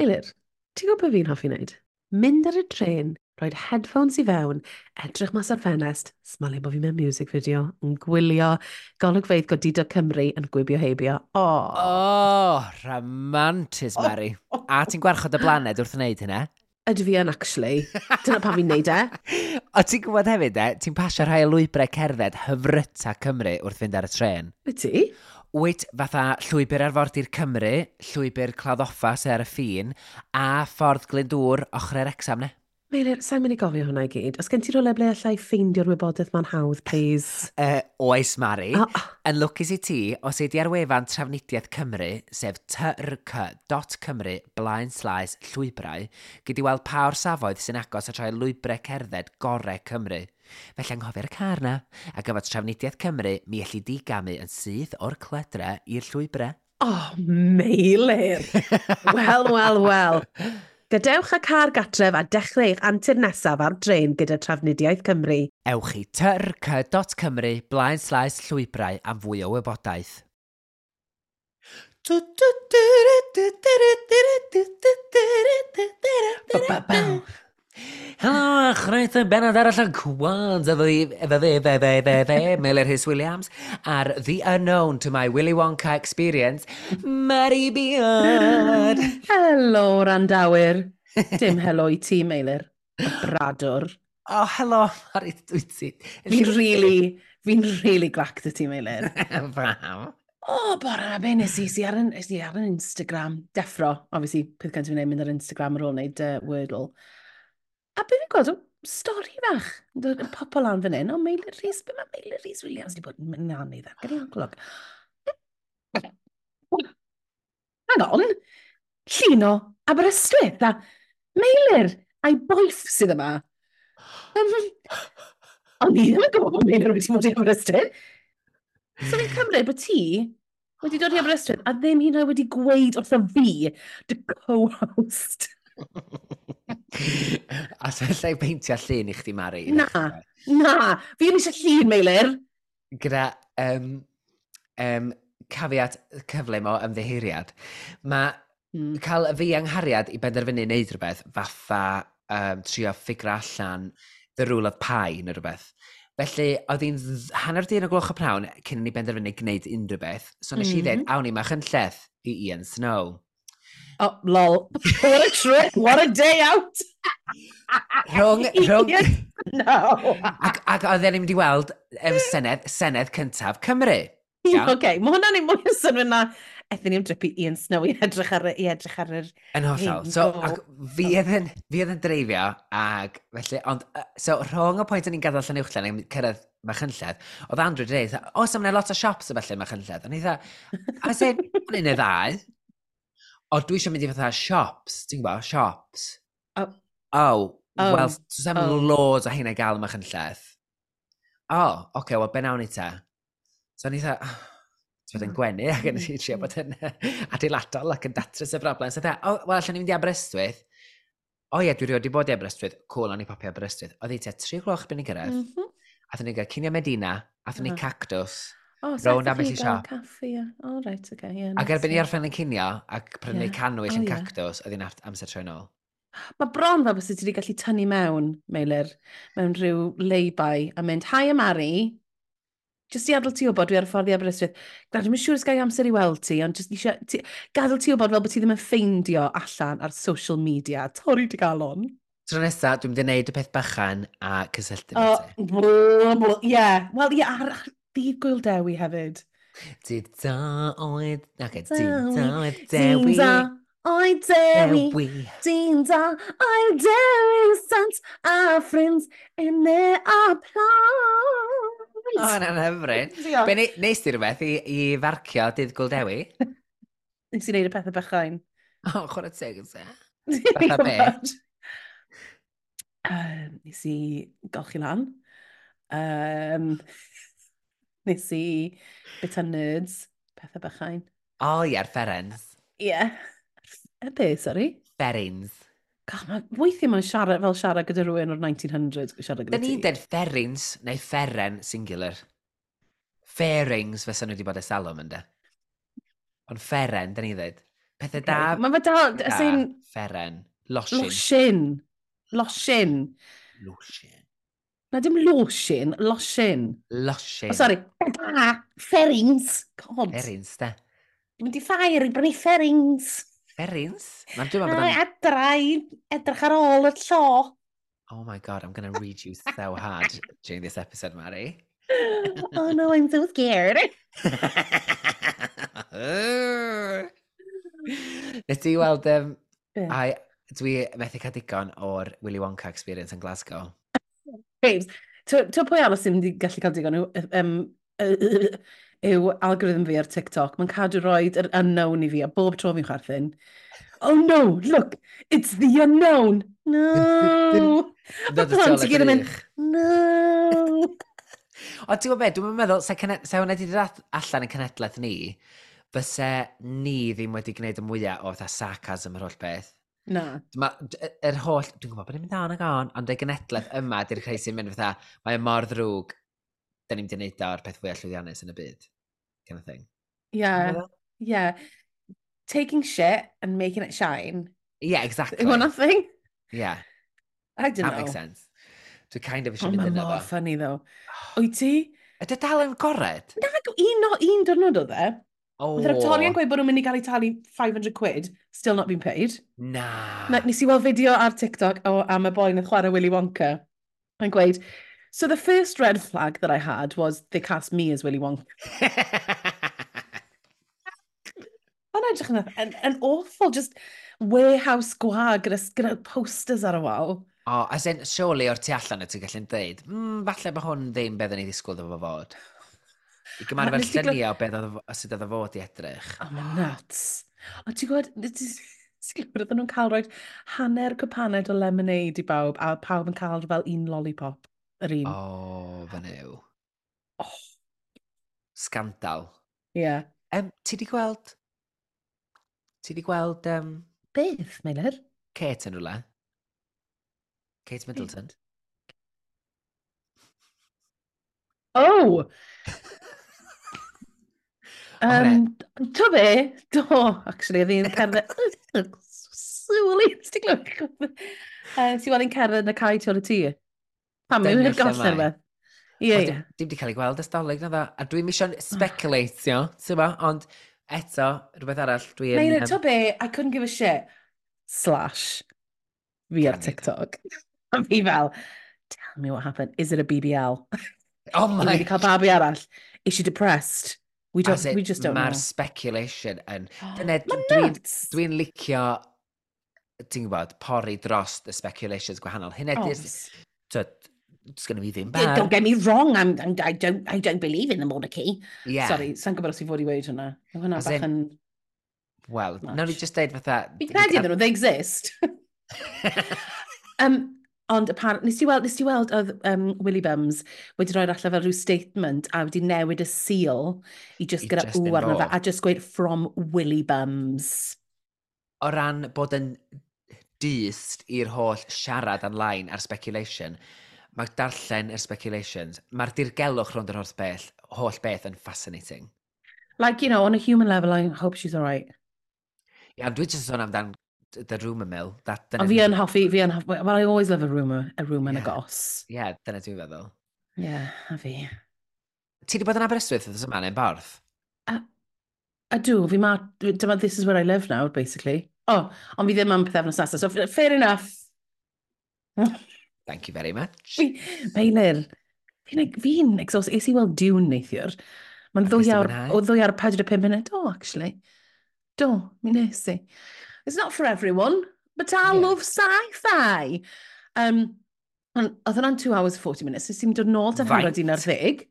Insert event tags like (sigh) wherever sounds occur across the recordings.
Eilir, ti'n gwybod beth fi'n hoffi wneud? Mynd ar y tren, rhoi headphones i fewn, edrych mas ar ffenest, smalio bod fi mewn music video, yn gwylio, golygfeidd godido Cymru yn gwibio heibio. O, oh. oh, romantis, Mary. Oh, oh, A ti'n gwarchod y blaned wrth wneud hynna? Ydw fi yn, actually. Dyna pa fi'n neud e. (laughs) o ti'n gwybod hefyd e, ti'n pasio rhai o lwybrau cerdded hyfryta Cymru wrth fynd ar y tren. Y ti? wyt fatha llwybr arfordir Cymru, llwybr claddoffa ser y ffin, a ffordd Glyndŵr ochr yr exam ne? Meilir, sa'n mynd i gofio hwnna i gyd. Os gen ti rolau ble allai ffeindio'r wybodaeth ma'n hawdd, please? (laughs) Uh, oes, Mari. Oh. Yn lwcus i ti, os ei ar wefan Trafnidiaeth Cymru, sef trc.cymru blaen slaes llwybrau, gyd i weld pa o'r safoedd sy'n agos a troi lwybrau cerdded gorau Cymru. Felly anghofio'r car na, a gyfod Trafnidiaeth Cymru, mi allu digamu yn syth o'r cledra i'r llwybrau. Oh, meilir! (laughs) wel, wel, wel. Gadewch y car gatref a dechrau eich antur nesaf ar dren gyda Trafnidiaeth Cymru. Ewch i tyrc.cymru blaen slaes llwybrau am fwy o wybodaeth. Ba-ba-bow. Helo, a chroeso benod arall o Gwans efo fi, efo fi, fe, fe, fe, fe, Miller His Williams, ar The Unknown to My Willy Wonka Experience, Mary Beard. Helo, randawyr. Dim helo i ti, Meilir. Bradwr. O, oh, helo, Mary, wyt ti? Fi'n really, fi'n really glac dy ti, Meilir. Fam. (laughs) O, bora, be nes i, si ar, yn, si ar yn Instagram, deffro, obviously, peth cyntaf fi'n mynd ar Instagram ar ôl wneud uh, Wordle. A be fi'n gweld, stori fach, yn popol lan fan hyn, o Meilir Rhys, be mae Meilir Rhys Williams wedi bod yn mynd anodd ar gyda'i amglwg. Hang on, llun o Aberystwyth, a Meilir a'i boeth sydd yma. Um, ond ni ddim yn gwybod bod Meilir wedi bod i Aberystwyth. So fi'n cymryd bod ti wedi dod i Aberystwyth a ddim hyd oed wedi gweud wrtho fi, dy co-host. (laughs) a sallai peintio llun i chdi, Mari? Na, na. Fi yn eisiau llun, Meilir. Gyda um, um, cafiat cyflym o ymddeheiriad. Mae mm. cael y fi anghariad i benderfynu wneud rhywbeth fatha um, trio ffigur allan the rule of pie neu rhywbeth. Felly, oedd hi'n hanner dyn o gloch y prawn cyn i ni benderfynu gwneud unrhyw beth. So nes mm -hmm. i ddweud, awn ni mach yn lleth i Ian Snow. Oh, lol. what a trip. What a day out. rhwng, (laughs) rhwng... no. Ac, ac oedd e'n mynd i weld um, senedd, senedd cyntaf Cymru. Oce, (laughs) okay, mae hwnna'n ei mwy o synwyr na ethyn ni'n dripu Ian Snow i edrych ar, i edrych ar yr... Yn hollol. So, ac fi edden, fi edden dreifio, ac felly, ond, so, rhwng y pwynt o'n i'n gadael llan uwchlen, yn cyrraedd Machynlled, oedd Andrew wedi dweud, o, so mae'n lot o siops y felly Machynlled. Ond dda, a sef, o'n i'n ei ddau, o, dwi eisiau mynd i fatha shops, ti'n gwybod, shops. O. Oh, oh. wel, dwi'n sem oh. loads o hynna gael yma chyn lleth. O, oh, oce, okay, wel, ben awn i te. So, ni dda, Ti'n yn gwenu ac yn i trio bod yn (laughs) adeiladol ac yn datrys y broblem. So, dda, o, wel, allan ni'n mynd i Aberystwyth. O ie, dwi wedi bod i Aberystwyth. Cool, o'n i popio Aberystwyth. Oedd i te, tri gloch byn i gyrraedd. Mm -hmm. Athyn ni gael cinio Medina, athyn ni uh-huh. cactus. O, Rown am beth i siap. Caffi, ia. O, oh, right, okay, yeah, ac erbyn i arfen yn cinio ac prynu yeah. canwyll oh, yn yeah. cactus, oedd hi'n amser tren ôl. Mae bron fel bys ti wedi gallu tynnu mewn, Meilir, mewn rhyw leibau, a mynd, hi am Ari, jyst i adael ti wybod, dwi ar y ffordd i Aberystwyth. Gwna, dwi'n siŵr ysgau amser i weld ti, ond jyst eisiau ti, gadael ti wybod fel bod ti ddim yn ffeindio allan ar social media. Torri dy galon. Tro nesa, dwi'n mynd i wneud y peth bychan a cysylltu. O, oh, Ie, wel ie, yeah, ar Dydd Gwyl Dewi hefyd. Dydd da oedd... Ac e, dydd da oedd Dewi. Dydd da oedd Dewi. Dewi. Dydd da oedd Dewi. Sant a ffrind yn e a plant. O, na'n hyfryd. Be nes ti rhywbeth i, i farcio dydd Gwyl Dewi? (laughs) nes i wneud y pethau bychain. O, chwarae teg yn se. Bethau beth? Uh, nes i golchi lan. Um, Nes i bita nerds, pethau bychain. O oh, ia'r yeah, fferens. Ie. Yeah. Y be, sori? Fferins. God, ma, weithiau mae'n siarad fel siarad gyda rhywun o'r 1900s siarad gyda ti. Da ni'n dweud fferins neu fferen singular. Fairings fe nhw wedi bod y salwm ynddo. Ond feren, da ni dweud. Pethau da... Okay. Mae fe dal... Da, sy'n... feren. Losin. Losin. Losin. Losin. Na dim losin, losin. Losin. Oh, sorry. Ah, da, fferings. God. Ferins, da. Dwi'n mynd i ffair i brynu fferings. Ferins? Mae'n dwi'n meddwl... Edra i edrych ar ôl y llo. Oh my god, I'm going to read you so hard during this episode, Mary. oh no, I'm so scared. (laughs) Nes ti weld... Um, yeah. I, dwi methu cael digon o'r Willy Wonka experience yn Glasgow. Graves, ti'n pwy arall sy'n wedi gallu cael digon yw, um, yw algorithm fi ar TikTok. Mae'n cadw roed yr unknown i fi, a bob tro fi'n chwerthin. Oh no, look, it's the unknown. No. a plant i gyd yn mynd, no. O, ti'n gwybod beth, dwi'n meddwl, se, se hwnna wedi dod allan yn cenedlaeth ni, fyse ni ddim wedi gwneud y mwyaf o fatha sarcasm yr holl beth. Na. Ma, er holl, dwi'n gwybod bod ni'n mynd an ag on, ond y genedlaeth yma di'r creu sy'n mynd fatha, mae y mor ddrwg, da ni'n mynd i wneud o'r peth fwy allwyddiannus yn y byd. Kind of thing. Yeah, yeah. Taking shit and making it shine. Yeah, exactly. One of thing. Yeah. I don't that know. That makes sense. Dwi'n kind of eisiau mynd yna fo. Mae'n funny, though. (sighs) Wyt ti? Ydy dal yn gored? Na, un, un dyrnod o dde. Oh. Fydd actorion gweud bod nhw'n mynd i gael ei talu 500 quid, still not been paid. Na. na nes i weld fideo ar TikTok o, am y boi na chwarae Willy Wonka. Yn gweud, so the first red flag that I had was they cast me as Willy Wonka. (laughs) Mae'n edrych yn, yn, yn awful, just warehouse gwag gyda, gyda posters ar y wal. O, oh, as in, surely o'r tu allan y ti'n gallu'n dweud, mm, falle bod hwn ddim beth yn ei ddisgwyl ddim fod. I gymarfer lluniau o beth oedd, sut oedd fod i edrych. O, oh, mae'n nuts. O, ti'n gwybod, ti'n gwybod, oedden nhw'n cael rhoi hanner cwpaned o lemonade i bawb, a pawb yn cael fel un lollipop, yr un. O, fy fan. Oh. Scandal. Ie. Yeah. Um, ti di gweld... Ti di gweld... Um, Beth, Meilir? Kate yn rhywle. Kate Middleton. Oh! (laughs) Um, to be, do, actually, oedd hi'n cerdded... Sŵli, ti'n glwyd? Ti'n weld hi'n cerdded yn y cae tu ôl y tŷ? Pam, mi'n hyn goll neu Ie, ie. Dim di cael ei gweld ysdolig na dda. A dwi'n eisiau ah. speculatio, ti'n ma? Ond eto, rhywbeth arall, dwi'n... Neu'n e, to be, I couldn't give a shit. Slash. Fi ar TikTok. (laughs) A fi fel, tell me what happened. Is it a BBL? Oh my... Fi wedi cael babi arall. Is she depressed? We, don't, it, we just don't Mae'r speculation yn... (gasps) Dyna, dwi'n dwi licio, ti'n gwybod, pori dros y speculations gwahanol. Hynna oh, ydy'r... to fi ddim bad. Don't get me wrong, I'm, I'm, I, don't, I don't believe in the monarchy. Yeah. Sorry, sa'n gwybod os i fod i weid hwnna. Hwnna bach yn... Wel, nawr just deud fatha... Fi'n credu iddyn nhw, they exist. (laughs) um, Ond apparent, nes ti weld, nes ti weld oedd um, Willy Bums wedi rhoi allan fel rhyw statement a wedi newid y seal i just I gyda just ww arno fe a just gweud from Willy Bums. O ran bod yn dyst i'r holl siarad online a'r speculation, mae darllen yr speculations, mae'r dirgelwch rhwng yr holl beth, holl beth yn fascinating. Like, you know, on a human level, I hope she's alright. Ie, yeah, dwi'n just sôn amdan the rumour mill. That, a fi yn hoffi, fi yn hoffi, well, I always love a rumour, a rumour yeah. and a goss. Ie, yeah, dyna dwi'n feddwl. Yeah, a fi. Ti wedi bod yn Aberystwyth ydych yma neu'n barth? A, dw, fi ma, dyma this is where I live now, basically. Oh, ond fi ddim yn pethefnos nesaf, so fair enough. Thank you very much. Meilir, fi'n fi exhaust, is i weld Dune neithiwr. Mae'n ddwy ar, o ddwy ar 45 munud, oh, actually. Do, mi nes i. It's not for everyone, but I yeah. love sci-fi. Um, and oedd hwnna'n 2 hours 40 minutes, so sy'n dod nôl tan hanfod un ar ddeg.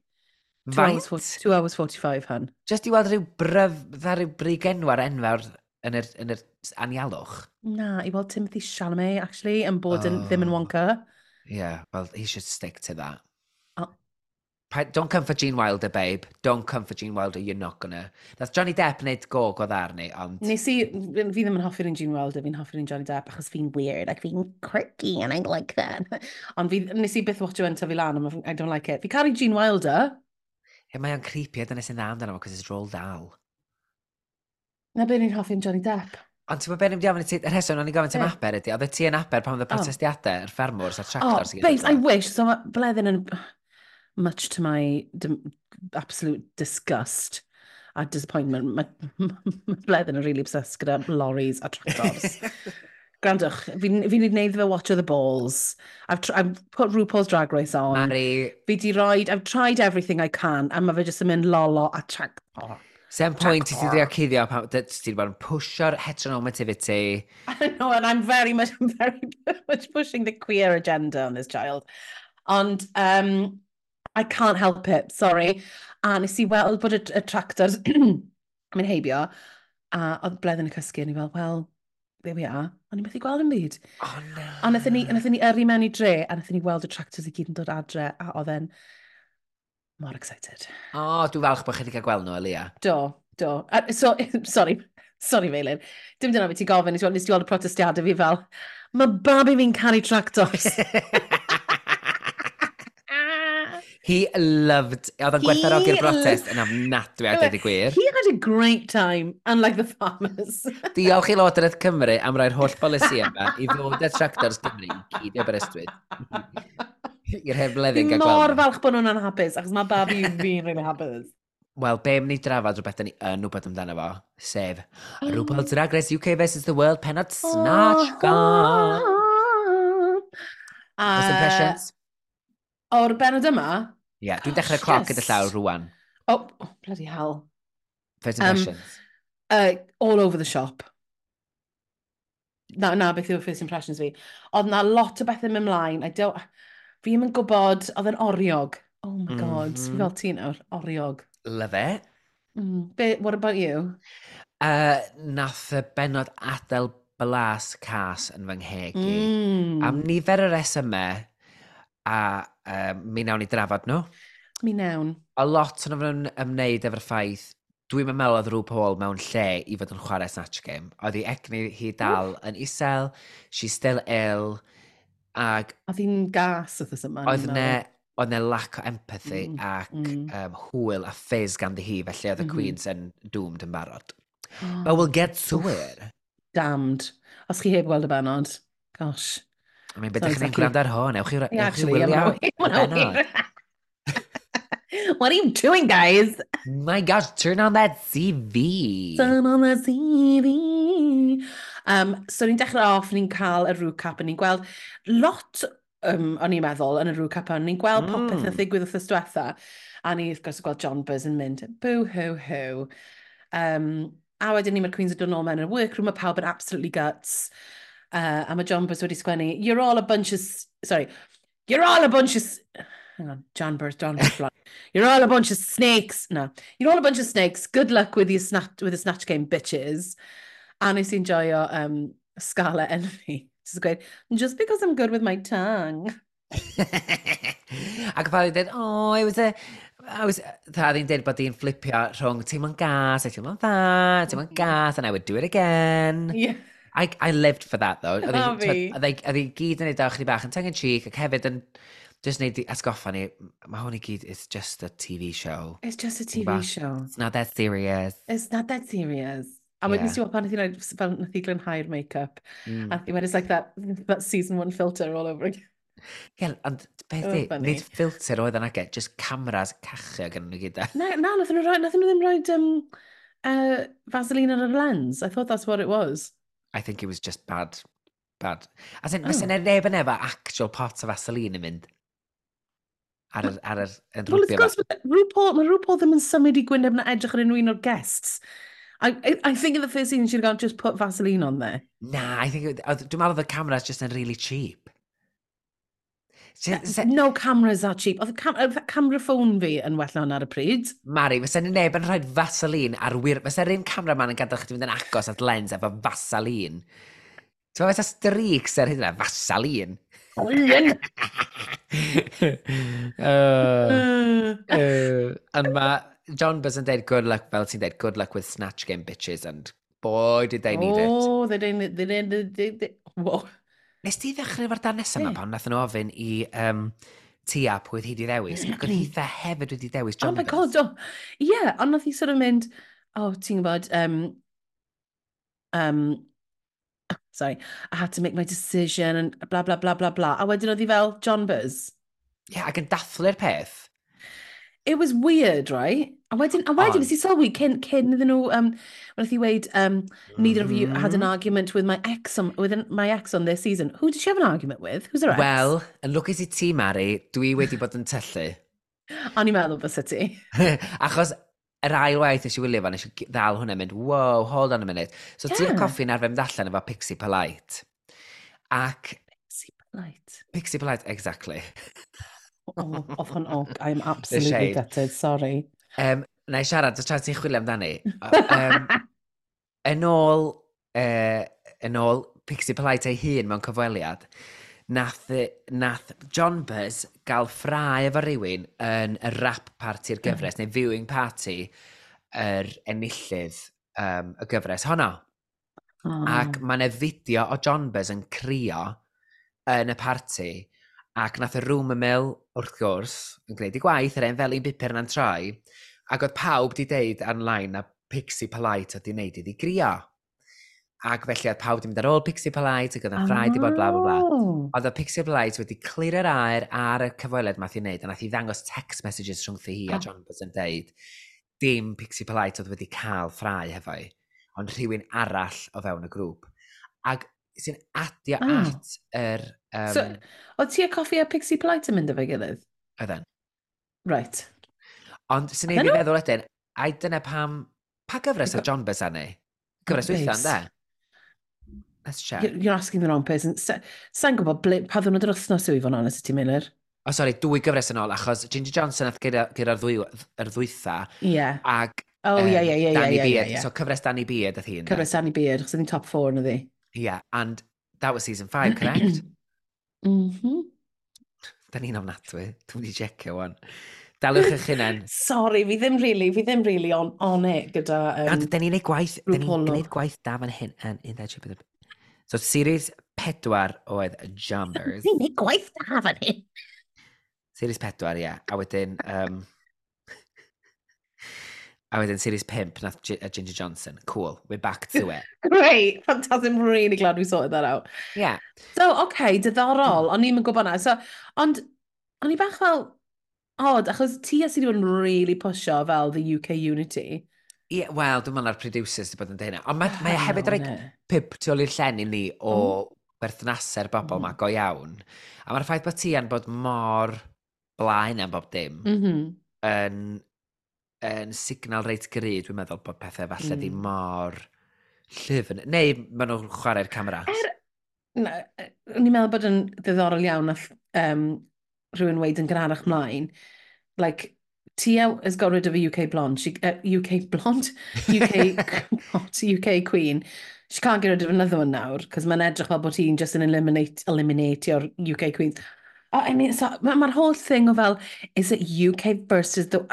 2 hours, 40, hours 45 han. Just i weld rhyw bryf, dda rhyw brig enwar enfawr yn yr, yn yr anialwch. Na, i weld Timothy Chalamet, actually, yn bod oh. yn, ddim yn oh. Wonka. Yeah, well, he should stick to that. Don't come for Gene Wilder, babe. Don't come for Gene Wilder, you're not gonna. Nath Johnny Depp wneud gog o ddarni, ond... Nes i, fi ddim yn hoffi'r un Gene Wilder, fi'n hoffi'r un Johnny Depp, achos fi'n weird, like fi'n quirky, and I like that. (laughs) ond fi, nes i byth watcho yn tyfu lan, and I don't like it. Fi caru Gene Wilder. Ie, mae o'n creepy, a dyna sy'n dda amdano, cos it's roll dal. Na be ni'n hoffi'n Johnny Depp. Ond ti'n meddwl beth ni'n diafon i ti, y rheswm o'n i gofyn ti'n yeah. aber ydi, oedd ti yn aber pan oedd y protestiadau, yr ffermwrs a'r tractors. Oh, babes, I wish, so mae bleddyn yn much to my absolute disgust a disappointment, mae (laughs) bleddyn yn really obsessed gyda lorries a tractors. (laughs) Grandwch, fi'n fi wneud fi fe watch the balls. I've, I've put RuPaul's Drag Race on. Mari. Fi di roed, I've tried everything I can, a mae fe jyst yn mynd lolo a tractor. Se'n pwynt ti wedi cuddio pan ti wedi bod yn pwysio'r heteronormativity. (laughs) I know, and I'm very much, I'm very much pushing the queer agenda on this child. Ond, um, I can't help it, sorry. A nes i weld bod y, y tractor (clears throat) yn mynd heibio, a oedd bledden y cysgu, a ni fel, well, there we are. O'n i'n methu gweld yn byd. Oh, no. A nath ni, nath ni yrru mewn i dre, a nath ni weld y tractors i gyd yn dod adre, a oedd e'n mor excited. O, oh, dwi'n falch bod chi wedi cael gweld nhw, Elia. Do, do. A, so, (laughs) sorry, sorry Feilin. Dim dyna beth ti'n gofyn, nes ti weld y protestiadau fi fel, mae babi fi'n caru tractors. (laughs) He loved... Oedd yn gwerthfarogi'r brotest yn ofnadwy a dweud y gwir. He had a great time, unlike the farmers. (laughs) Diolch i Llywodraeth Cymru am roi'r holl bolisi yma i ddod y (laughs) tractors Cymru i gyd o Brestwyd. I'r hefleddig a gweld. Mor falch bod nhw'n anhapus, achos mae babi (laughs) fi'n really hapus. Wel, be ni drafod rhywbeth ni yn wybod amdano fo, sef mm. oh. RuPaul's Drag Race UK vs the World penod oh, Snatch Gone. Oh, oh, oh. Impressions? O'r benod yma? Ie, yeah, dwi'n dechrau cloc yes. gyda llawr rwan. Oh, oh, bloody hell. First impressions. Um, uh, all over the shop. Na, na beth yw'r first impressions fi. Oedd na lot o bethau mynd mlaen. I don't... Fi ddim yn gwybod, oedd yn oriog. Oh my god, mm -hmm. fi fel ti nawr, oriog. Love it. Mm. Be, what about you? Uh, nath y benod adael blas cas yn fy ngheg. Mm. Am nifer y resymau, a um, mi nawn ni drafod nhw. Mi nawn. A lot yn ymwneud, ymwneud efo'r ffaith, dwi'n meddwl oedd rhyw Paul mewn lle i fod yn chwarae Snatch Game. Oedd hi egni hi dal yn isel, she's still ill, ag... Oedd hi'n gas oedd yma. Oedd ne, oedd ne lack o empathy mm, ac mm. Um, hwyl a ffez ganddi hi, felly oedd y mm -hmm. Queens yn doomed yn barod. Oh. But we'll get to it. Damned. Os chi heb gweld y benod, gosh. I mean, bydych chi'n gwrando ar hwn, ewch chi wylio. (laughs) What are you doing, guys? (laughs) My gosh, turn on that CV. Turn on that CV. Um, so ni'n dechrau off, ni'n cael y rŵ cap, a ni'n gweld lot, um, o'n i'n meddwl, yn y rŵ cap, a ni'n gweld mm. popeth yn hmm. ddigwydd wrth ystwetha. A ni, wrth gwrs, gweld John Buzz yn mynd, boo hoo hoo. Um, a wedyn ni mae'r Queens yn dod nôl mewn yn y workroom, mae pawb yn absolutely guts. Uh, a mae John Burns wedi sgwennu, you're all a bunch of... Sorry, you're all a bunch of... Hang on, John Burns, John Burns. (laughs) you're all a bunch of snakes. No, you're all a bunch of snakes. Good luck with your snatch, with the snatch game, bitches. A nes i'n joio um, Scala (laughs) Envy. Just great. Just because I'm good with my tongue. (laughs) Ac fel i dweud, oh, it was a... I was, dda ddi'n dweud bod hi'n flipio rhwng teimlo'n gas, a teimlo'n dda, teimlo'n mm-hmm. gas, and I would do it again. Yeah. I, I lived for that, though. Na fi. Oedd ei e- e gyd yn ei dawch ni bach yn tangen cheek, ac hefyd yn just neud atgoffa ni, mae hwn i gyd, it's just a TV show. It's just a TV ba? show. It's not that serious. It's not that serious. A yeah. wedyn ti'n pan nath i wneud, fel nath i glynhau'r make-up. Mm. A wedyn, it's like that, that season one filter all over again. Ie, ond beth oh, di, nid filter oedd yna gen, just cameras cachio gan nhw gyda. Na, na, nath nhw, nath nhw ddim rhoi um, uh, Vaseline ar y lens. I thought that's what it was. I think it was just bad. Bad. As in, fysa mm. neb yn efo actual pot o vaseline yn mynd ar yr... Ar yr yn well, of course, RuPaul, mae RuPaul ddim yn symud i gwyneb na edrych ar unrhyw un o'r guests. I, I, I think in the first scene she'd gone, just put Vaseline on there. Nah, I think, it, dwi'n meddwl the camera's just yn really cheap. Se... No cameras are cheap. Oedd cam camera ffôn fi yn well na'n ar y pryd. Mari, fysa ni neb yn rhoi vaseline ar wir... Fysa'r un cameraman yn gadael chdi fynd yn agos at lens efo vaseline. Ti'n meddwl, fysa streaks ar hynna, vaseline. Lion! (laughs) (laughs) uh, uh, and mae John Buzz yn deud good luck, fel ti'n deud, good luck with Snatch Game bitches, and boy did they need oh, it. Oh, they didn't, they didn't, they, they, they, whoa. Nes ti ddechrau efo'r dan nesaf yma pan nath nhw ofyn i um, tia pwy hi di ddewis, mm, ac oedd hitha mm. hefyd wedi dewis John Oh my god, o. Oh. Ie, yeah, ond nath i sort of mynd, o, oh, ti'n gwybod, um, um, sorry, I had to make my decision, and bla bla bla bla bla. A wedyn oedd hi fel, John Buzz. Ie, yeah, ac yn dathlu'r peth, it was weird, right? A wedyn, a wedyn, nes i sylwi cyn, cyn iddyn nhw, um, when i weid, um, neither of you had an mm-hmm. argument with my ex on, with an, my ex on this season. Who did she have an argument with? Who's her ex? Wel, yn lwcus i ti, Mari, dwi wedi bod yn tyllu. (laughs) O'n i'n meddwl bys ti. (laughs) Achos yr ail waith I wylio fan, eisiau ddal hwnna mynd, wow, hold on a minute. So yeah. ti'n coffi'n arfer mynd allan efo Pixie Polite. Ac... Pixie Polite. Pixie Polite, exactly. (laughs) Oh, off on oc. I'm absolutely gutted, sorry. Um, na i siarad, dys tra ti'n chwilio amdani. (laughs) Um, yn ôl, uh, yn ôl Pixie Polite ei hun mewn cyfweliad, nath, e, nath John Buzz gael ffrau efo rywun yn y rap party'r mm. gyfres, mm. neu viewing party, yr enillydd um, y gyfres honno. Oh. Ac mae yna fideo o John Buzz yn crio yn y party Ac nath y rŵm ymyl, wrth gwrs, yn gwneud i gwaith, er yr enfelin bupur na'n troi, ac oedd pawb di deud ar-line na Pixie Polite oedd di wneud iddi grio. Ac felly oedd pawb di mynd ar ôl Pixie Polite, ac oedd y ffraid di bod bla bla bla. Oh! Oedd y Pixie Polite wedi clir yr aer ar y cyfoeled math i wneud, a nath i ddangos text messages rhwngth hi a John Buzz yn deud, dim Pixie Polite oedd wedi cael ffrau hefo i, ond rhywun arall o fewn y grŵp. Ac sy'n adio ah. at yr... Um... So, o ti a coffi a Pixie polite yn mynd efo'i gilydd? Oedden. Right. Ond sy'n ei fi feddwl wedyn, a dyna pam... Pa gyfres o John Bess arni? Gyfres weithiau, ynda? Let's check. You're, you're asking the wrong person. Sa'n gwybod ble, pa ddwrnod yr wythnos yw i fo'n honest i ti, Miller? O, oh, sori, dwy gyfres yn ôl, achos Ginger Johnson ath gyda'r gyda ddwy, er ddwytha. Ie. Yeah. Ag Oh, ie, ie, ie, ie, ie. So, cyfres Danny Beard, ath hi'n. Cyfres Danny Beard, chos oedd hi'n top four, yn ydi. Yeah, and that was season five, correct? (clears throat) mm-hmm. Da ni'n ofnadwy. Dwi'n wedi jecio wan. Dalwch eich hunain. (laughs) Sorry, fi ddim really, fi ddim really on, on it gyda... Um, and da ni'n neud gwaith, da ni'n gwneud gwaith da fan hyn yn un dda So, series pedwar oedd Jumbers. Ni'n neud gwaith da fan hyn. Series pedwar, ie. Yeah. A wedyn... Um, A wedyn series 5 nath G uh, Ginger Johnson. Cool, we're back to it. (laughs) Great, fantastic, I'm really glad we sorted that out. Yeah. So, oce, okay, diddorol, o'n i'n gwybod na. So, ond, o'n i bach fel, odd, achos ti a sydd wedi bod yn really pusho fel the UK Unity. Ie, yeah, wel, dwi'n meddwl ar producers wedi bod yn dweud Ond mae, mae oh, hefyd rhaid pip tu ôl i'r llen i ni o mm. berthnasau'r bobl mm. ma go iawn. A mae'r ffaith bod ti yn bod mor blaen am bob dim. Mm -hmm. yn, yn signal reit gry, dwi'n meddwl bod pethau falle mm. ddim hmm. mor llyfn. Neu maen nhw'n chwarae'r camera. Er, na, ni'n meddwl bod yn ddiddorol iawn nath um, rhywun weid yn gynharach mlaen. Like, Tia has got rid of a UK blonde. She, uh, UK blonde? (laughs) UK, (laughs) not UK queen. She can't get rid of another one nawr, cos mae'n edrych fel bod hi'n just yn eliminate, eliminate your UK queen. Oh, I mean, so, mae'r ma holl thing o fel, is it UK versus the...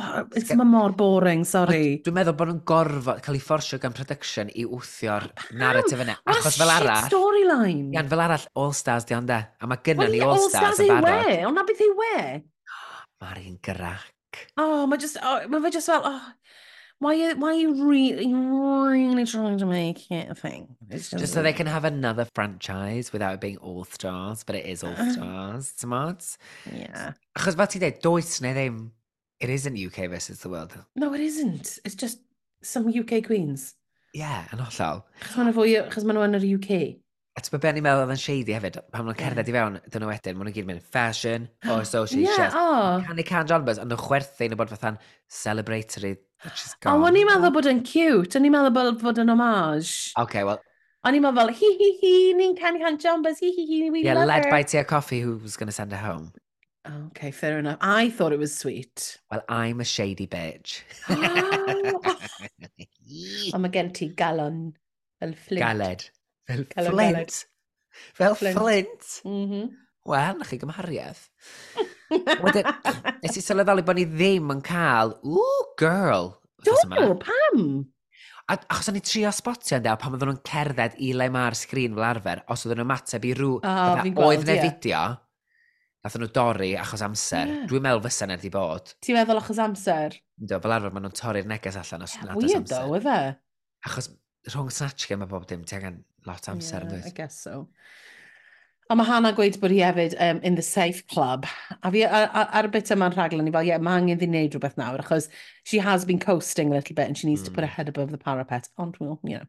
Oh, it's ma mor boring, sorry. Dwi'n meddwl bod nhw'n gorfod cael ei fforsio gan production i wthio'r narrative yna. Achos fel arall... storyline. Ian, fel arall, All Stars di ond e. A mae gynna ni All Stars yn barod. We, ond na beth i we. (gasps) Mari'n grac. Oh, mae just, oh, mae fe just fel, oh, Why are, why are you really, really trying to make it a thing? It's just, just so they can have another franchise without it being All Stars, but it is All uh-huh. Stars, uh, smart. Yeah. Achos fel ti dweud, does neu ddim, it isn't UK versus the world. No, it isn't. It's just some UK queens. Yeah, yn hollol. Chos maen nhw fwy, chos maen nhw yn yr UK. A ti'n beth ni'n meddwl oedd yn shady hefyd, pan maen nhw'n cerdded i fewn, dyn nhw wedyn, (gasps) oh, oh. maen nhw'n gyd mynd fashion, or association. yeah. Oh. Canu can genres, ond nhw'n chwerthu, nhw'n bod fatha'n celebratory A o'n i'n meddwl bod yn cute, o'n i'n meddwl bod, bod yn homage. Okay, well... O'n i'n meddwl, hi hi hi, ni'n canu can jumpers, hi hi hi, we yeah, love led her. by Tia Coffee, who was going to send her home. Okay, fair enough. I thought it was sweet. Well, I'm a shady bitch. oh, (laughs) oh mae gen ti galon fel flint. Galed. Fel flint. Fel flint. flint. Mm -hmm. Wel, na chi gymhariaeth. Wedyn, nes i sylweddoli bod ni ddim yn cael, ooh, girl. Do, pam? A, achos o'n i trio spotio dew, pan oedden nhw'n cerdded i le mae'r sgrin fel arfer, os oedden nhw'n mateb i rhyw, oh, oedd neu fideo, nath nhw dorri achos amser. Yeah. Dwi'n meddwl fysa na wedi bod. Ti'n meddwl achos amser? Do, fel arfer maen nhw'n torri'r neges allan os yeah, nad oes amser. Weird though, e? Achos rhwng snatch game mae bob dim, ti angen lot amser, yeah, I guess so. A mae Hannah gweud bod hi hefyd um, in the safe club. A fi ar, ar y bit yma'n rhaglen ni fel, ie, yeah, mae angen i wneud rhywbeth nawr, achos she has been coasting a little bit and she needs mm. to put her hmm. head above the parapet. Ond, well, you know.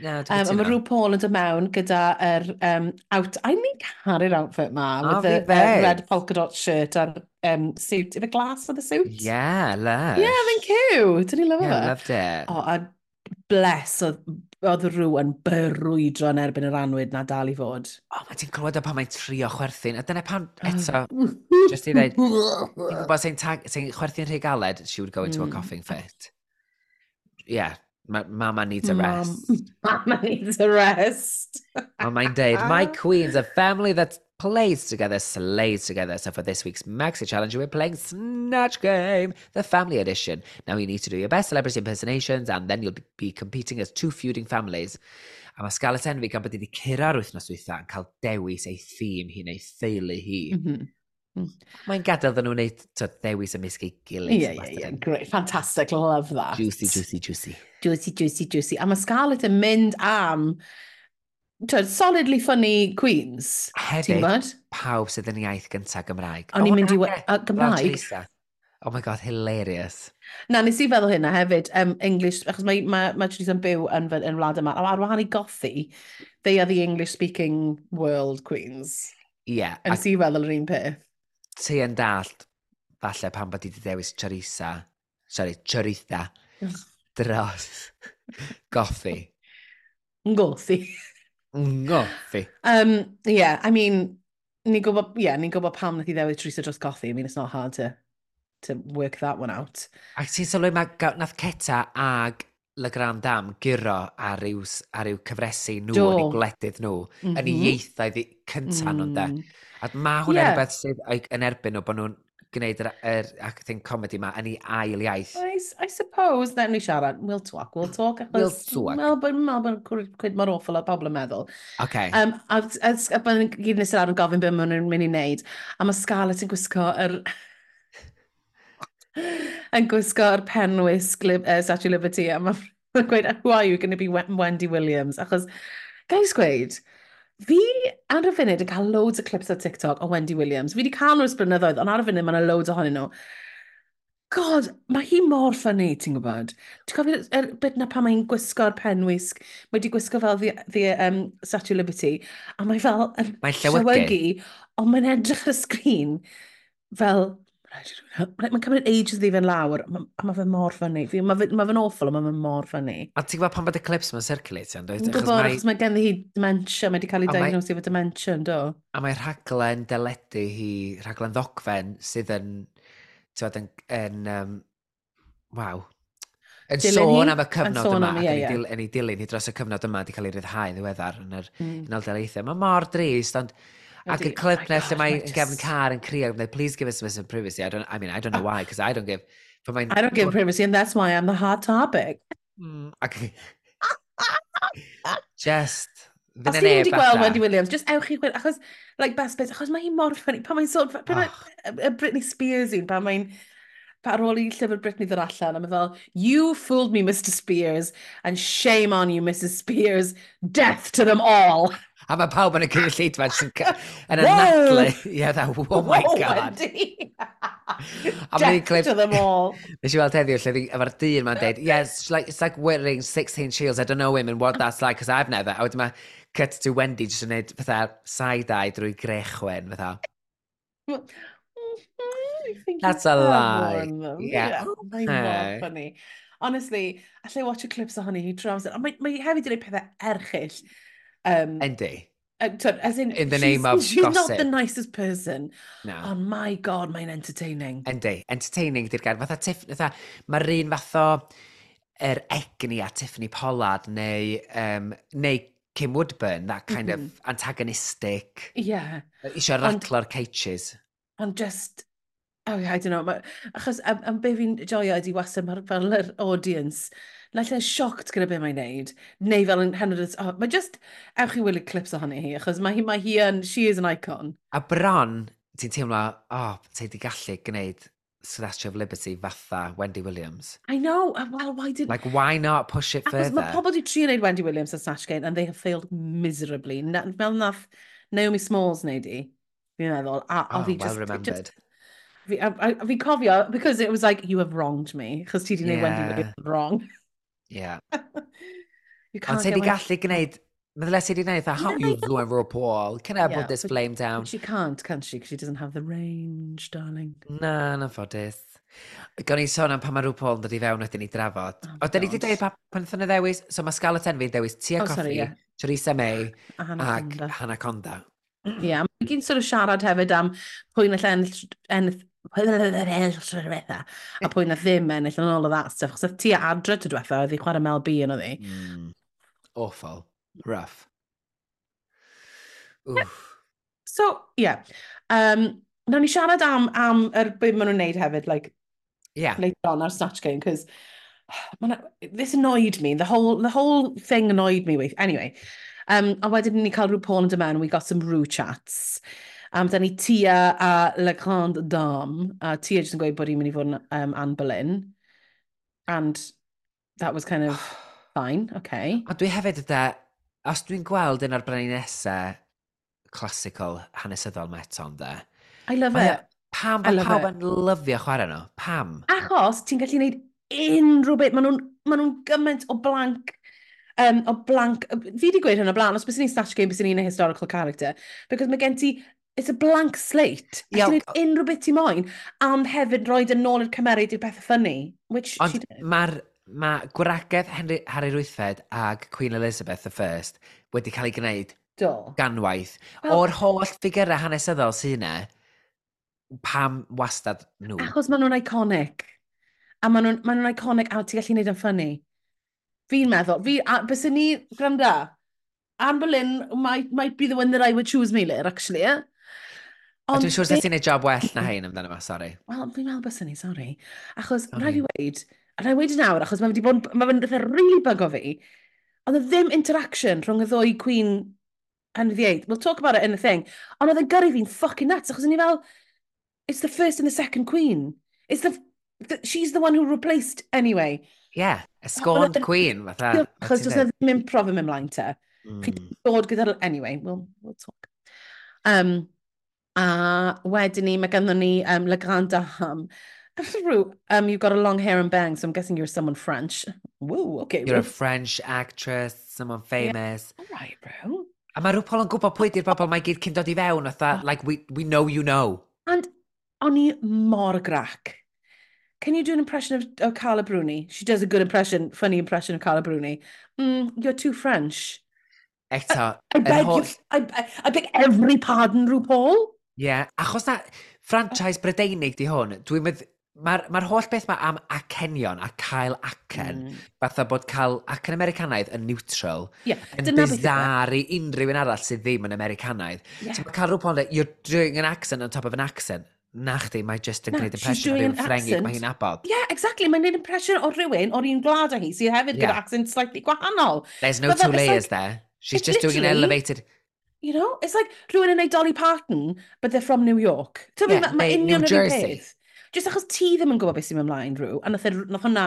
Yeah, um, a mae Rhw Paul yn dod mewn gyda yr er, um, out... I mean, caru'r outfit ma, oh, with the uh, red polka dot shirt a'r um, suit. Ife glass oedd the suit? Yeah, lush. Yeah, mae'n cute. Dyn ni lyfo yeah, fe? loved it. Oh, a bless, oedd oedd rhyw yn byrwydro yn erbyn yr anwyd na dal i fod. O, oh, mae ti'n clywed o pan mae'n trio chwerthin, a dyna pan ah. eto, just i ddweud, ti'n gwybod sy'n sy chwerthin rhy galed, she would go into mm. a hmm. coughing fit. Yeah, ma mama needs a rest. Mom, (laughs) mama needs a rest. a mae'n deud, my (laughs) queen's a family that's plays together, slays together. So for this week's Maxi Challenge, we're playing Snatch Game, the family edition. Now you need to do your best celebrity impersonations and then you'll be competing as two feuding families. A mae Scarlett Envy gan bod wedi cyrra'r wythnos dwytha yn cael dewis ei thîm hi neu theulu hi. Mhm. Mm. Mae'n gadael ddyn nhw'n neud to, dewis ymysg ei gilydd. Yeah, yeah, yeah. great, fantastic, love that. Juicy, juicy, juicy. Juicy, juicy, juicy. A mae Scarlett yn mynd am twyd, solidly funny Queens. Hefyd, bod? pawb sydd yn iaith gyntaf Gymraeg. O'n i'n mynd i... A Gymraeg? Oh my god, hilarious. Na, nes i feddwl hynna hefyd, um, English, achos mae, mae, mae yn byw yn, yn wlad yma, a ar wahan i gothi, they are the English-speaking world queens. Ie. Yeah, a nes i feddwl yr un peth. Ti yn dallt, falle pan bod i wedi dewis Charissa, sorry, Charitha, dros goffi. Ngothi. Ngoffi. Um, yeah, I mean, ni'n gwybod, yeah, ni'n gwybod pam nath i ddewis Teresa dros goffi. I mean, it's not hard to, to work that one out. Ac ti'n sylwi mae nath Ceta ag Le Grand Dam gyro ar yw, ar yw cyfresu nhw Do. yn eu gwledydd nhw mm -hmm. yn eu mhm. ieithoedd cyntaf mm. nhw'n de. A mae hwnna'n yeah. rhywbeth sydd yn erbyn nhw bod nhw'n gwneud yr, yr acting comedy ma yn ei ail iaith. I, I suppose, then ni siarad, we'll talk, we'll talk. We'll talk. Melbourne, Melbourne, mel, cwyd mor awful o bobl yn meddwl. OK. Um, a a byddwn gyd nes yn gofyn beth maen nhw'n mynd i wneud. A mae Scarlett yn gwisgo yr... (laughs) yn gwisgo yr penwys uh, Statue Liberty. A mae'n (laughs) gweud, who are you going to be Wendy Williams? Achos, gais gweud, Fi ar y funud yn cael loads o clips o TikTok o Wendy Williams. Fi wedi cael nhw'r ysbrydnyddoedd, ond ar y funud mae yna loads ohonyn nhw. God, mae hi mor ffynnu, ti'n gwybod? Ti'n cofio er bit na pan mae'n gwisgo'r penwisg, mae wedi gwisgo fel the, the um, Statue of Liberty, a mae fel yn mae llywygu, ond mae'n edrych ar y sgrin fel rhaid i. Mae'n cymryd ages ddi fe'n lawr, a mae fe mor fyny. Mae fe'n awful, a mae fe'n mor ffynnu. A ti'n gwybod pan bod y clips mae'n circulate yn dweud? Yn gwybod, achos mae gen hi dementia, mae wedi cael ei diagnosi efo dementia yn do. A mae rhaglen deledu hi, rhaglen ddogfen, sydd yn, ti'n gwybod, yn, yn um, waw, yn dilyn sôn hi? am y cyfnod yma, am, yeah, yn ei dilyn hi dros y cyfnod yma wedi cael ei ryddhau yn ddiweddar yn yr mm. Unol Daleithiau. Mae mor drist, ond Ac y clip na nes lle mae just... gefn car yn crio, like, please give us some privacy. I, don't, I mean, I don't know ah. why, because I don't give... For my, I don't give privacy, and that's why I'm the hot topic. Mm, ac... (laughs) just... Os ti'n wedi gweld Wendy Williams, just ewch i gweld, achos, like, best bits, achos mae hi mor ffynnu, pan mae'n sôn, pan mae ah. Britney Spears un, pan mae'n, ar ôl i llyfr Britney ddod allan, a mae fel, you fooled me, Mr Spears, and shame on you, Mrs Spears, death to them all. A mae pawb yn y cynulleidfa yn (laughs) yn anadlu. Ie, dda, (laughs) oh my god. (laughs) a Death clip, to them all. Nes i weld heddiw lle ddi, efo'r dyn ma'n deud, yes, it's like, it's like wearing 16 shields, I don't know women what that's like, because I've never. A wedyn mae cut to Wendy jyst yn neud fatha side-eye drwy grechwen, fatha. Mm-hmm. That's a lie. One, yeah. yeah. Oh, my god, funny. Honestly, allai watch y clips ohoni hi drams. Ond mae, mae hefyd yn gwneud pethau erchill. Um, Yndi. As in, in the name of she's gossip. not the nicest person. No. Ond oh, my god, mae'n entertaining. Yndi, entertaining di'r gair. Fatha, tiff, fatha mae'r un fath o er egni a Tiffany Pollard neu, um, neu Kim Woodburn, that kind mm -hmm. of mm-hmm. antagonistic. Yeah. Isio ratlo'r cages. Ond just, oh yeah, I don't know. Ma, achos am, am be fi'n joio ydi wasyn mae'r fel yr audience like, yn sioct gyda be mae'n neud, neu fel yn henod, oh, mae just, ewch chi wylio clips ohoni hi, achos mae hi, mae hi yn, she is an icon. A bron, ti'n teimlo, oh, ti wedi gallu gwneud Statue of Liberty fatha Wendy Williams. I know, well, why did... Like, why not push it further? Mae pobl wedi trio wneud Wendy Williams a Snatch Game, and they have failed miserably. Na, fel nath Naomi Smalls wneud i, fi'n meddwl. A, oh, fi well just, remembered. Just, fi, a, a, fi cofio, because it was like, you have wronged me, chos ti wedi yeah. wneud Wendy Williams wrong. (laughs) Yeah. (laughs) you can't Ond ti wedi gallu gwneud, meddwl ti wedi gwneud, how you doing RuPaul? Can I yeah, put this but, flame down? But she can't, can she? Because she doesn't have the range, darling. Na, na ffodus. Gawn ni sôn am pa mae RuPaul yn dod i fewn wedyn ni drafod. Oh, o, da ni wedi dweud pa pan nhw ddewis, so mae Scarlett Envy yn dewis Tia oh, Coffi, yeah. Theresa May a Hannah ac Hannah Conda. Ie, yeah, mae gyn sort of siarad hefyd am pwy na lle ennill, ennill (laughs) a pwy na ddim ennill yn ôl o that stuff, chos ti adre ty diwetha, oedd i chwarae MLB yn oedd. Mm. Awful. Rough. Oof. So, ie. Yeah. Um, Nawr ni siarad am, am yr beth maen nhw'n neud hefyd, like, yeah. later on ar Snatch Game, because this annoyed me, the whole, the whole thing annoyed me with, anyway. Um, a wedyn ni cael rhyw Paul yn dymen, we got some rhyw chats. Um, da ni Tia a Le Grande Dame, a Tia jyst yn gweud bod hi'n mynd i fod yn um, Anne Boleyn. And that was kind of (sighs) fine, okay. A dwi hefyd yda, os dwi'n gweld yn arbennig nesau, classical, hanesyddol meton de. I love Mae, it. Pam bod pawb yn lyfio chwarae nhw? Pam? Achos ti'n gallu gwneud unrhyw beth. Maen nhw'n ma nhw gymaint o blank um, o blank, fi wedi gweud hyn o blaen, os bys ni'n stash game, bys ni'n a historical character, because mae gen ti it's a blank slate. Ie. Ti'n gwneud unrhyw beth ti moyn, am hefyd roed yn ôl i'r cymeryd i'r pethau ffynnu, which Ond she did. mae'r ma gwragedd Henry, Harry Rwythfed ag Queen Elizabeth I wedi cael ei gwneud Do. ganwaith. Wel- O'r holl ffigurau hanesyddol sy'n e, pam wastad nhw. Achos maen nhw'n iconic. A maen nhw'n ma nhw iconic a ti'n gallu gwneud yn ffynnu. Fi'n meddwl, fi, a bys ni, gwranda, Anne Boleyn might, might be the one that I would choose me later, actually. eh? A dwi'n siŵr sure ti'n ei job well na hein amdano fo, sori. Wel, fi'n meddwl bys ni, sori. Achos, okay. rhaid i weid, a rhaid weid yn awr, achos mae wedi bod, mae'n rhaid really bug o fi, ond oedd e ddim interaction rhwng y ddwy Queen Henry VIII. We'll talk about it in the thing. Ond oedd yn gyrru fi'n fucking nuts, achos o'n i fel, it's the first and the second Queen. It's the, the she's the one who replaced anyway. Yeah, a scorned oh, queen, fatha. Achos does ddim improf yn mlaen te. Mm. Chi dod gyda'r... Anyway, we'll, we'll talk. Um, a wedyn ni, mae ganddo ni um, Le Grand Dame. Rw, um, you've got a long hair and bangs, so I'm guessing you're someone French. Woo, okay. You're a French actress, someone famous. All right, bro. A mae rhyw Paul yn gwybod pwy di'r bobl mae gyd cyn dod i fewn, fatha, like, we, we know you know. And o'n i mor grac. Can you do an impression of, of Carla Bruni? She does a good impression, funny impression of Carla Bruni. Mm, you're too French. Eto, I yr beg you, I, I, I beg every pardon, RuPaul. Ie, achos na, franchise Brydeinig di hwn, dwi'n mynd... Mae'r ma holl beth mae am acenion a cael acen, mm. fatha bod cael acen Americanaidd yn neutral, yeah, yn e. bizar i unrhyw un arall sydd ddim yn Americanaidd. Yeah. So mae cael rhyw pwynt, you're doing an accent on top of an accent. Na chdi, mae just yn gwneud impression o rhywun ffrengig mae hi'n abod. Yeah, exactly. Mae'n gwneud impression o rhywun o'r un gwlad o hi, sydd hefyd yeah. gyda accent slightly gwahanol. There's no But two layers like, there. She's just doing an elevated... You know? It's like rhywun yn neud Dolly Parton, but they're from New York. Ti'n yeah, mae union yr un peth. Just achos ti ddim yn gwybod beth sy'n mynd ymlaen rhyw, a nath e nath hwnna,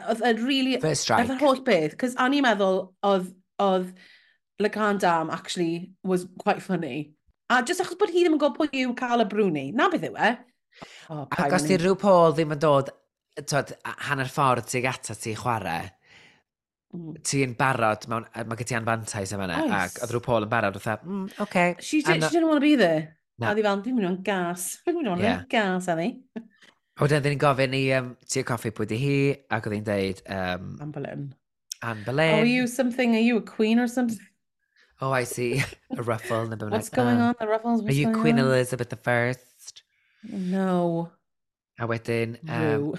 oedd e yn really... First strike. yr e holl beth, cos a'n i'n meddwl oedd, oedd Lacan Dam actually was quite funny. A just achos bod hi ddim yn gwybod pwy yw Carla Bruni, na beth yw e. Oh, Ac os di rhyw Paul ddim yn dod, twyd, hanner ffordd tuag ata ti chwarae, Mm. ti'n barod, mewn, mae gen ti anfantais yma yna, Oes. ac oedd rhyw Paul yn barod, oedd mm, okay, She, I'm did, not- she didn't want to be there. Na. A ddi fel, dwi'n mynd o'n gas. Dwi'n mynd o'n Yeah. gas, a ddi. A wedyn ddyn ni'n gofyn i um, ti y coffi pwy di hi, ac oedd hi'n deud um, Am Boleyn. Anne Boleyn. Are you something? Are you a queen or something? Oh, I see. (laughs) a ruffle. And What's going ah. on? The ruffles? Are what's you going Queen on?" Elizabeth I? No. A wedyn... Um, Um,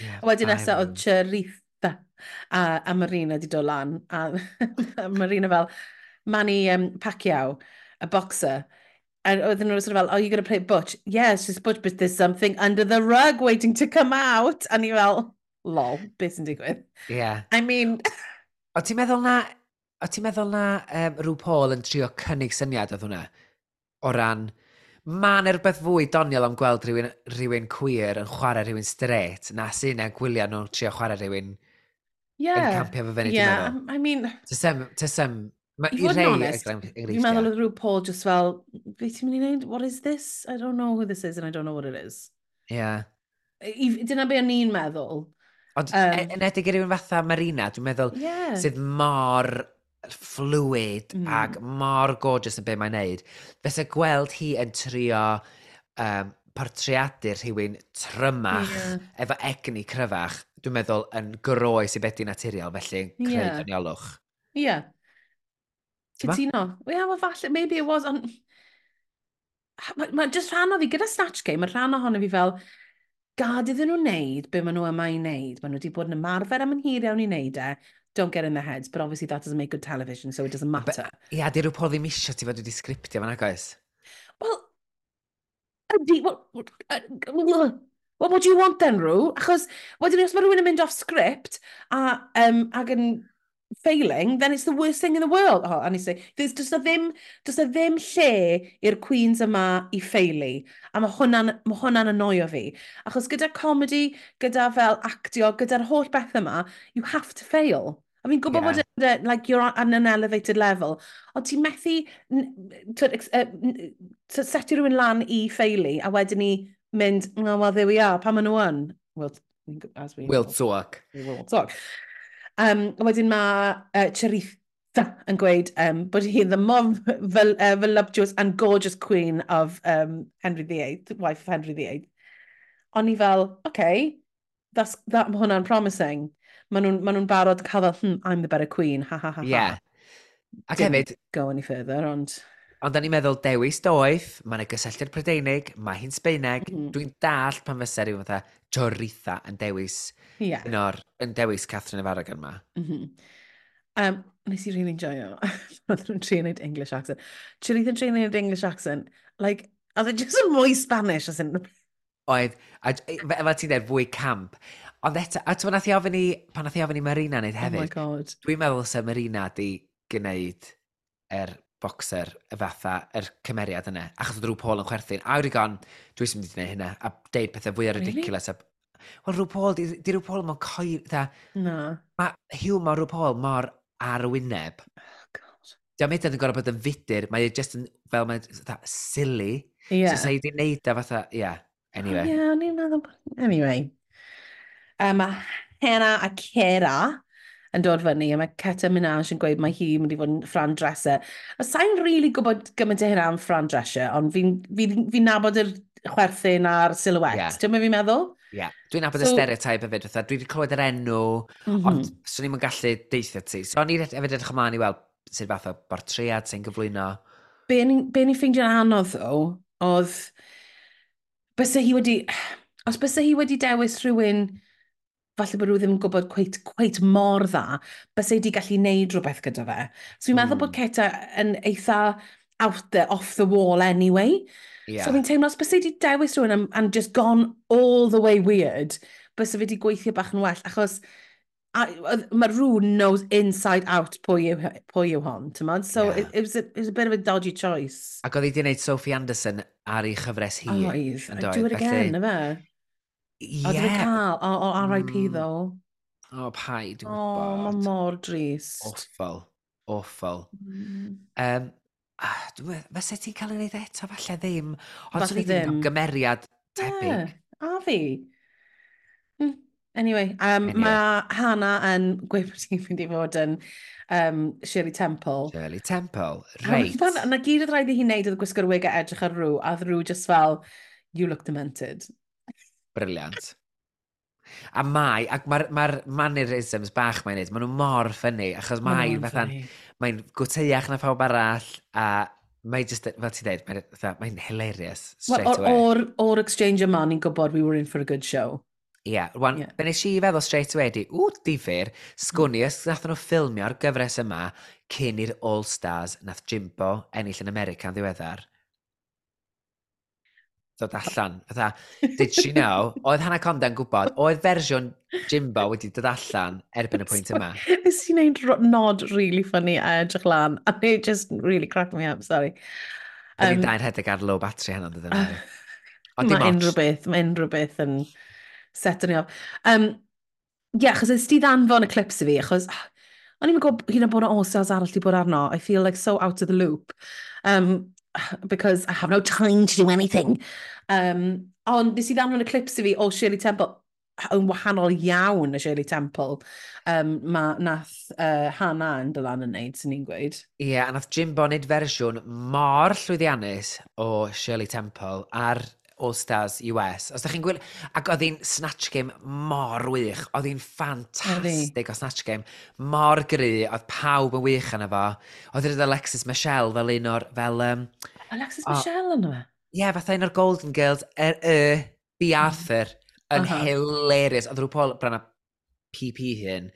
yeah, a Wedyn I'm- nesaf oedd Cherith A, a Marina di dod lan. A, a (laughs) Marina fel, Manny um, Pacquiao, a boxer. And oedden nhw sort of fel, oh, you're going to play Butch? Yeah, it's just Butch, but there's something under the rug waiting to come out. A ni fel, lol, beth sy'n digwydd? Yeah. I mean... o ti'n meddwl na, o ti'n meddwl na um, rhyw Paul yn trio cynnig syniad oedd hwnna? O ran, mae'n erbeth fwy doniol am gweld rhywun, rhywun queer yn chwarae rhywun straight na sy'n e gwyliau nhw'n trio chwarae rhywun yeah. yn campio fe fyny, yeah. dwi'n meddwl. I mean... Tysem, tysem, mae i rei enghreifftiau. Dwi'n meddwl oedd rhyw Paul just fel, be ti'n mynd i wneud? What is this? I don't know who this is and I don't know what it is. Yeah. I, dyna be o'n i'n meddwl. Ond um, yn edrych i rywun fatha Marina, dwi'n meddwl yeah. sydd mor fluid mm. ac mor gorgeous yn be mae'n neud. Fysa gweld hi yn trio um, portreadur rhywun trymach yeah. efo egni cryfach, dwi'n meddwl yn groes i bedi naturiol, felly creu yeah. doniolwch. Ie. Yeah. Cytuno. Ie, yeah, well, falle, maybe it was, ond... Mae ma, just rhan o fi, gyda Snatch Game, mae rhan ohono fi fel, gad iddyn nhw wneud be maen nhw yma i wneud. Maen nhw wedi bod yn ymarfer am yn hir iawn i wneud e. Don't get in their heads, but obviously that doesn't make good television, so it doesn't matter. Ie, yeah, di rhyw pob ddim isio ti fod wedi sgriptio fan agos? Wel, Ydy, what, well, what do you want then, Rw? Achos, wedyn well, os mae rhywun yn mynd off script a, um, ag yn failing, then it's the worst thing in the world. Oh, and i say, there's just a ddim, just a ddim lle i'r queens yma i ffeili. A mae hwnna'n, ma hwnna annoio fi. Achos gyda comedy, gyda fel actio, gyda'r holl beth yma, you have to fail. A fi'n gwybod yeah. bod like, you're on an elevated level. O ti'n methu to setio rhywun lan i ffeili a wedyn ni mynd, mm, oh, well, there we are, pa maen nhw yn? Well, as we... We'll talk. We will talk. Um, wedyn mae uh, Charitha yn gweud um, bod hi the more vel, uh, voluptuous and gorgeous queen of um, Henry VIII, wife of Henry VIII. O'n i fel, okay, that's, that, hwnna'n promising maen nhw'n ma nhw barod cael fel, hm, I'm the better queen, ha ha ha ha. Yeah. Ac Didn't hefyd... go any further, ond... Ond o'n i'n meddwl dewis doeth, mae yna gysylltiad Prydeinig, mae hi'n Sbeineg, mm -hmm. dwi'n dall pan fysa rhywun fatha Joritha yn dewis, yeah. un o'r, yn dewis Catherine of Aragon yma. Mm -hmm. um, nes i rili'n really joio, (laughs) oedd nhw'n trio wneud English accent. Joritha'n trio wneud English accent, like, oedd e just yn mwy Spanish, as in... Oedd, a, fel ti'n dweud, fwy camp. Ond eto, a ti'n nath i ofyn i, pan nath i ofyn i Marina wneud hefyd. Oh my god. Dwi'n meddwl se Marina di gwneud er boxer y fatha, yr er cymeriad yna, achos oedd rhyw Paul yn chwerthin. A wedi gon, dwi'n sy'n mynd i gwneud hynna, a deud pethau fwy really? ridiculous. A... Wel, rhyw Paul, di, di rhyw Paul mae'n coir, dda. Na. Mae hiwmor rhyw Paul mor ar y wyneb. Oh god. Dwi'n meddwl yn gorau bod yn fudur, mae e just yn, fel mae'n, fatha, silly. Ie. Yeah. So, sa'i di wneud a e fatha, ie, yeah. anyway. Ie, yeah, i'n meddwl, anyway um, mae Hena a Cera yn dod fyny, a mae Ceta Minaj yn gweud mae hi yn mynd i fod yn Fran Dresser. A sa'n rili really gwybod gymaint o hynna am Fran Dresser, ond fi'n fi, fi, fi nabod yr chwerthin a'r silhouette. Yeah. Dwi'n mynd fi'n meddwl? Ie. Yeah. Dwi'n nabod so, y stereotype hefyd, fatha, dwi wedi clywed yr enw, mm -hmm. ond swn i'n gallu deithio ti. So, o'n i hefyd edrych ymlaen i weld sydd fath o bortread sy'n gyflwyno. Be ni'n ffeindio'n anodd, ddo, oedd... Bysa hi wedi... Os bysa hi wedi dewis rhywun falle bod nhw ddim yn gwybod cweit, cweit mor dda, bys ei di gallu neud rhywbeth gyda fe. So fi'n mm. bod hmm. Keta yn eitha out there, off the wall anyway. Yeah. So fi'n teimlo, os bys ei di dewis rhywun and, and just gone all the way weird, bys ei wedi gweithio bach yn well, achos mae rhywun knows inside out pwy yw, pwy yw hon, ti'n modd? So yeah. it, it, was a, it was a bit of a dodgy choice. Ac oedd hi di wneud Sophie Anderson ar ei chyfres hi. Oh, oedd. Do it again, yma. Ie. Oedd yn cael, o, o RIP mm. ddo. O, pai, dwi'n gwybod. O, mae mor drist. Offal, offal. Mm. Um, ah, Fyse ti'n cael ei wneud eto, falle ddim. Ond swn i ddim gymeriad tebyg. Yeah, a fi. Hmm, anyway, um, anyway. mae Hannah yn gweud bod ti'n i fod yn um, Shirley Temple. Shirley Temple, reit. Na, na gyd oedd rhaid i hi wneud oedd gwisgo'r wig a edrych ar rŵ, a rŵ just fel, you look demented briliant. A mae, ac mae'r ma mannerisms bach mae'n neud, maen nhw mor ffynnu, achos mae'n fathan, mae'n gwteiach na phawb arall, a mae'n just, fel ti'n dweud, mae'n mae hilarious straight well, or, away. O'r, or exchange yma, ni'n gwybod we were in for a good show. Ie, yeah, rwan, yeah. nes i feddwl straight away di, ww, difyr, sgwni, mm. os nath nhw ffilmio'r gyfres yma cyn i'r All Stars nath Jimbo ennill yn America yn ddiweddar, dod allan. Fytha, did she know? (laughs) Oedd Hannah Conda'n gwybod, oedd fersiwn Jimbo wedi dod allan erbyn y pwynt yma. (laughs) Nes i wneud nod really funny a edrych lan, and it just really cracked me up, sorry. Um, Dyn ni'n hedeg ar low battery hynny, dydyn ni. (laughs) Ond mae unrhyw beth, mae unrhyw beth yn set ni off. Um, Ie, yeah, achos ys ti ddanfon y clips i fi, achos ah, o'n i'n gwybod hyn o bod o ostels arall di bod arno. I feel like so out of the loop. Um, (sighs) because I have no time to do anything. Um, ond nes i ddanfon y clips i fi o Shirley Temple yn wahanol iawn y Shirley Temple um, mae nath uh, Hannah yn dylan yn neud, sy'n ni'n gweud. Ie, yeah, a nath Jim Bonnet fersiwn mor llwyddiannus o Shirley Temple ar All-Stars US. Os da chi'n gwylio... Ac oedd hi'n Snatch Game mor wych. Oedd hi'n ffantastig o Snatch Game. Mor gry. Oedd pawb yn wych yna fo. Oedd hi'n Alexis Michelle fel un o'r... Fel, um, Alexis o, Michelle yna fe? Ie, yeah, fatha un o'r Golden Girls. Er, er, B. Mm. Arthur. Yn uh -huh. hilarious. Oedd rhyw Paul PP hyn.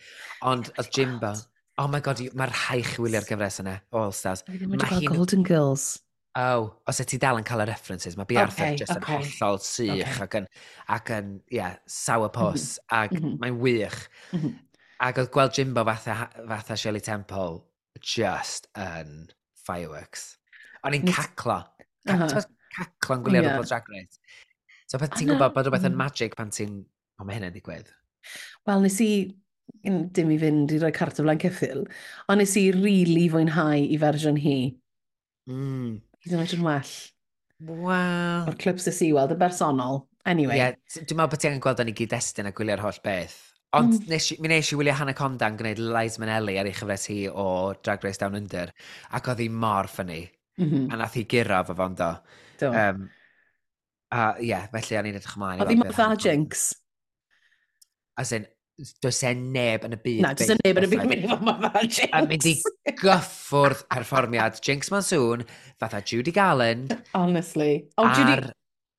Ond oh oedd Jimbo... Oh my god, mae'r haich wylio'r gyfres yna, All Stars. Mae hi'n... Golden Girls. Oh, os ti dal yn cael y references, mae B. Arthur okay, just yn okay. hollol sych okay. ac yn, ac yn yeah, sourpuss, mhm. mm -hmm. ac mm -hmm. mae'n wych. Mm -hmm. Ac oedd gweld Jimbo fatha, fatha Shirley Temple just yn fireworks. O'n i'n caclo. Ca uh-huh. uh -huh. Caclo'n gwylio yeah. RuPaul's Drag Race. So pan ti'n gwybod bod rhywbeth yn mm-hmm. magic pan ti'n... O, mae hynny'n digwydd. Wel, nes i dim i fynd i roi cart o flaen ceffil, ond nes i rili really fwynhau i fersiwn hi. Mm hyd yn oed yn well. Wow. O'r clips ys i weld, y bersonol. Anyway. Yeah, dwi'n meddwl bod ti angen gweld o'n i gyd-destun a gwylio'r holl beth. Ond mm. nes, mi nes i wylio Hannah Condan gwneud Lies Minnelli ar ei chyfres hi o Drag Race Down Under, ac oedd hi mor ffynnu. Mm -hmm. A nath hi giro fo fo'n do. Do. Um, a ie, yeah, felly o'n i'n edrych ymlaen. Oedd hi mor dda jinx. As in, does e neb yn y byd. Na, does e neb yn y byd yn mynd i fod yma fel Jinx. A mynd i (laughs) gyffwrdd perfformiad Jinx Monsoon, fatha Judy Garland. Honestly. Oh, ar, Judy...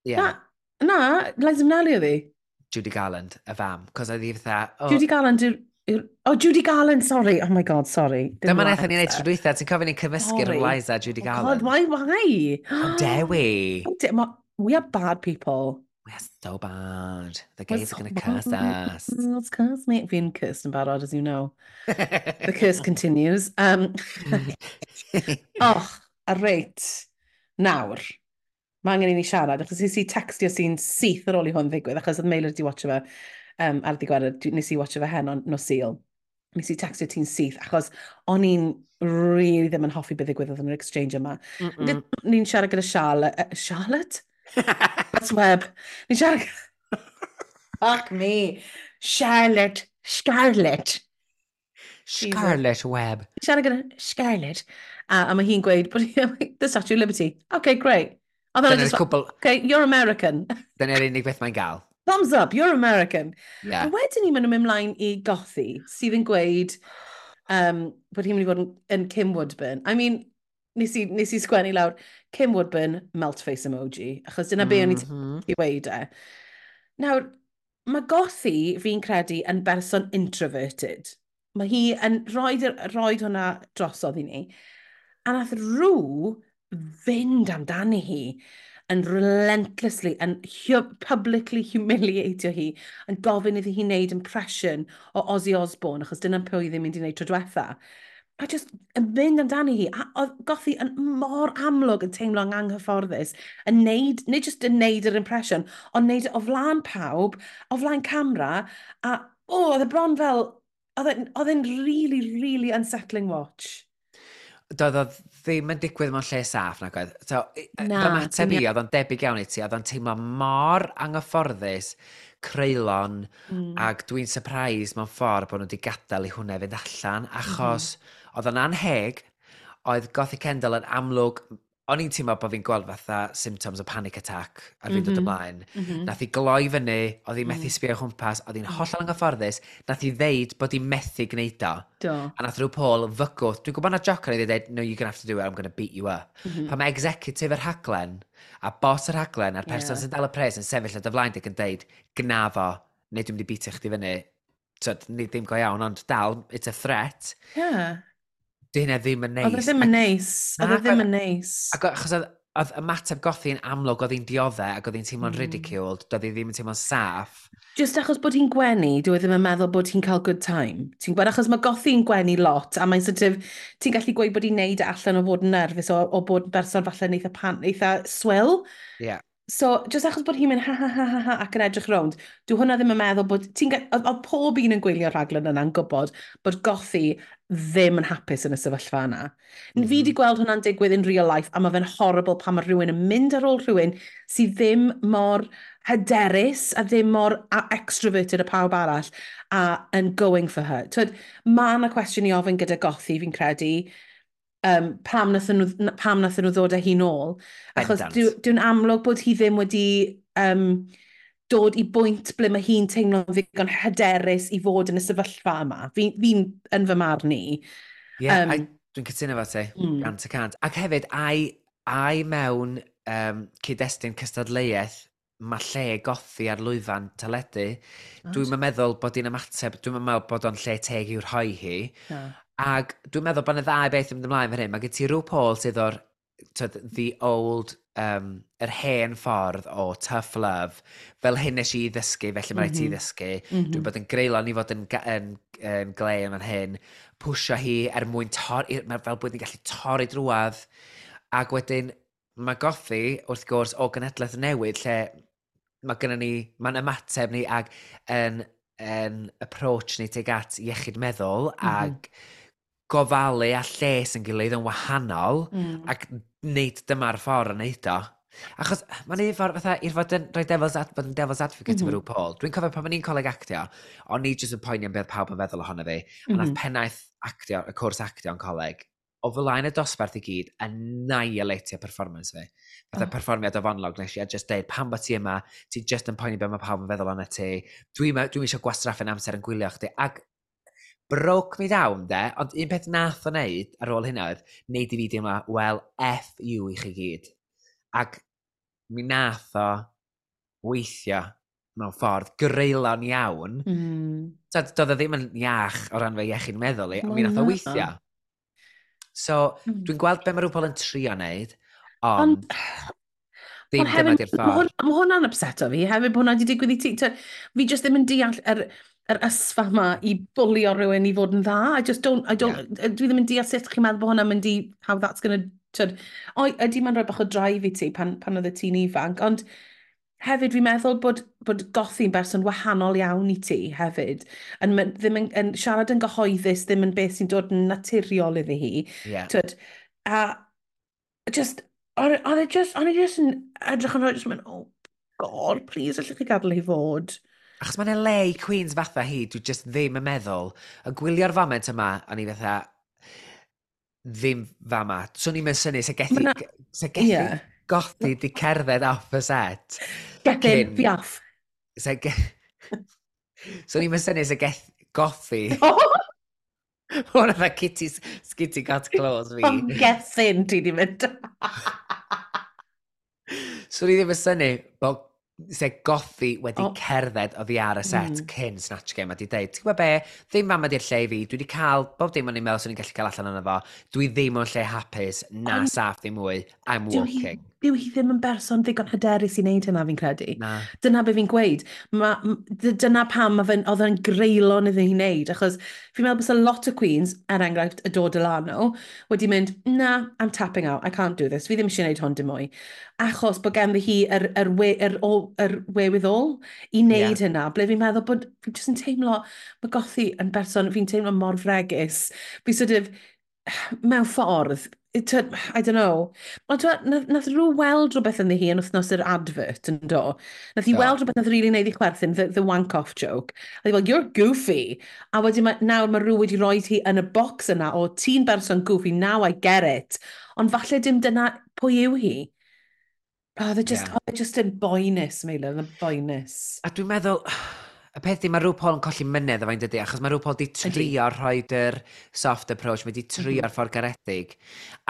Yeah. Na, na Liza Minnelli oedd hi. Judy Garland, y fam. Cos oedd hi fatha... Oh. Judy Garland yw'r Oh, Judy Garland, sorry. Oh my god, sorry. Dyma wnaethon ni'n neud trwy dweitha, ti'n cofyn ni'n cymysgu'r Liza Judy oh Garland. Oh god, why, why? How dare we? We are bad people. We're so bad. The gays are going to curse us. Let's curse me. Fi'n cursed yn barod, as you know. The curse (laughs) continues. Um, (laughs) och, a reit. Nawr, mae angen i ni siarad, achos nes i textio sy'n syth ar ôl i hwn ddigwydd, achos oedd Meilir di watcho fe um, ar ddigwedd, nes i watcho fe hen o'n no sil. Nes i textio ti'n syth, achos o'n i'n really ddim yn hoffi beth ddigwyddodd yn yr exchange yma. Mm -mm. Ni'n siarad gyda Charlotte, uh, Charlotte? That's Web. (laughs) Fuck me. Charlotte. Scarlett. Scarlet Web. Ni'n siarad gyda Scarlett. A, a hi'n gweud, but the Statue of Liberty. Okay, great. Then I Dyna'r just, cwbl, okay, you're American. (laughs) dyna'r unig beth mae'n gael. Thumbs up, you're American. A Yeah. wedyn ni mynd ymlaen i gothi, sydd yn gweud um, bod hi'n mynd i fod yn, yn Kim Woodburn. I mean, nes i, nes i sgwennu lawr, Kim Woodburn, melt face emoji, achos dyna mm -hmm. be o'n i mm-hmm. wedi e. Nawr, mae gothi fi'n credu yn berson introverted. Mae hi yn rhoi, rhoi hwnna drosodd i ni. A nath rŵ fynd amdani hi yn relentlessly, yn hu publicly humiliatio hi, yn gofyn iddi hi wneud impression o Ozzy Osbourne, achos dyna'n pwy ddim mynd i wneud tro diwetha a just yn mynd amdani hi, a oedd gothi yn mor amlwg yn teimlo'n anghyfforddus, yn neud, nid just yn neud yr impression, ond neud e o flaen pawb, o flaen camera, a o, oh, oedd y bron fel, oedd e'n really, really unsettling watch. Doedd o ddim yn digwydd mewn lle saff nag oedd. So, na, fy mateb i, oedd o'n debyg iawn i ti, oedd o'n teimlo mor anghyfforddus, creulon, mm. ac dwi'n surprise mewn ffordd bod nhw wedi gadael i hwnna fynd allan, mm-hmm. achos mm Oedd o'n anheg, oedd Gothic Kendall yn amlwg o'n i'n teimlo bod fi'n gweld fatha symptoms o panic attack ar fi'n mm -hmm. dod mhm. ymlaen. Mm -hmm. Nath i gloi fyny, oedd hi'n methu mm. sbio chwmpas, oedd hi'n mm. hollol anghyfforddus, nath i ddeud bod hi'n methu gwneud o. Do. A nath rhyw Paul fygwth, dwi'n gwybod na joc ar ei ddeud, no, you're going to have to do it, I'm going to beat you up. Mm -hmm. Pan mae executive yr haglen, a bos yr haglen, a'r person yeah. sy'n dal y pres yn sefyll y dyflaen dig yn deud, gna fo, neu dwi'n mynd i beatio chdi fyny. So, ddim go iawn, ond dal, it's a threat. Yeah dyn e ddim yn e neis. Oedd e ddim yn neis. E oedd e ddim yn neis. Achos oedd ymateb gothi yn amlwg oedd hi'n dioddau ac oedd hi'n teimlo'n mm. ridiculed, doedd hi ddim yn teimlo'n saff. Just achos bod hi'n gwenu, dwi e ddim yn meddwl bod hi'n cael good time. Ti'n gwybod, achos mae gothi'n gwenu lot, a mae'n sort of, ti'n gallu gweud bod hi'n neud allan o fod yn nerfus o, o bod yn berson falle yn eitha, pan, eitha swill. Yeah. So, jyst achos bod hi'n mynd ha ha ha ha ha ac yn edrych rownd, dwi hwnna ddim yn meddwl bod... Ti'n Oedd pob un yn gwylio'r rhaglen yna'n gwybod bod gothi ddim yn hapus yn y sefyllfa yna. Mm -hmm. Fi mm-hmm. wedi gweld hwnna'n digwydd in real life, a mae fe'n horrible pan mae rhywun yn mynd ar ôl rhywun sydd ddim mor hyderus a ddim mor extroverted a pawb arall a yn going for her. Twyd, mae yna cwestiwn i ofyn gyda gothi, fi'n credu, um, pam nathyn nhw, pam nathyn nhw ddod â hi nôl. Achos dwi'n dwi amlwg bod hi ddim wedi um, dod i bwynt ble mae hi'n teimlo'n ddigon hyderus i fod yn y sefyllfa yma. Fi'n fi yn fy marn i. Ie, yeah, um, dwi'n cytuno fo ti, mm. gant y cant. Ac hefyd, ai, ai mewn um, cyd-destun cystadleuaeth mae lle gothi ar lwyfan teledu, ah. dwi'n meddwl bod hi'n ymateb, dwi'n meddwl bod o'n lle teg i'w rhoi hi. Yeah. Ac dwi'n meddwl bod yna ddau beth yn mynd ymlaen fan hyn. Mae gen ti rhyw Paul sydd o'r the old, um, yr hen ffordd o tough love, fel hyn nes i ddysgu, felly mae'n mm -hmm. ti mm-hmm. ddysgu. Mm -hmm. Dwi'n bod yn greulon i fod yn, yn, yn gleu yn hyn, pwysio hi er mwyn torri, fel bod ni'n gallu torri drwad. Ac wedyn, mae gothi wrth gwrs o genedlaeth newydd lle mae gennym ni, mae'n ymateb ni ag yn, yn approach ni teg at iechyd meddwl mm -hmm. ag gofalu a lles yn gilydd yn wahanol mm. ac nid dyma'r ffordd yn neud o. Achos eh, mae'n un ffordd fatha i'r fod yn rhoi devil's, ad, bod yn devil's advocate mm -hmm. efo mhm. Paul. Dwi'n cofio pan o'n i'n coleg actio, o'n i jyst yn poeni am beth pawb yn feddwl ohono fi. Mm -hmm. A nath mhm. pennaeth actio, y cwrs actio yn coleg, o flaen y dosbarth i gyd, annihilatio performance fi. Fatha oh. perfformiad o fonlog nes i, a just deud, pan bod ti yma, ti just yn poeni beth mae pawb yn feddwl ond ti, Dwi'n e-, dwi eisiau gwastraffu'n amser yn gwylio chdi, ac broke me down, de, ond un peth nath o wneud ar ôl hynna oedd, wneud i fi deimlo, wel, F you i chi gyd. Ac mi nath o weithio mewn ffordd greulon iawn. Mm. So, doedd o ddim yn iach o ran fe iechyd meddwl i, ond mi nath o weithio. So, mm. dwi'n gweld be mae rhywbeth yn trio wneud, ond... ond (sighs) Ddim dyma di'r ffordd. Mae hwnna'n upset o fi, hefyd bod hwnna wedi digwydd i ti. Fi jyst ddim yn deall yr... Er yr ysfa yma i bwlio rhywun i fod yn dda. I just don't, I don't, yeah. dwi ddim yn deall sut chi'n meddwl bod hwnna'n mynd i, how that's gonna, tyd, o, ydy mae'n rhoi bach o drive i ti pan, pan oedd y ti'n ifanc, ond hefyd fi'n meddwl bod, bod gothi'n berson wahanol iawn i ti hefyd, yn, ddim yn, yn siarad yn gyhoeddus, ddim yn beth sy'n dod yn naturiol iddi hi. Yeah. Tyd, a just, oedd e just, oedd e just yn edrych yn rhoi, just mynd, oh god, please, allwch chi gadael hi fod. Achos mae'n yna le i Queens fatha hi, dwi just ddim yn meddwl. Y gwylio'r foment yma, o'n i fatha, ddim fama. So ni'n mynd syni, se gethu, na... se gethu yeah. gothi di cerdded off y set. Gethu, fi off. Se ge... (laughs) so ni'n mynd syni, se gethu gothi. (laughs) Hwna dda Kitty, Kitty got Claws fi. Ond gethin ti di mynd. so ni ddim yn syni, bod se gothi wedi oh. cerdded o ddi ar y set mm. cyn Snatch Game a di deud, ti'n gwybod be, ddim mam ydy'r lle i fi, dwi wedi cael bob dim o'n i'n meddwl sy'n gallu cael allan yna fo, dwi ddim o'n lle hapus, na I'm, saff ddim mwy, I'm walking byw hi ddim yn berson ddigon hyderus i wneud hynna fi'n credu. Na. Dyna be fi'n gweud. Ma, dyna pam mae fe'n, oedd e'n greulon iddi hi wneud, achos fi'n meddwl bys a lot o queens, er enghraifft, y dod Delano, wedi mynd, na, I'm tapping out, I can't do this, fi ddim eisiau wneud hwn dim mwy. Achos bod gen hi yr, yr, we, yr, yr we i wneud yeah. hynna, ble fi'n meddwl bod, fi'n just yn teimlo, mae gothi yn berson, fi'n teimlo mor fregus. Fi sort of, mewn ffordd, I don't know. Ond nath, nath rhyw weld rhywbeth yn hi yn wythnos yr advert yn do. Nath hi yeah. weld rhywbeth nath rili really neud i chwerthin, the, the wank-off joke. A ddi fel, you're goofy. A wedyn ma, nawr mae rhyw wedi rhoi hi yn y box yna o ti'n berson goofy, now I get it. Ond falle dim dyna pwy yw hi. Oh, they're just, yeah. oh, they're just yn boenus, Meilan, yn boenus. A dwi'n meddwl, Y peth di, mae rhyw Paul yn colli mynedd o fe'n dydy, achos mae rhyw Paul di trio rhoi yr soft approach, mae di trio'r mm -hmm. ffordd garedig,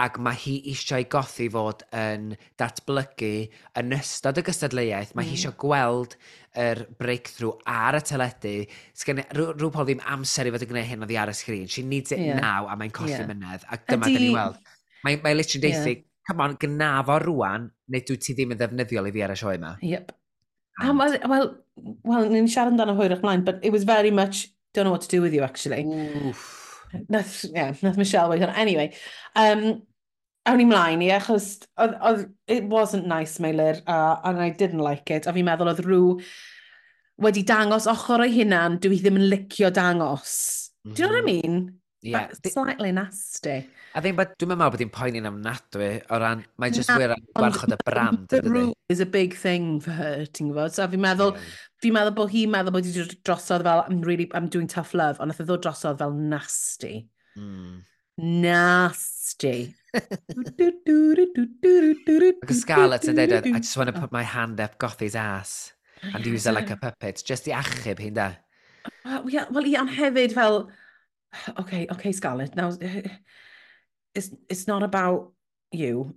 ac mae hi eisiau gothi fod yn datblygu yn ystod y gystadleuaeth, mae mm. hi eisiau gweld yr breakthrough ar y teledu, sgan rhyw Paul ddim amser i fod yn gwneud hyn oddi ar y sgrin, she needs it yeah. now, a mae'n colli yeah. mynedd, ac dyma Ydy... dyn ni weld. Mae, mae literally yeah. deithi, come on, gynnafo rwan, neu dwi ti ddim yn ddefnyddiol i fi ar y sioe yma. Yep. A wel, well, well, ni'n siarad amdano hwyrach mlaen, but it was very much, don't know what to do with you, actually. Oof. Nath, yeah, nath Michelle weithio. Anyway, um, awn ni mlaen i, achos oedd, oedd, it wasn't nice, Meilir, uh, and I didn't like it. A fi'n meddwl oedd rhyw wedi dangos ochr o'i hunan, dwi ddim yn licio dangos. Mm -hmm. Do you know what I mm-hmm. mean? Yeah. That's slightly nasty. A ddim, dwi'n meddwl bod hi'n poeni'n amnadwy o ran, mae jyst wir yn gwarchod y brand. The rule is a big thing for her, ti'n gwybod? So fi'n meddwl, yeah. fi'n meddwl bod hi'n meddwl bod hi'n drosodd fel, I'm really, I'm doing tough love, ond nath o ddod drosodd fel nasty. Mm. Nasty. (laughs) Ac Scarlett yn dweud, e, I just want to put my hand up Gothi's ass and use her like a puppet. Just i achub hi'n da. Wel, ie, ond hefyd fel, okay, okay, Scarlett, now it's, it's not about you.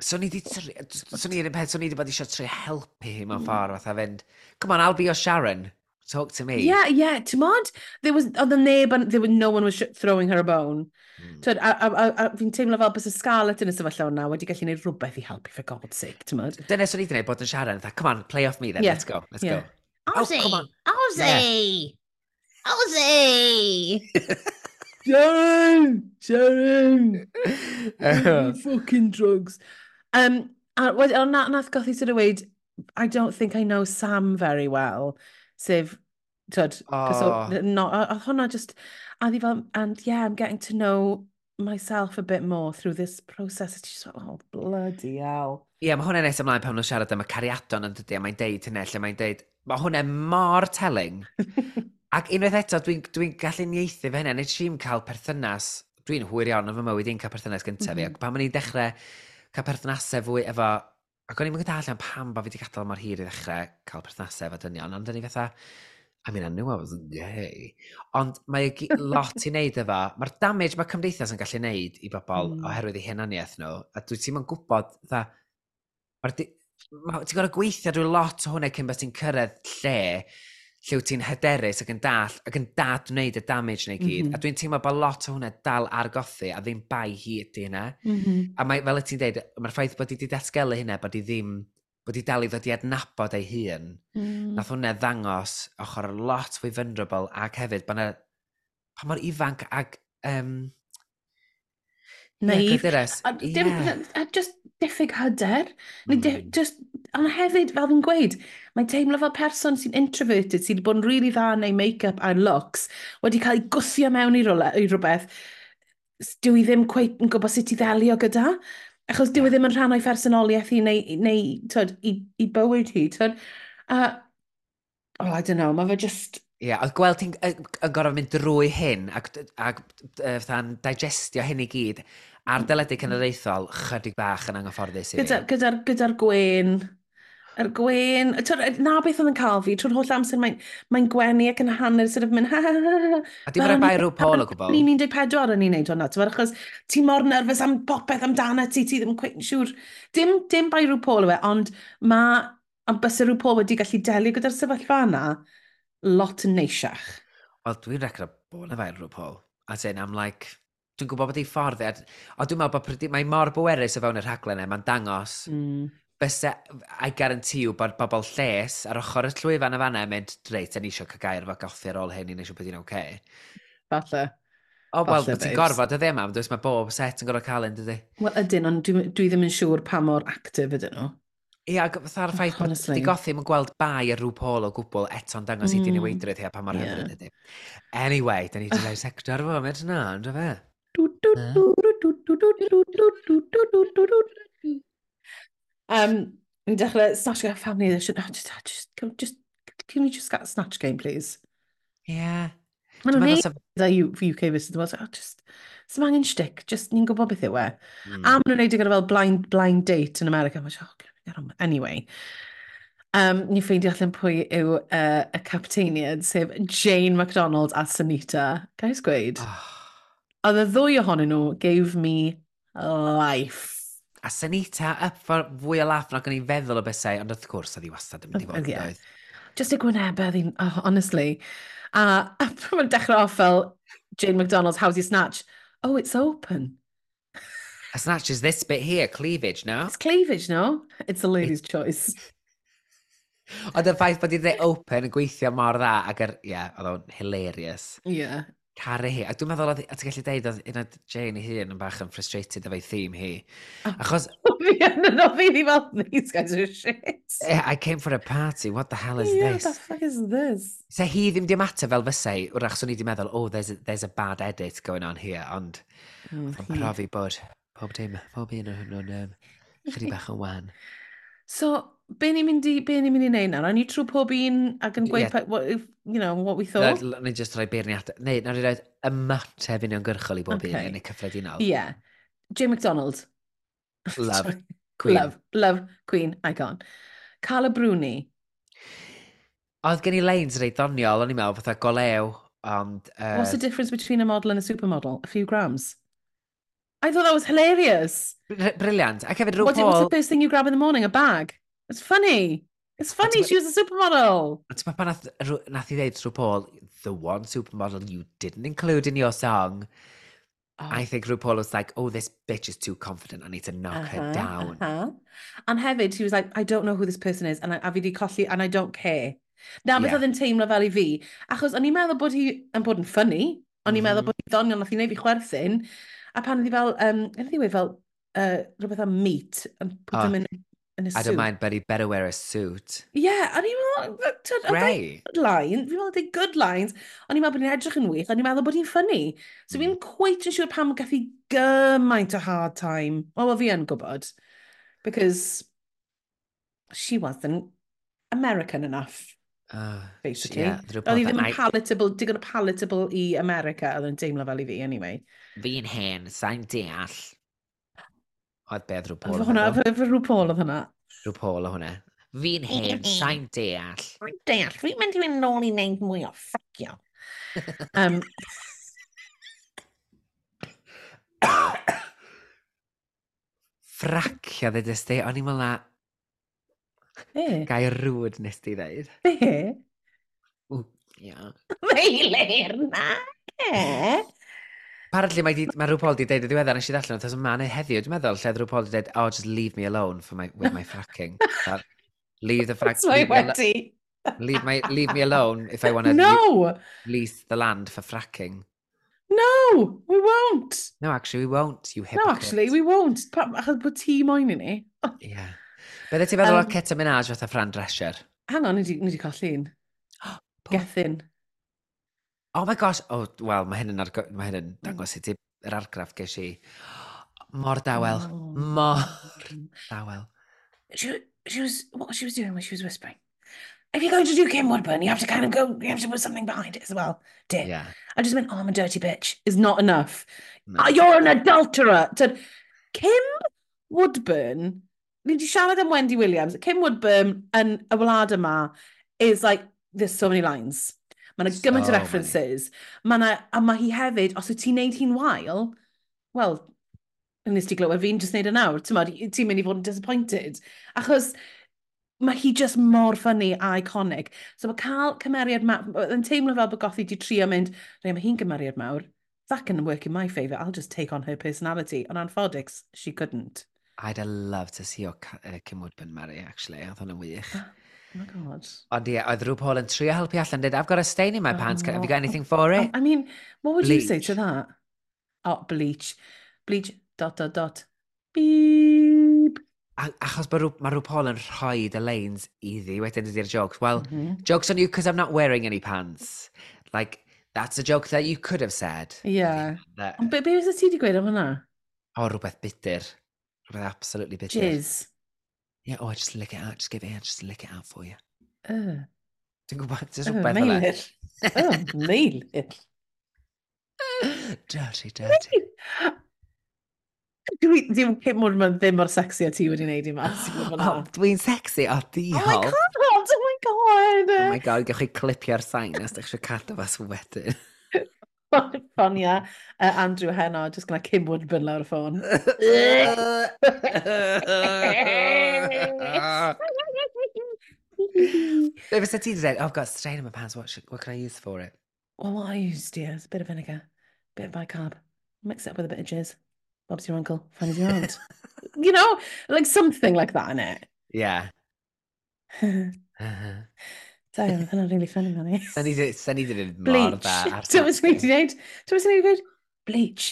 so ni di so ni'r peth, so ni di bod eisiau tri helpu hi mewn mm. ffordd, fatha fynd, come on, I'll be your Sharon, talk to me. Yeah, yeah, ti'n mod? There was, oedd y neb, there was, no one was throwing her a bone. Mm. So, a, a, a, a fi'n teimlo fel bys y Scarlett yn y sefyllfa hwnna wedi gallu gwneud rhywbeth i helpu, for God's sake, ti'n mod? Dyna so ni di gwneud bod yn Sharon, come on, play off me then, yeah. let's go, let's yeah. go. Ozzy, oh, Ozzy! Yeah. Ozzy! Sharon! Sharon! fucking drugs. Um, a wedyn, ond na, nath gothi sydd o weid, I don't think I know Sam very well, sef, tyd, oh. Ah. no, oedd hwnna just, a ddi fel, and yeah, I'm getting to know myself a bit more through this process. It's just like, oh, bloody hell. Ie, yeah, mae hwnna'n nes ymlaen pan nhw'n siarad am y cariadon yn dydy, a mae'n deud hynny, lle mae'n deud, mae hwnna mor telling (laughs) Ac unwaith eto, dwi'n dwi, dwi gallu nieithu fe hynny, nid si'n cael perthynas, dwi'n hwyr iawn yn fy mywyd i'n cael perthynas gyntaf mm -hmm. fi, mhm. ac pan ma'n i'n dechrau cael perthynasau fwy efo, ac o'n i'n mynd allan pam bod fi wedi gadael mor hir i ddechrau cael perthynasau efo dynion, ond dyn i fatha, I mean, I knew I was gay. Ond mae (laughs) lot i wneud efo, mae'r damage mae cymdeithas yn gallu wneud i bobl mm. oherwydd eu hunaniaeth nhw, a dwi ti'n mynd gwybod, dda, mae'r... ti'n gorau gweithio drwy lot o hwnna cyn beth ti'n cyrraedd lle, lle wyt ti'n hyderus ac yn dall, ac yn dad wneud y damage neu gyd. Mm -hmm. A dwi'n teimlo bod lot o hwnna dal ar gothi, a ddim bai hi ydy hynna. Mm -hmm. A mae, fel y ti'n deud, mae'r ffaith bod i wedi datgelu hynna, bod i ddim bod i dal i ddod i adnabod ei hun, mm. nath hwnna ddangos ochr lot fwy vulnerable ac hefyd bod yna pa mor ifanc ag... um, naif. Yeah, a, dim, yeah. a just diffyg hyder. Mm. Neu, just Ond hefyd, fel fi'n gweud, mae'n teimlo fel person sy'n introverted, sy'n bod yn rili really dda neu make-up a looks, wedi cael ei gwthio mewn i, rola, i rhywbeth, dyw i ddim cweith yn gwybod sut i ddelio gyda. Achos dyw e i ddim yn rhan o'i phersonoliaeth i neu, neu tyd, i, i bywyd hi. Tyd. Uh, oh, I don't know, mae fe just... Ie, yeah, oedd gweld ti'n yn gorfod mynd drwy hyn ac, ac fatha'n digestio hyn i gyd. A'r m-hm. deledu cenedlaethol, chydig bach yn anghyfforddus i. Gyda'r gyda, gyda gwen, Yr gwen. Twyd, na beth oedd yn cael fi, trwy'r holl amser mae'n mae gwenu ac yn hanner sydd yn mynd (laughs) ha ha ha. A dim rhaid bai rhyw pol o gwbl. Ni'n 14 o'n i'n neud hwnna, ti'n achos ti mor nerfus am popeth amdana ti, ti ddim yn siŵr. Dim, dim bai rhyw pol o e, ond mae am bys rhyw pol wedi gallu delio gyda'r sefyllfa yna lot yn neisiach. Wel, dwi'n recro bod yn fawr rhyw pol. A dyn, am like, dwi'n gwybod bod ei ffordd. E, a dwi'n meddwl bod mae mor bwerus o fewn y rhaglen e, mae'n dangos mm bysa, guarantee you bod bobl lles ar ochr y llwyfan y fanna yn mynd, reit, yn eisiau cael gair fo goffi ar ôl hyn i neisio beth i'n oce. Falle. O, wel, bod ti'n gorfod y ddim am, dwi'n mae bob set yn gorfod cael un, dydy? Wel, ydyn, ond dwi, dwi ddim yn siŵr pa mor actif ydyn nhw. Ia, ac fatha'r ffaith bod di gothi yn gweld bai ar rhyw pol o gwbl eto'n dangos mm. i dyn di'n newidrydd hea pa mor yeah. hyfryd ydy. Anyway, da ni wedi gwneud sector fo, mynd yna, yn dweud fe? Um, Ni'n dechrau snatch game family edition. Oh, just, ah, just, can, just, can we just get snatch game, please? Yeah. Mae'n o'n neud da UK versus the world. Oh, just, sy'n angen shtick. Just, ni'n gwybod beth yw e. Mm. A mae'n nhw'n neud e gyda fel blind, blind date in America. Mae'n oh, get on. Anyway. Um, ni'n ffeindio allan pwy yw uh, y capteiniad, sef Jane MacDonald a Sunita. Gais gweud? Oh. Oedd y ddwy ohonyn nhw gave me life. A Sanita up for fwy o laff nag o'n i'n feddwl o bethau, ond wrth gwrs oedd hi wastad yn mynd i fod yn yeah. doedd. Just y gwynebau oedd hi'n, oh, honestly. A, a pan mae'n dechrau off fel Jane McDonald's, how's your snatch? Oh, it's open. A snatch is this bit here, cleavage, no? It's cleavage, no? It's a lady's (laughs) choice. Ond y ffaith bod i dde open yn gweithio mor dda ac yr, ie, yeah, oedd o'n hilarious. Ie, yeah, caru hi. A dwi'n meddwl, oedd- a ti'n gallu deud, oedd un o Jane ei hun yn bach yn frustrated efo'i theme hi. Achos, (laughs) Fi yn yno, fi di fel, these guys are shit. eh, I came for a party, what the hell is Yeah, what the this? fuck is this? Se hi ddim di ymateb fel fysau, wrach swn i di meddwl, oh, there's a, there's a bad edit going on here, ond yn profi bod pob dim, pob un o hwnnw'n... um, chydig bach yn wan. So, be ni'n mynd i, be ni'n mynd i neud nawr? O'n i trwy pob un ac yn gweud, yeah. Pa, what, you know, what we thought? Na, na i just rhoi beirniad. Neu, na i roi ymateb uniongyrchol i bob okay. un yn y cyffredinol. Yeah. Jay MacDonald. (laughs) Love. Queen. Love, love, Queen, icon. Carla Bruni. Oedd gen i leins reit ddoniol, o'n i'n meddwl, fatha golew, ond... Uh... What's the difference between a model and a supermodel? A few grams. I thought that was hilarious. Br brilliant. Ac hefyd rhyw What, What's the first thing you grab in the morning? A bag? It's funny. It's funny, she was a supermodel. A ti'n pan nath, nath i ddeud trwy Paul, the one supermodel you didn't include in your song. Oh. I think RuPaul was like, oh, this bitch is too confident. I need to knock uh -huh, her uh-huh, down. Uh -huh. And hefyd, she was like, I don't know who this person is, and I, a fi di colli, and I don't care. Na, beth yeah. oedd yn teimlo fel i fi. Achos o'n i'n meddwl bod hi yn bod yn ffynnu. O'n i'n mm. meddwl mm-hmm. bod hi ddoniol, nath i wneud fi chwerthin. A pan oedd hi fel, um, oedd hi fel, uh, rhywbeth am meat, and put ah. oh. them in in a I suit. I don't mind, but he better wear a suit. Yeah, a ni'n meddwl... Grey. Good lines. Fi'n meddwl dweud good lines. O'n i'n meddwl bod hi'n edrych yn wych, o'n i'n meddwl bod hi'n ffynnu. So fi'n hmm. cweit yn siŵr pam gath i gymaint o hard time. O, well, fi yn gwybod. Because she wasn't American enough. Uh, basically. Yeah, Oedd hi ddim yn palatable, digon o palatable i America, oedd yn teimlo fel i fi, anyway. Fi'n hen, sa'n deall. Oedd beth rhyw Paul. Fy hwnna, fy rhyw Paul oedd hwnna. Rhyw Paul oedd hwnna. Fi'n hen, sa'n deall. Sa'n deall. Fi'n mynd i fynd nôl i wneud mwy o ffacio. Um, (laughs) Fracio dde dysdi, o'n i'n meddwl Be? Gair rwyd nes di ddeud. Be? Ww, ia. (laughs) Meilir na, e? Apparently mae, di, mae rhyw Paul di deud y diweddar nes i ddallan oedd yma neu heddiw, dwi'n meddwl, lle rhyw Paul di deud, oh, just leave me alone for my, with my fracking. That, leave the (laughs) fact... Leave, wedi. leave, my, leave me alone if I want to no! lease the land for fracking. No, we won't. No, actually, we won't, you hypocrite. No, actually, we won't. Pa, achos bod ti moyn i ni. (laughs) yeah. Bydde ti'n feddwl um, o Ceta Minaj fatha Fran Drescher? Hang on, ni wedi colli un. (gasps) Gethin. Oh my gosh, oh, wel, mae hyn yn, mae hyn yn dangos i ti yr argraff ges i. Mor dawel. Oh. Mor dawel. She, she was, what she was doing was she was whispering. If you're going to do Kim Woodburn, you have to kind of go, you have to put something behind it as well, dear. Yeah. I just went, oh, I'm a dirty bitch. Is not enough. No. Oh, you're an adulterer. To, Kim Woodburn, ni di siarad am Wendy Williams, Kim Woodburn yn y wlad yma is like, there's so many lines. Mae yna gymaint so o references. Mae yna, a mae hi hefyd, os wyt ti'n neud hi'n wael, wel, nes ti glywed fi'n just neud yn nawr, ti'n ti mynd i fod yn disappointed. Achos mae hi just mor ffynnu a iconic. So mae cael cymeriad mawr, yn teimlo fel bod gothi di trio mynd, rei mae hi'n cymeriad mawr, that can work in my favour, I'll just take on her personality. On anffodix, she couldn't. I'd have loved to see o uh, Kim Woodburn marry, actually. I thought yn wych. Ah. Oh my god. Ond ie, oedd rhyw Paul yn trio helpu allan, dweud, I've got a stain in my oh, pants, have you got anything for it? I mean, what would bleach. you say to that? Oh, bleach. Bleach, dot, dot, dot. Beep. A, achos mae rhyw, ma rhyw yn rhoi y lanes iddi, wedyn ydy'r jokes. Well, mm -hmm. jokes on you because I'm not wearing any pants. Like, that's a joke that you could have said. Yeah. Ond be, be was y ti wedi gweud am hwnna? O, rhywbeth bitter. Rhywbeth absolutely bitter. Jizz. Yeah, oh, I just lick it out, just give it out, just lick it out for you. Uh. Dwi'n gwybod, dwi'n oh, rhywbeth fel e. Oh, meilir. (laughs) Dirty, dirty. Dwi, dwi'n cip mwyn ma'n ddim o'r sexy a ti wedi wneud i mas. Oh, dwi'n sexy, o diol. Oh my god, oh my god. Oh my god, gawch chi clipio'r sain os ddech chi'n cadw fas wedyn. (laughs) Ffonia uh, Andrew Heno, just gyda Kim Woodburn lawr y ffôn. Be fysa ti wedi dweud, oh, I've got a stain in my pants, what, should, what can I use for it? Well, what I used, dear, is a bit of vinegar, a bit of bicarb. Mix it up with a bit of jizz. Bob's your uncle, Fanny's your aunt. (laughs) you know, like something like that in it. Yeah. Da (laughs) iawn, hynna'n really funny, ni di- sa'n ni di mor Bleach. dda. ar Ti'n mynd i tacting. wneud? Ti'n mynd i wneud? Bleach.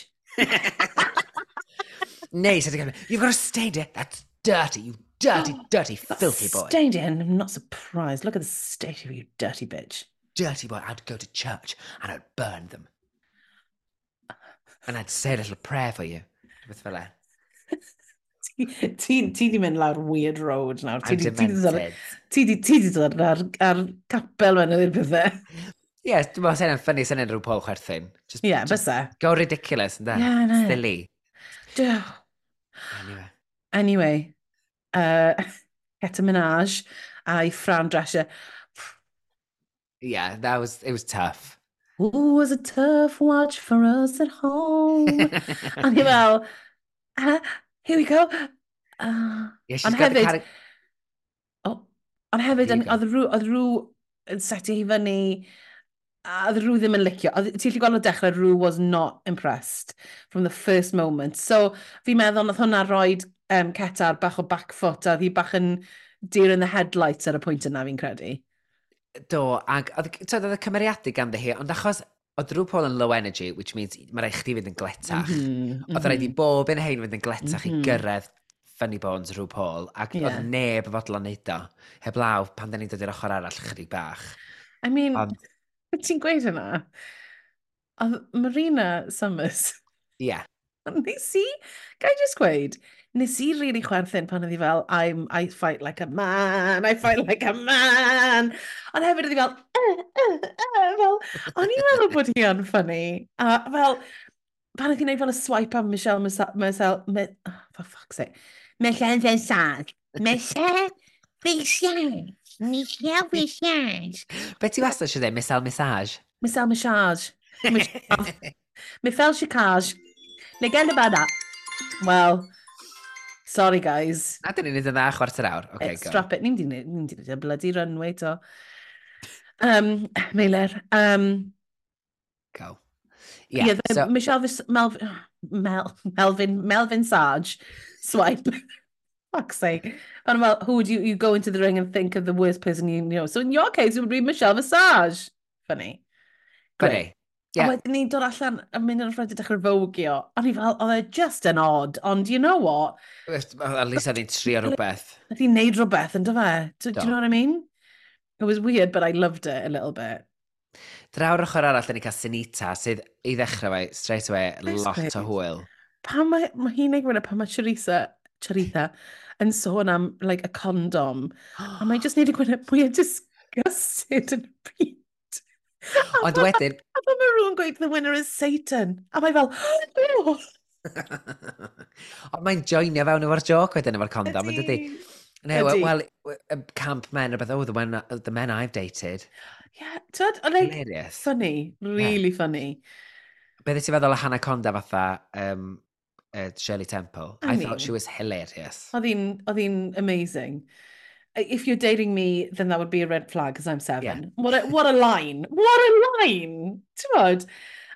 Neu, sa'n ti'n You've got to stay there. That's dirty, you dirty, (gasps) dirty, filthy boy. Stained in. I'm not surprised. Look at the state of you, dirty bitch. dirty boy. I'd go to church and I'd burn them. And I'd say a little prayer for you. Rhywbeth fel e. ti, ti di mynd lawr weird road nawr. Ti di, ti di dod, ti di, ti di dod ar, ar capel mewn i'r pethau. Ie, dwi'n meddwl sy'n ffynnu sy'n unrhyw Paul Chwerthin. Ie, yeah, bysa. Go ridiculous, ynda? Ie, yeah, na. Silly. Anyway. Anyway. Uh, (laughs) get a Minaj a'i Fran Drescher. Yeah, that was, it was tough. Ooh, was a tough watch for us at home. (laughs) O'n i fel, here we go. Ah, uh, yeah, she's got hefyd, the oh, Ond hefyd, oedd rhyw, oedd rhyw yn seti hi fyny, a oedd rhyw ddim yn licio. Ti'n lli gweld o dechrau, rhyw was not impressed from the first moment. So, fi'n meddwl nath hwnna roi um, cetar bach o back foot, a oedd hi bach yn deer in the headlights ar y pwynt yna fi'n credu. Do, ac oedd y cymeriadu ganddi hi, ond achos Oedd rhyw Paul yn low energy, which means mae rhaid chdi fynd yn gletach. Mm -hmm, oedd rhaid i mhm. bob un hein fynd yn gletach mm -hmm. i mhm. gyrraedd funny bones rhyw Paul, ac yeah. oedd neb yn fodlon neud o. Heblaw, pan da ni'n dod i'r ochr arall chydig bach. I mean, Ond... ti'n gweud hynna? Oedd Marina Summers... Ie. Yeah. Nes i, ga i just gweud, nes i really chwerthin pan oedd i fel, I'm, I fight like a man, I fight like a man. Ond hefyd oedd i fel, e, e, e, fel, o'n i'n meddwl bod hi yn ffynnu. A fel, pan oedd hi'n gwneud fel y swipe am Michelle Marcel, me, oh, for fuck's sake. Michelle fe'n. Michelle fe'n. Michelle fe'n. Be ti wastad eisiau dweud? Michelle Massage? Michelle Massage. Michelle Chicage. Neu gen y bada. Well, sorry guys. Na dyn ni'n ei ddyn dda chwarter awr. Okay, It, go. Strap it. Ni'n di wneud y bloody runway to. Um, Meiler. Um, Go. Yeah, yeah so... Michelle Vis Melvin, Mel Melvin, Melvin Sarge swipe. (laughs) Fuck's sake. And well, who would you, you go into the ring and think of the worst person you know? So in your case, it would be Michelle Visage. Funny. Funny. Yeah. A wedyn ni dod allan a mynd yn rhaid i dechrau fowgio. O'n i fel, oedd e just yn odd, ond you know what? At least oedd hi'n trio rhywbeth. Oedd hi'n neud rhywbeth, ynddo fe? Do, do you know what I mean? It was weird, but I loved it a little bit. Draw'r ochr arall, da ni cael Sinita, sydd i ddechrau fe, straight away, lot o hwyl. Pan mae, mae hi'n ei gwneud pan mae Charissa, Charitha, yn sôn am, like, a condom. a mae just neud i (gasps) gwneud mwy o disgusted yn y byd. Ond wedyn... A pan mae rhywun gweud, the winner is Satan. A mae fel, oh, (gasps) (laughs) Ond mae'n joinio fewn efo'r joc wedyn efo'r condom, yn dydy? No, Ydy. well, camp men, rhywbeth, oh, the, when, the men I've dated. Yeah, tyd, oedd like, Hilarious. funny, really funny. Beth ti'n feddwl o Hannah Conda fatha um, uh, Shirley Temple? I, I mean- thought she was hilarious. Oedd hi'n oedd hi'n amazing. If you're dating me, then that would be a red flag, because I'm seven. What, a, what a line. What a line. Tywod?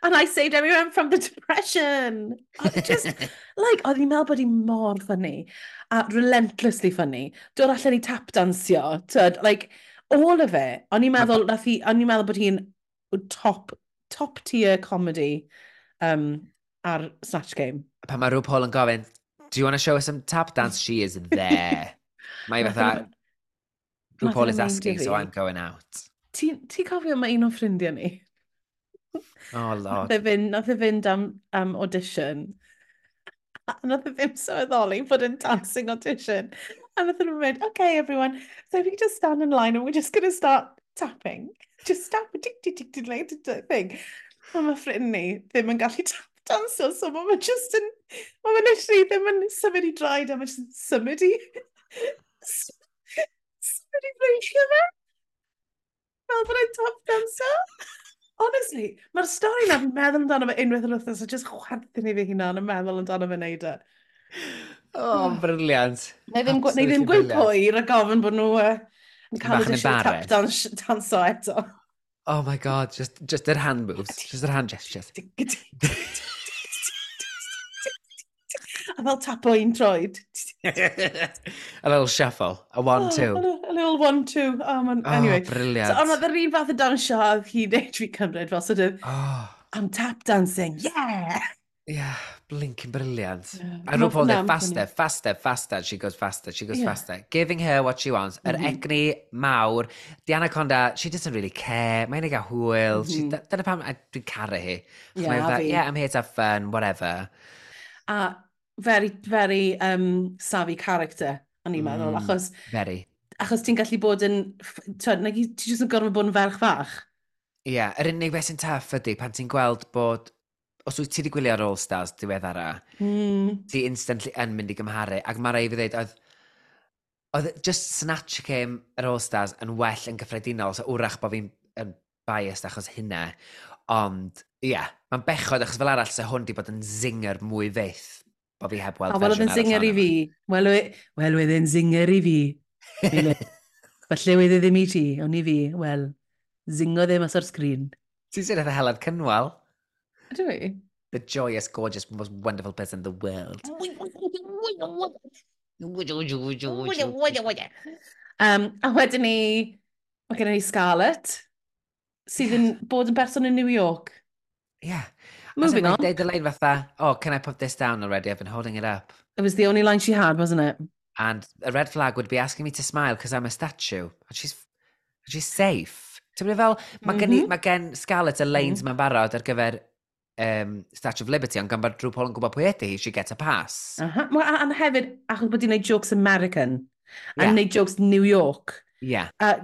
And I saved everyone from the (laughs) depression. Oedd just, (laughs) like, oedd hi'n meddwl bod hi mor funny a relentlessly funny. Dod allan i tap dansio, tyd, like, all of it. O'n i'n meddwl, nath i, o'n i'n meddwl bod hi'n top, top tier comedy um, ar Snatch Game. Pan mae RuPaul yn gofyn, do you want to show us some tap dance? She is there. mae fatha, RuPaul is asking, so I'm going out. Ti'n ti cofio mae un o'n ffrindiau ni? Oh, lord. Nath e fynd e am, am audition a nath e ddim sylweddoli bod yn dancing audition. A nath nhw'n e mynd, okay everyone, so if you just stand in line and we're just going to start tapping. Just tap, tick, tick, tick, tick, tick, tick, tick, thing. A mae ffrind ni ddim yn gallu tap danso, so mae just yn, mae fe literally ddim yn symud i draed, a mae just yn symud i, (laughs) symud i bleisio fe. Fel bod e'n tap danso. Honestly, mae'r stori na fi'n meddwl amdano fe unwaith yn wythnos, a just chwerthin i fi hunan yn meddwl amdano fe wneud e. Oh, briliant. Neu ddim, gwe- neu ddim gweud pwy a gofyn bod nhw uh, yn cael y disio tap dans, danso eto. Oh my god, just, just their hand moves, just their hand gestures a fel tapo un troed. (laughs) a little shuffle, a one, oh, two. A, a little one, two. Oh, man, oh, anyway. brilliant. So, ond oedd yr un fath o dansio oedd hi'n neud fi cymryd fel sort of, oh. I'm tap dancing, yeah! Yeah, blinking brilliant. Yeah. And RuPaul did faster, faster, faster. She goes faster, she goes yeah. faster. Giving her what she wants. Yr mm -hmm. egni mawr. The anaconda, she doesn't really care. Mae'n ei gael hwyl. Mm -hmm. Dyna pam dwi'n caru hi. Yeah, that, e, yeah, I'm here to have fun, whatever. A very, very um, savvy character, o'n i'n meddwl, mm, achos... Very. Achos ti'n gallu bod yn... Ti'n jyst yn gorfod bod yn ferch fach. Ie, yeah, yr unig beth sy'n taff ydy pan ti'n gweld bod... Os wyt ti wedi gwylio ar All Stars diweddara, mm. ti instantly yn mynd i gymharu. Ac mae rai fi ddweud, oedd oedd e just snatch game yr All Stars yn well yn gyffredinol, so wrach bod fi'n yn biased achos hynna. Ond, ie, yeah, mae'n bechod achos fel arall se hwn di bod yn zinger mwy fyth. Bo fi heb weld A wel oedd yn zinger i fi. Wel oedd yn zinger i fi. Falle oedd e ddim i ti, ond i fi, wel, zingo ddim mas o'r sgrin. Ti'n sy'n edrych Helen Cynwal? Ydw i? The joyous, gorgeous, most wonderful person in the world. um, a wedyn ni, mae gen i Scarlett, sydd yn bod yn person yn New York. Ie. Yeah. Moving on. Deud y lein fatha, oh, can I put this down already? I've been holding it up. It was the only line she had, wasn't it? And a red flag would be asking me to smile because I'm a statue. And she's, she's safe. Ti'n mynd fel, mae gen, mm -hmm. gen Scarlett y mm-hmm. lanes mm -hmm. mae'n barod ar gyfer um, Statue of Liberty, ond gan bod drwy Paul yn gwybod pwy ydy hi, she gets a pass. Aha. Uh -huh. Well, and hefyd, achos bod i'n gwneud jokes American, a yeah. wneud jokes New York, Yeah. Uh,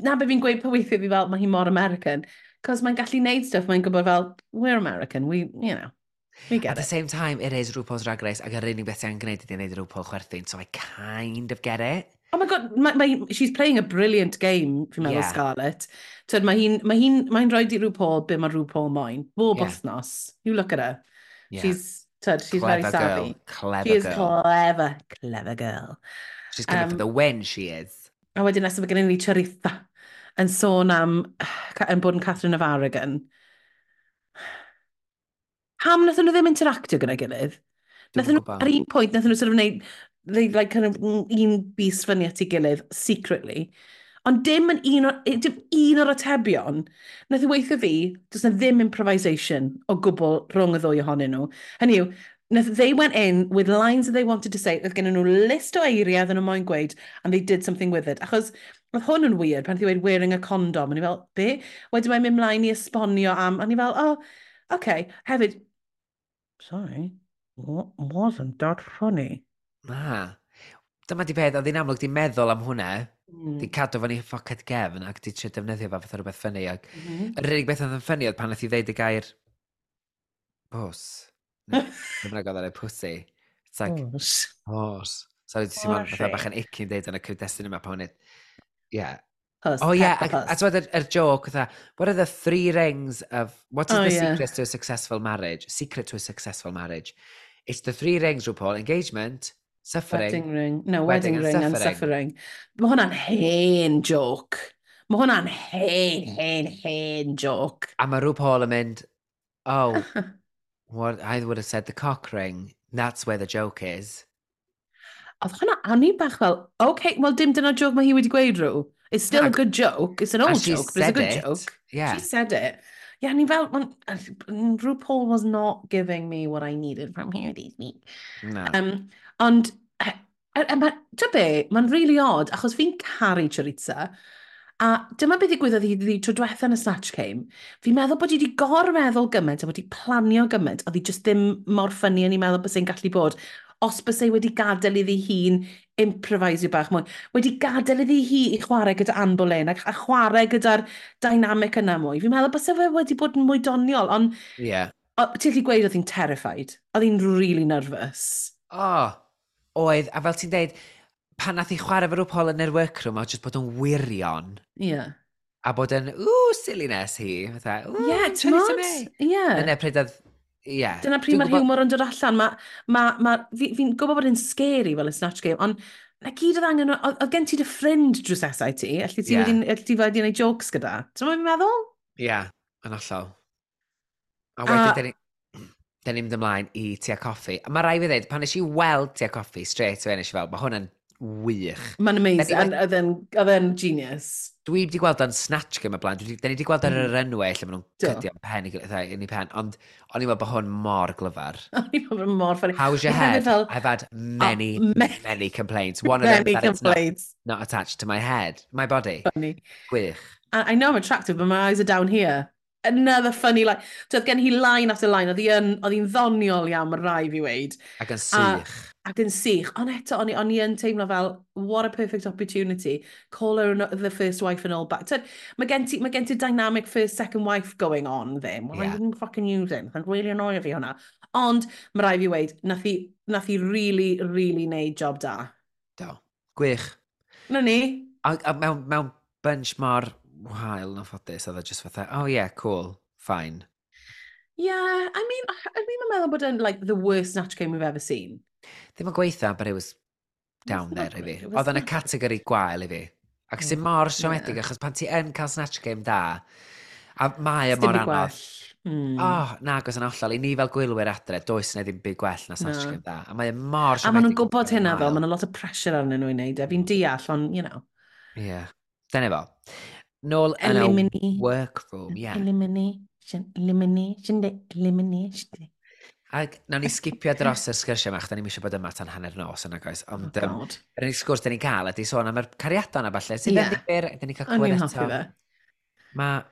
na be fi'n gweud pwythio fi fel, mae hi mor American. Cos mae'n gallu neud stuff, mae'n gwybod fel, we're American, we, you know. We get At it. same time, it is RuPaul's Drag Race, ac yr unig beth sy'n gwneud ydy'n gwneud RuPaul chwerthin, so I kind of get it. Oh my god, my, my, she's playing a brilliant game, fi'n meddwl yeah. Scarlett. Tyd, mae hi'n ma hi, ma rhoi di RuPaul be mae RuPaul moyn. Bob yeah. Osnos. You look at her. Yeah. She's, tyd, she's clever very savvy. Girl. Clever she girl. She is clever, clever girl. She's going um, for the win, she is. A wedyn nesaf mae gennym ni Charitha yn sôn am, yn bod yn Catherine of Aragon. Pam nath nhw ddim interactio gyda'i gilydd? Nath nhw ar un pwynt, nath nhw sort of wneud, they like kind of un bus fyny at ei gilydd, secretly. Ond dim yn un, o, dim un o'r atebion, nath i weithio fi, does na ddim improvisation o gwbl rhwng y ddwy ohonyn nhw. Hynny yw, Nath, they went in with lines that they wanted to say, oedd gen nhw list o eiriau oedden nhw moyn gweud, and they did something with it. Achos, oedd hwn yn weird pan ddiwedd wearing a condom, o'n i fel, be? Wedyn mae'n mynd mlaen i esbonio am, o'n i fel, oh, okay. hefyd, sorry, wasn't that funny? Na. Dyma di peth, oedd hi'n amlwg di meddwl am hwnna, Mm. Di cadw fan i ffoced gefn ac di trio defnyddio fe fath o rhywbeth ffynnu. Ac mm -hmm. yr unig beth oedd yn ffynnu oedd pan oedd i ddeud y gair bws. Dwi'n rhaid oedd ar ei pwsi. It's like, horse. Horse. So, dwi'n teimlo'n fatha e. bach yn icky yn deud yn y cyd-destun yma, pan hwnnw. Yeah. Puss, oh yeah, a ti'n yr, yr joke, tha, what are the three rings of, what is oh, the yeah. secret to a successful marriage? Secret to a successful marriage. It's the three rings, RuPaul, engagement, suffering. Wedding ring, no, wedding, wedding ring and suffering. And suffering. Mae hwnna'n hen joke. Mae hwnna'n hen, hen, hen joke. A mae RuPaul yn mynd, oh, (laughs) What I would have said the cock ring. That's where the joke is. Oedd hwnna anu bach fel, OK, well, dim dyna joke mae hi wedi gweud rhyw. It's still a good joke. It's an old joke, but it's a good it. joke. Yeah. She said it. Yeah, ni fel, RuPaul was not giving me what I needed from here this week. No. Um, ond, ti'n be, mae'n really odd, achos fi'n caru choriza, A dyma beth ddigwyddodd i ddi tro diwetha yn y Snatch Game. Fi'n meddwl bod i wedi gorfeddwl gymaint a bod i planio gymaint, oedd hi jyst ddim mor ffynnu yn ei meddwl bys e'n gallu bod. Os bys ei wedi gadael iddi hun improvisio bach mwy, wedi gadael iddi hi i chwarae gyda Anne Boleyn ac a chwarae gyda'r dynamic yna mwy. Fi'n meddwl bys e wedi bod yn mwy doniol, ond yeah. ti'n lli gweud oedd hi'n terrified. Oedd hi'n really nervous. O, oh, oedd, a fel ti'n deud, pan nath i chwarae fel Paul yn yr workroom, a jyst bod yn wirion. Ie. Yeah. A bod yn, ww, silliness hi. Fatha, ww, yeah, tymod. Ie. Yeah. Pryd oedd Yeah. Dyna pryd mae'r gwybod... humor yn dod allan. Mae ma, ma, fi'n fi gwybod bod yn scary fel y Snatch Game, ond na gyd oedd angen, oedd gen ti dy ffrind drws esau ti, allai ti yeah. wedi gwneud jokes gyda. Dyna mae'n meddwl? Ie, yeah, yn allol. A wedyn, uh, da ni'n mynd ymlaen i tia coffi. A mae rai fi ddweud, pan nes i weld tia coffi straight away, nes i fel, mae hwn yn wych. Mae'n amazing, oedd e'n genius. Dwi wedi gweld o'n snatch game y blaen, dwi wedi gweld ar yr mm. enwau lle maen nhw'n cydio yn pen i gilydd yn ei pen, ond o'n i'n meddwl bod hwn mor glyfar. (laughs) O'n i'n meddwl mor ffynnu. How's your head? Fel... I've had ah, many, many, many complaints. One of them that complaints. Not, not attached to my head, my body. Funny. Gwych. I, I know I'm attractive, but my eyes are down here another funny line. So, gen hi line after line, oedd hi'n ddoniol iawn, mae'r rai fi weid. Ac yn sych. Ac yn sych. Ond eto, o'n, on i yn teimlo fel, what a perfect opportunity. Call her the first wife and all back. So, mae gen ti, mae gen ti dynamic first, second wife going on ddim. Well, yeah. I didn't fucking use it. Mae'n really annoying fi hwnna. Ond, mae rai fi weid, nath hi, nath hi really, really neud job da. Do. Gwych. Na ni. A, a mewn, mewn bunch mor wael yn ffodus, oedd e just fatha, oh yeah, cool, fine. Yeah, I mean, I mean, mae'n meddwl bod yn, like, the worst snatch game we've ever seen. Ddim yn gweitha, but it was down there i fi. Oedd yn y categori gwael i fi. Ac sy'n mm, mor siomedig, yeah. achos pan ti yn cael snatch game da, a mae e y mor anodd. Mm. Oh, na, gos yn ollol. I ni fel gwylwyr adre, does yna ddim byd gwell na snatch no. game da. A mae y mor siomedig. A maen nhw'n gwybod hynna fel, maen nhw'n lot o pressure arnyn nhw i wneud, e. Fi'n deall, ond, you know. Ie. Yeah. Dyna fo. Nôl yn y Eliminate. workroom, ie. Yeah. Elimination, elimination, de, elimination. Ac nawn ni skipio dros y sgyrsiau yma, chda ni'n eisiau bod yma tan hanner nos yn agos. Ond oh, um, God. yr unig sgwrs da ni'n cael ydy sôn am yr cariadon a falle. Sydd yeah. Ie. yn ddifur, da ni'n cael O'n i'n clywed hoffi eto. fe. Mae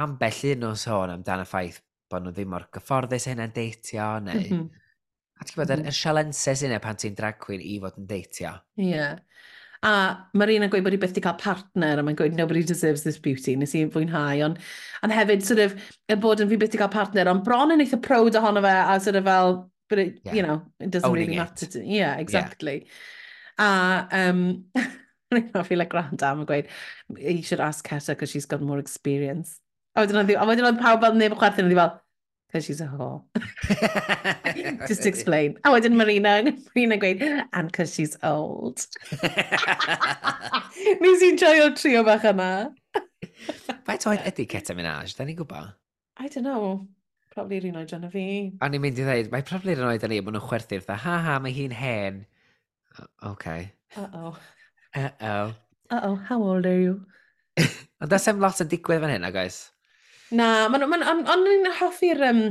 ambell un o'n sôn amdan ffaith bod nhw ddim mor gyfforddus a hynna'n deitio, neu... Mm -hmm. A ti'n gwybod, yr, yr sialensau sy'n pan ti'n drag queen i fod yn deitio. Ie. A mae'r un yn gweud bod hi byth wedi cael partner, a mae'n gweud, nobody deserves this beauty, nes i'n fwynhau. Ond on hefyd, sort of, y bod yn fi byth wedi cael partner, ond bron yn eitha proud ohono fe, a sort of fel, but it, yeah. you know, it doesn't Owning really matter. It. To, yeah, exactly. Yeah. A, um, (laughs) I feel like grand am yn gweud, you should ask Keta, because she's got more experience. A wedyn oedd pawb fel neb yn chwerthin, oedd hi fel, Because she's a whore. (laughs) (laughs) Just explain. Oh, I did (laughs) Marina. Marina gweud, and because she's old. Nes i'n joio trio bach yna. Faint oed ydy Ceta Minaj? Da ni'n gwybod? I don't know. Probably yr oed yna fi. A ni'n mynd i ddweud, mae probably yr oed yna ni, maen nhw'n chwerthu'r dda, ha ha, mae hi'n hen. Okay. Uh-oh. Uh-oh. Uh-oh, how old are you? Ond da sem lot yn digwydd fan hyn, guys. Na, ond on, on, on, on hoffi'r... Um,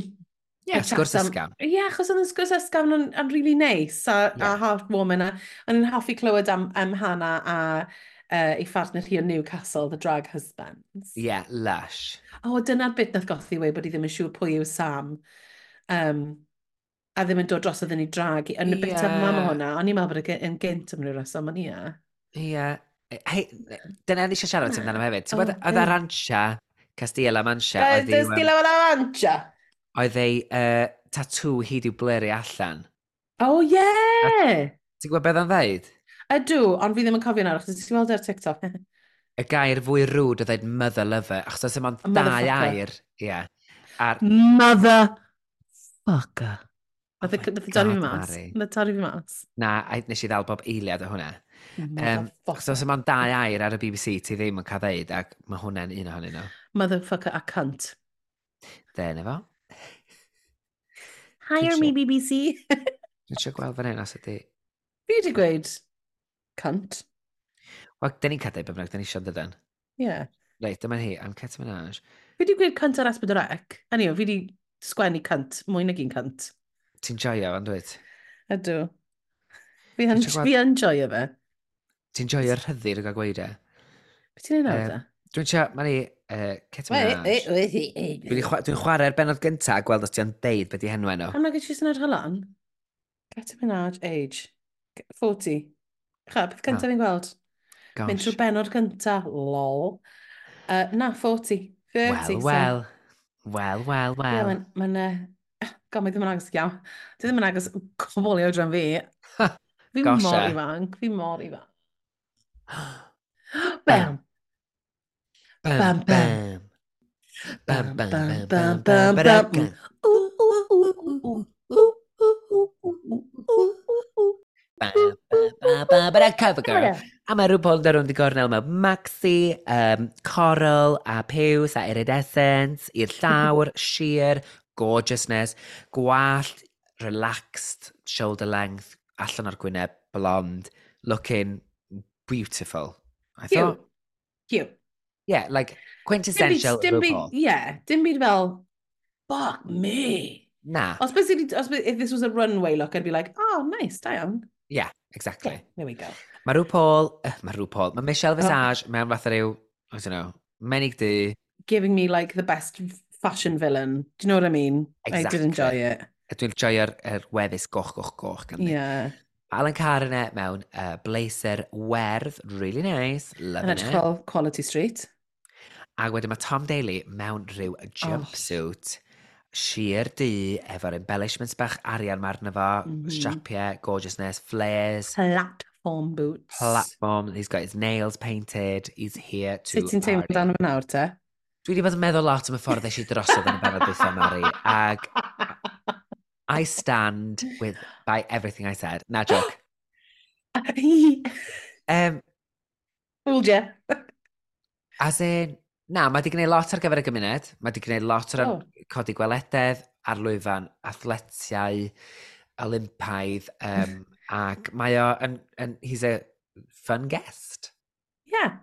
yeah, sgwrs ysgam. Ie, yeah, achos oedd yn sgwrs ysgam yn, yn really nice a, yeah. a heartwarming. Ond ni'n hoffi clywed am, am Hannah a uh, ei phartner hi o Newcastle, the drag Husbands. Ie, yeah, lush. O, oh, dyna'r bit nath gothi wei bod i ddim yn siŵr pwy yw Sam. Um, a ddim yn dod dros yn ei drag. Yn y yeah. bit yma mae hwnna, o'n i'n meddwl bod yn gynt am ryw reswm, ond i a. Ie. Hei, dyna ni eisiau siarad amdano hefyd. Ti'n bod, oedd ar ransia, Castilla La Mancha. Uh, oedd Castilla La Mancha. Oedd ei uh, tatŵ hyd i'w bleri allan. Oh, yeah! Ti'n gwybod beth o'n ddeud? Ydw, ond fi ddim yn cofio nawr, achos ti'n gweld e ar TikTok. y gair fwy rwd o ddeud mother lover, achos oes yma'n dau air. Yeah. Ar... Mother fucker. Nath oh y dorri fi mas. Nath y dorri fi mas. Na, nes i ddal bob eiliad o hwnna. Um, achos oes yma'n dau air ar y BBC ti ddim yn cael ddeud, ac mae hwnna'n un ohonyn nhw motherfucker, I can't. There, nefo. Hire me, BBC. Dwi'n siw gweld fan hyn os ydy. Fi wedi gweud, cunt. Wel, dyn ni'n cadw beth bynnag, dyn ni eisiau dydyn. Ie. Yeah. Reit, dyma hi, am Cat Minaj. Fi wedi gweud cunt ar asbyd o rec. Anyway, fi wedi sgwennu cunt, mwy nag un cunt. Ti'n joio fan dweud? Ydw. Fi yn, fi yn joio fe. Ti'n joio'r rhyddid o gael gweud e? Beth ti'n ei nawr da? Dwi'n siarad, mae ni, uh, Kate Minaj. Dwi'n chwa, dwi chwarae'r benod gyntaf a gweld os ti'n deud beth i henwa nhw. Am na going to edrych another Get a Minaj, age. 40. Cha, beth cyntaf oh. Ah. fi'n gweld? Gosh. Mynd trwy benod cynta, lol. Uh, na, 40. 30. Wel, wel. Wel, wel, wel. Mae'n... Ma uh, God, mae ddim yn agos iawn. Dwi ddim yn agos cobol i oedran fi. (laughs) Fi mor ifanc, fi mor ifanc. (gasps) Bam! bam, bam. Bam, bam, bam, bam, bam, bam. Bara cover girl. A mae rhywbeth yn rownd i gornel mewn maxi, um, coral a piws a iridescence, i'r llawr, (laughs) sheer, gorgeousness, gwallt, relaxed, shoulder length, allan o'r gwyneb, blond, looking beautiful. I Cute. thought. Cute yeah, like quintessential dim byd, dim byd, yeah, dim byd fel, fuck me. Na. Os bys, os bys, if this was a runway look, I'd be like, oh, nice, da iawn. Yeah, exactly. Yeah, there we go. Mae rhyw Paul, uh, mae rhyw Paul, mae Michelle oh. Visage oh. mewn fath o ryw, I don't know, menig di. Giving me like the best fashion villain. Do you know what I mean? Exactly. I did enjoy it. Dwi'n joio'r er weddus goch, goch, goch. Ganddi. yeah. Alan Carne mewn uh, blazer werdd, really nice, loving And it. And Quality Street. A wedyn mae Tom Daly mewn rhyw jumpsuit. Oh sir du efo'r embellishments bach arian mae arno fo, mm -hmm. strapiau, gorgeousness, flares. Platform boots. Platform, he's got his nails painted, he's here to Sut ti'n teimlo dan yma nawr te? Dwi wedi bod yn meddwl lot am y ffordd eisiau drosodd yn y benod bwythio Mari, ag (laughs) I stand with, by everything I said. Na joc. (laughs) um, Fooled you. as in, Na, mae wedi gwneud lot ar gyfer y gymuned. Mae wedi gwneud lot ar oh. codi gwelededd, ar lwyfan, athletiau, olympaidd. Um, (laughs) ac mae o, yn, yn, he's a fun guest. Yeah,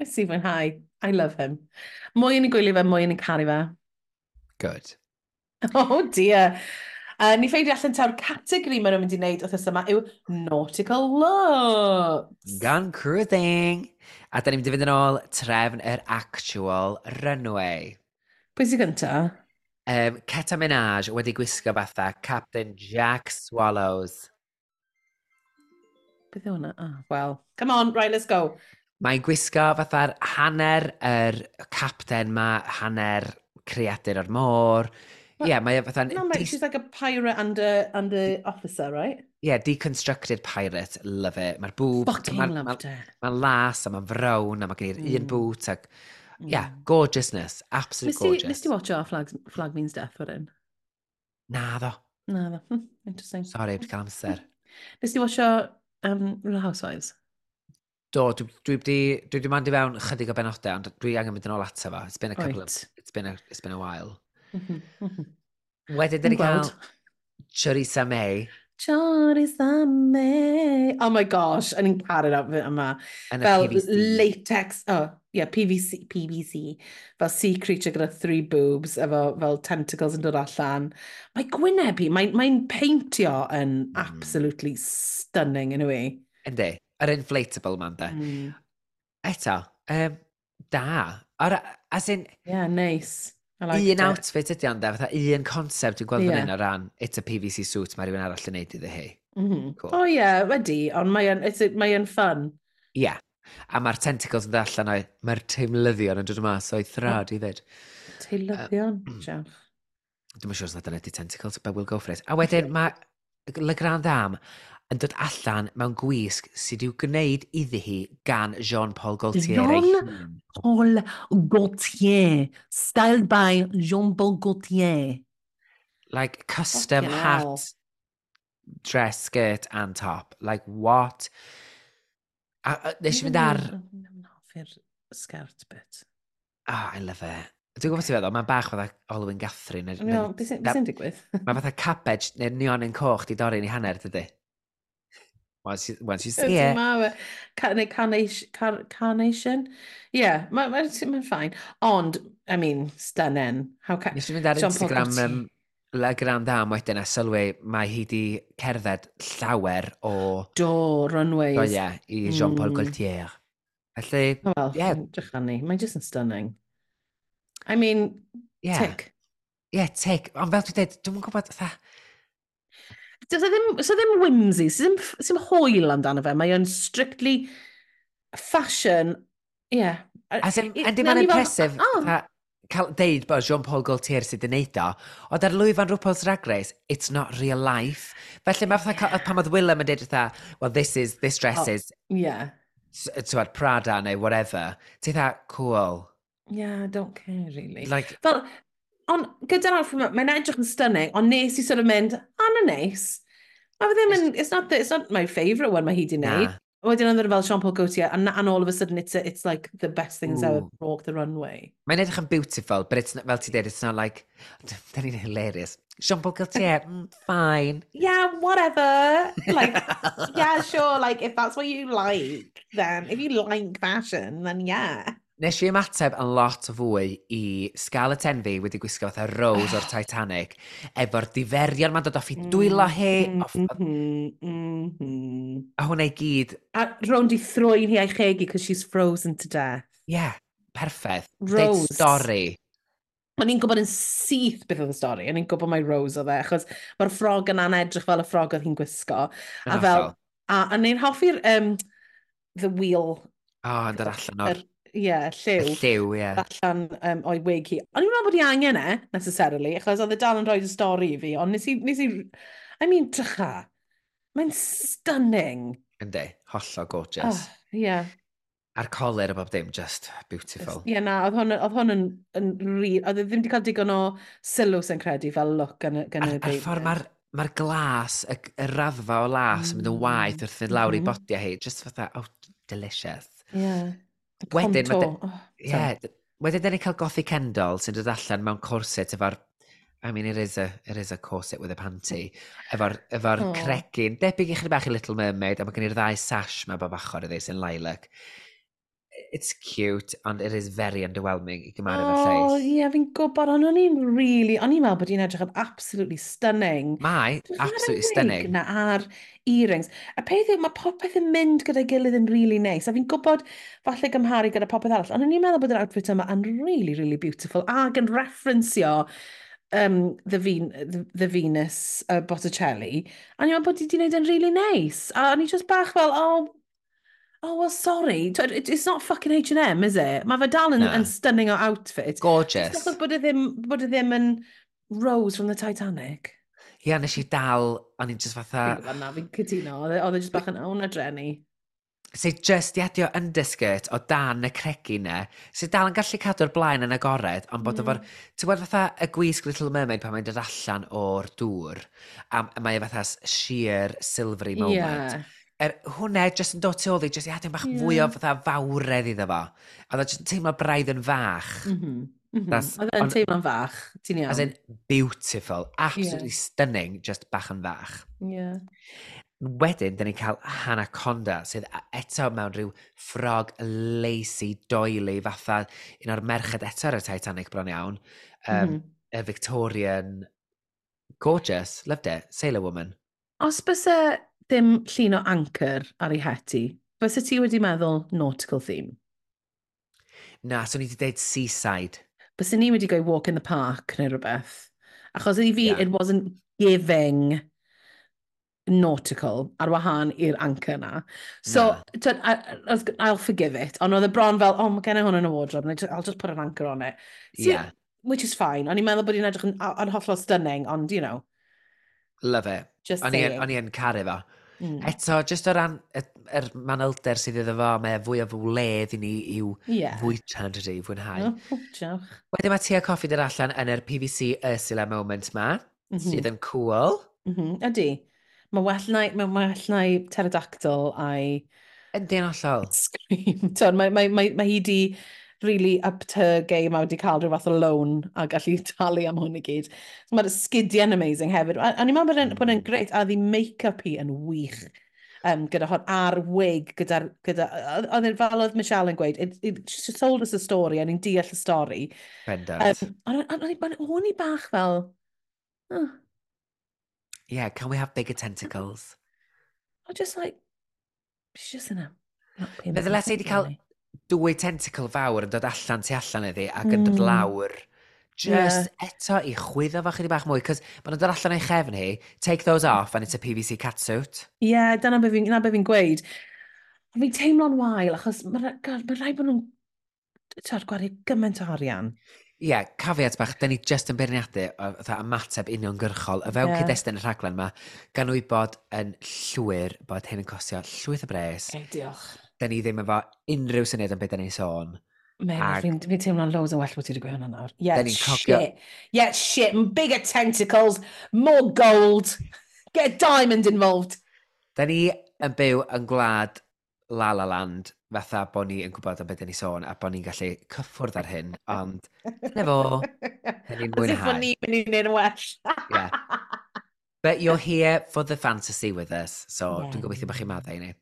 ys i fwynhau. I love him. Mwy yn ei gwylio fe, mwy yn ei caru fe. Good. (laughs) Oh dear. Uh, ni ffeindio allan taw'r categori maen nhw'n mynd i wneud wrth yma yw Nautical Looks. Gun cruising. A da ni'n mynd i fynd yn ôl trefn yr actual runway. Pwy sy'n gynta? Um, Ceta Minaj wedi gwisgo fatha Captain Jack Swallows. Beth yw hwnna? Ah, oh, well, come on, right, let's go. Mae gwisgo fatha'r hanner yr er captain ma, hanner creadur o'r môr yeah, mae e fatha'n... No, mate, she's like a pirate and a, and a officer, right? Yeah, deconstructed pirate, love it. Mae'r bwb... Fucking ma loved it. Mae'n las, a mae'n frown a mae gen i'r mm. un bwt, ac... Yeah, mm. gorgeousness, absolute Misty, gorgeous. Nes ti watch our flag, flag Means Death for hyn? Na ddo. Na ddo, hm, interesting. Sorry, wedi cael amser. (laughs) Nes ti watch our um, Real Housewives? Do, dwi wedi dwi wedi mandi fewn chydig o benodau, ond dwi angen mynd yn ôl ato fo. It's been a couple right. of... It's been a, it's been a while. Wedyn, dyn ni cael Chorisa May. Chorisa May. Oh my gosh, yn i'n caru'r outfit yma. Yn Fel PVC. latex, oh, yeah, PVC, PVC. Fel sea creature gyda three boobs, efo fel tentacles yn dod allan. Mae Gwyneb hi, mae'n mae peintio yn mm. absolutely stunning yn anyway. Yndi, yr inflatable ma'n de. Mm. Eto, um, da. Or, as in... Yeah, nice like un it. outfit ydy ond, fatha un concept dwi'n gweld yeah. fan hyn o ran, it's a PVC suit mae rhywun arall yn neud iddi hi. Mm -hmm. cool. Oh, yeah, wedi, ond mae o'n fun. Ie, yeah. a mae'r tentacles yn allan o'i, mae'r teimlyddion yn dod yma, so i thrad i ddweud. Teimlyddion, Jeff. (clears throat) Dwi'n siŵr os na dyna di tentacles, but we'll go for it. A wedyn mae Le Grand Dam yn dod allan mewn gwisg sydd i'w gwneud iddi hi gan Jean-Paul Gaultier. Jean-Paul Gaultier, styled by Jean-Paul Gaultier. Like custom Fucking hat, hell. dress, skirt and top. Like what? A, a, nes i fynd ar... Fy'r sgert bit. Ah, oh, I love it. Dwi'n gwybod ti'n feddwl, mae'n bach fatha Olwyn Gathrin. No, beth sy'n digwydd? Mae fatha cabbage neu neon yn coch di dorri'n ei hanner, dydy? Once you, once you see it. Mawe. Carnation? Carnation? Yeah, mae'n ma, ma, ma ffain. Ond, I mean, stunning. How ca... Nes i fynd ar Instagram um, La Grand Am wedyn a sylwi, mae hi di cerdded llawer o... Do, runways. Do, yeah, i Jean-Paul mm. Gaultier. Felly, oh, well, yeah. Drych ni, mae'n just yn stunning. I mean, yeah. tick. Yeah, tick. Ond fel dwi'n dweud, dwi'n gwybod, fatha, Does e ddim, so ddim whimsy, sy'n ddim hwyl amdano fe, mae o'n strictly fashion, ie. Yeah. As in, ydy ma'n impressive, oh. A, cael deud bod Jean-Paul Gaultier sydd yn neud o, ond ar Louis Van RuPaul's Drag Race, it's not real life. Felly mae fatha yeah. pan oedd Willem yn deud fatha, well, this is, this dress oh, is... Yeah. Tywed Prada neu whatever. ti'n dda, cool. Yeah, I don't care, really. Like... Fel, ond gyda'r outfit, mae'n edrych yn stunning, ond nes i sort of mynd, oh, na neis. Mae fe ddim yn, it's not, the, it's not my favourite one mae hi di wneud. Wedyn oedd e fel Sean Paul Gaultier, and, and all of a sudden it's, a, it's like the best things Ooh. ever walk the runway. Mae'n edrych yn beautiful, but it's not, fel ti dweud, it's not like, da ni'n hilarious. Sean Paul Gaultier, (laughs) mm, fine. Yeah, whatever. Like, (laughs) yeah, sure, like, if that's what you like, then, if you like fashion, then yeah. Nes i ymateb yn lot fwy i Scarlett Envy wedi gwisgo fatha Rose o'r (sighs) Titanic, efo'r diferion ma'n dod off i mm-hmm, dwylo hi. off... Mm -hmm. A hwnna i gyd... A rown di throi'n hi a'i chegi, cos she's frozen to death. Yeah, perffaith. Rose. Deud stori. O'n i'n gwybod yn syth beth oedd y stori, o'n i'n gwybod mai Rose oedd e, achos mae'r ffrog yna'n edrych fel y ffrog oedd hi'n gwisgo. A fel, a, a neu'n hoffi'r um, the wheel Oh, yn dod allan o'r... Ie, yeah, lliw. Y lliw, ie. Yeah. Allan um, o'i wig hi. O'n i'n meddwl bod i angen e, necessarily, achos oedd y dal yn rhoi y stori i fi, ond nes i, nes i, I mean, drycha. Mae'n stunning. Yndi, hollol gorgeous. Ah, ie. Oh, yeah. A'r coler o bob dim, just beautiful. Ie, yeah, na, oedd hwn, oedd hwn yn, yn rili, oedd e ddim wedi cael digon o sylw sy'n credu fel look yn y byd. A'r ffordd mae'r ma glas, y, y raddfa o las mm. yn mynd yn waith wrth fynd lawr mm. i bodia hi, just fatha, oh, delicious. Ie. Yeah. Wedyn, contour. Conto. Ie, yeah, wedyn dyn ni'n cael Gothic Kendall sy'n dod allan mewn corset efo'r I mean, it is a, it is a corset with a panty. Efo'r efo oh. cregin, debyg i chyd bach i Little Mermaid, a mae gen i'r ddau sash mae bob achor iddi sy'n lilac it's cute, and it is very underwhelming i gymaru oh, llais. O, ie, fi'n gwybod, ond o'n i'n really, o'n i'n meddwl bod hi'n edrych yn absolutely stunning. Mae, absolutely stunning. Na ar earrings. A peth yw, mae popeth yn mynd gyda'i gilydd yn really nice. A fi'n gwybod, falle gymharu gyda popeth arall, ond o'n i'n meddwl bod yr outfit yma yn really, really beautiful, ac yn referencio um, the, Ven the, the Venus uh, Botticelli, a ni'n meddwl bod hi wedi gwneud yn really nice. A o'n i just bach fel, oh, Oh, well, sorry. It's not fucking H&M, is it? Mae fe dal yn, yn stunning o outfit. Gorgeous. It's not bod y ddim, bod y ddim yn Rose from the Titanic. Ie, yeah, nes i dal, o'n i'n just fatha... Fi'n fi'n cytuno, oedd e, e just bach yn awn a drenu. Se just iadio underskirt o dan y cregi na, se dal yn gallu cadw'r blaen yn agored, ond bod mm. efo'r... Ti'n bod fatha y gwisg Little Mermaid pan mae'n dod allan o'r dŵr, a, a mae fatha sheer silvery moment. Yeah er, hwnna jyst yn dod tu ôl i, jyst i adeg bach yeah. fwy o fatha fawredd iddo fo. A dda jyst yn teimlo braidd yn fach. Mm -hmm. Oedd e'n teimlo'n fach, ti'n iawn. As in beautiful, absolutely yeah. stunning, just bach yn fach. Yeah. Wedyn, da ni'n cael Hannah Conda, sydd eto mewn rhyw ffrog lacy doily, fatha un o'r merched eto ar y Titanic bron iawn. Um, mm -hmm. A Victorian, gorgeous, loved it, sailor woman. Os bys e dim llun o anchor ar ei heti, bys ti wedi meddwl nautical theme? Na, so ni wedi dweud seaside. Bys ni wedi gweud walk in the park neu rhywbeth. Achos i fi, yeah. it wasn't giving nautical ar wahan i'r anchor na. So, yeah. I, I'll forgive it. Ond oedd y bron fel, oh, mae gen i hwn yn y wardrobe, I'll just put an anchor on it. So, yeah. Which is fine. O'n i'n meddwl bod i'n edrych yn, yn hollol stunning, ond, you know. Love it. Just o'n saying. O'n i'n caru fo. Mm. Eto, jyst o ran y, er manylder sydd iddo fo, mae e fwy o fwledd i ni i'w yeah. fwyta yn dydy, fwynhau. No, oh, Wedyn mae Tia coffi dyr allan yn yr PVC Ursula moment ma, mm -hmm. sydd yn cool. Mm -hmm. Ydy. Mae well na, mae well na pterodactyl a'i... Yn dyn ollol. (laughs) Scream. Mae ma, ma, ma, ma hi di really up to game a wedi cael rhyw fath o loan a gallu (laughs) talu am hwn i gyd. So mae'r sgidiau'n amazing hefyd. A, a ni'n meddwl bod e'n hmm. greit a ddi make-up hi yn wych um, gyda hon ar wig gyda, gyda oedd yn fel oedd Michelle yn gweud it, it, she told us a story a ni'n deall y stori bendant um, ond o'n i bach fel huh. yeah can we have bigger tentacles I'm just like she's just in a Meddylais i wedi cael dwy tentacle fawr yn dod allan tu allan iddi ac mm. yn dod hmm. lawr just yeah. eto i chwyddo fo chydig bach mwy, cos maen nhw'n dod allan o'i chefn hi, take those off and it's a PVC catsuit. Ie, yeah, dyna be fi'n fi gweud. Ond fi'n teimlo'n wael, achos mae'n ma rhaid bod nhw'n tywed gwario gymaint o arian. Ie, yeah, cafiat bach, da ni just yn beirniadu o ymateb uniongyrchol. Y fewn yeah. cyd-destun y rhaglen yma, gan wybod yn llwyr bod hyn yn costio llwyth o bres. E, diolch da ni ddim efo unrhyw syniad am beth da ni'n sôn. Megan, fi'n teimlo'n loads o well bod ti wedi gweud hwnna nawr. Yeah, cogio... shit. Yeah, shit. Bigger tentacles, more gold. Get a diamond involved. Da ni yn byw yn gwlad La La Land fatha bod ni yn gwybod am beth ni sôn a bod ni'n gallu cyffwrdd ar hyn, ond dyna fo, hynny'n mwynhau. (laughs) As if bod ni'n mynd i'n un well. yeah. But you're here for the fantasy with us, so yeah. dwi'n gobeithio bod chi'n maddau ni.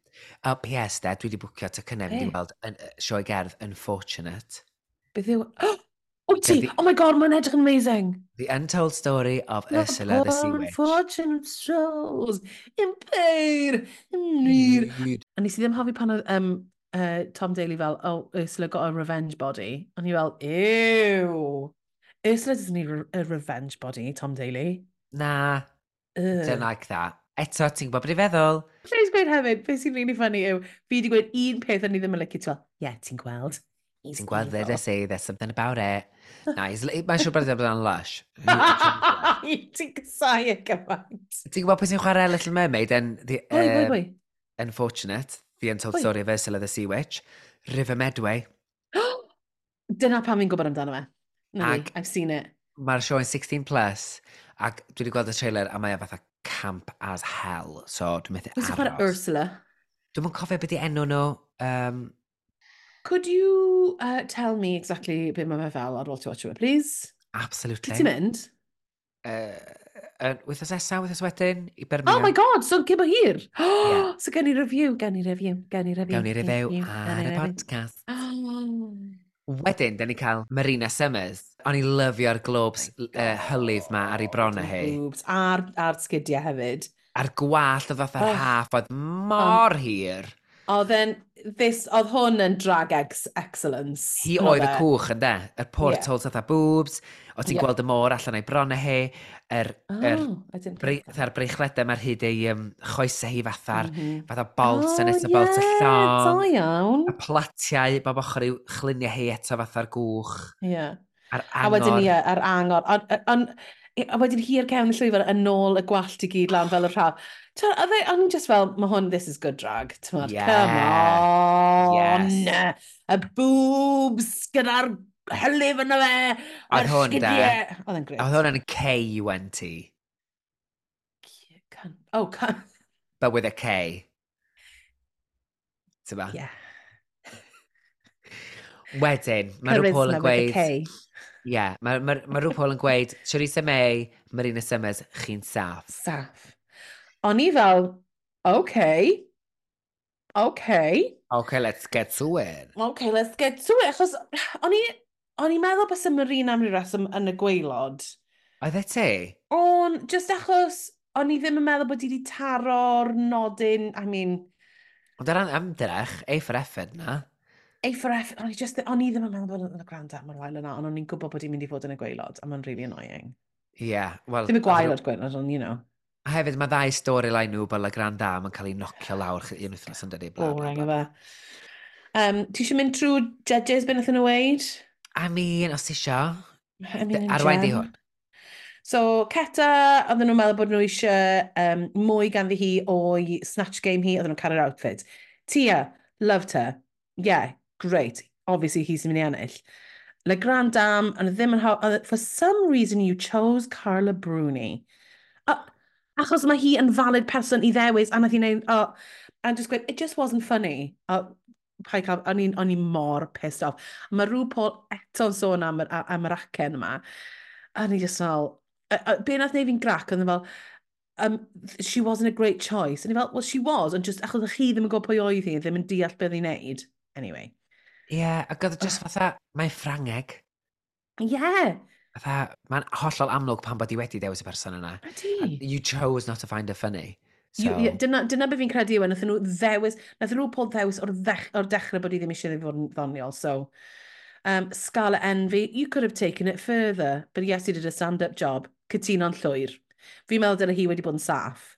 O, PS de, dwi wedi bwcio tocynnau hey. mynd i weld yn, sioe gerdd Unfortunate. Beth yw... (gasps) Wyt ti? Oh my god, mae'n edrych yn amazing. The untold story of no, Ursula the Sea Witch. Unfortunate souls in pain, in need. need. A nes i ddim hoffi pan oedd um, uh, Tom Daly fel, oh, Ursula got a revenge body. A ni fel, ew. Ursula doesn't need a revenge body, Tom Daly. Nah, Ugh. don't like that. Eto, ti'n gwybod beth i feddwl? Please gweud hefyd, beth sy'n really funny yw, fi wedi gweud un peth o'n i ddim yn lygu ti'n yeah, ti'n gweld. Ti'n gweld, there I say, there's something about it. (laughs) Nice. Mae'n siŵr bod (laughs) yn lush. Ti'n gysau y gyfaint. Ti'n gwybod pwy sy'n chwarae Little Mermaid yn... Um, Unfortunate, The Untold Oi. Story of Ursula the Sea Witch, River Medway. (gasps) Dyna pam fi'n gwybod amdano fe. Na I've seen it. Mae'r sioe yn 16 plus, ac dwi wedi gweld y trailer a mae e fatha camp as hell. So dwi'n methu aros. Dwi'n chwarae Ursula. Dwi'n mynd cofio beth i enw nhw. Um, Could you uh, tell me exactly beth mae fe fel ar ôl ti watch Watcher, please? Absolutely. Ti'n mynd? Uh, uh, wythnos nesaf, wythnos wedyn, i Birmingham. Oh my god, so gybo hir! (gasps) yeah. So gen i review, gen i review, gen i review. Gen i review, review ar y podcast. (gasps) Oh. Wedyn, da ni cael Marina Summers. O'n i lyfio'r globes uh, hylif ma ar ei bronau hi. Globes, a'r, ar sgidiau hefyd. A'r gwallt o fath ar oh. haff, oedd mor um, hir. Oedd yn, this, oedd hwn yn drag ex excellence. Hi oedd y cwch, yn de, y portals yeah. oedd boobs, o ti'n yeah. gweld y môr allan o'i bron hi, er, oh, er, brei, fatha'r breichledau mae'r hyd ei um, choesau hi fatha'r mm -hmm. fatha bolt oh, eto bolt yeah, y llon. Da iawn. A platiau, bob ochr i'w chlunio hi eto fatha'r gwch. Ie. Yeah. A'r angor. A wedyn ie, a'r angor. Ond a wedyn hi'r cefn y llwyfan yn ôl y gwallt i gyd lan fel y rhaf. A dde, o'n just fel, mae hwn, this is good drag. Tymod, yeah. come on. Yes. Y boobs gyda'r hylif yna fe. Oedd hwn de. Oedd yn gret. Oedd hwn yn K-U-N-T. Oh, can... But with a K. Tyma? Yeah. Wedyn, mae rhyw Paul yn gweud... Ie, yeah, mae ma, ma rhyw Paul yn gweud, Charissa May, Marina Summers, chi'n saff. Saff. O'n i fel, OK. OK. OK, let's get to it. OK, let's get to it. Achos, o'n i... O'n i'n meddwl bys y Marina am ryw reswm yn y gweilod. Oedd e te? O'n, just achos, o'n i ddim yn meddwl bod i wedi taro'r nodyn, I mean... Ond ar ran ymdrech, ei ffreffed na. Ei ffreffed, o'n i just, o'n i ddim yn meddwl bod yn y grand am yr wael yna, ond o'n i'n gwybod bod i'n mynd i fod yn y gweilod, a mae'n really annoying. Ie, yeah, wel... Ddim y gwaelod gweilod, ond, you know. A hefyd, mae ddau storyline nhw bod y grand dam yn cael ei nocio lawr un wythnos yn dydi. bla, bla, Boring o fe. Um, ti eisiau mynd trwy judges beth nhw weid? I mean, os isio, I mean, arwain di hwn. So, Ceta, oedden nhw'n meddwl bod nhw eisiau um, mwy ganddi hi o'i snatch game hi, oedden nhw'n cael yr outfit. Tia, loved her. Yeah, great. Obviously, he's mynd i ennill. Le Grand Dam, and ddim yn hawdd, e- for some reason you chose Carla Bruni. Uh, achos mae hi yn valid person i ddewis, a nath hi'n neud, oh, and just gweud, it just wasn't funny. Oh, pa'i cael, o'n i'n on i mor pissed off. Mae rhyw Paul eto'n sôn am, am, am yr acen yma. A ni just fel, be nath neu fi'n grac, ond fel, um, she wasn't a great choice. And i fel, well, she was, ond just achos chi ddim yn gwybod pwy oedd hi, ddim yn deall beth i'n neud. Anyway. Ie, yeah, ac oedd e just fatha, mae'n ffrangeg. Ie. Yeah. Fatha, mae'n hollol amlwg pan bod i wedi dewis y person yna. Ydy. You chose not to find her funny. So... You, yeah, dyna, dyna beth fi'n credu yw, e. nath nhw ddewis, nath nhw pob ddewis o'r, ddech, or dechrau bod i ddim eisiau fod yn ddoniol. So, um, Scarlet Envy, you could have taken it further, but yes, you did a stand-up job, cytuno'n llwyr. Fi'n meddwl dyna hi wedi bod yn saff.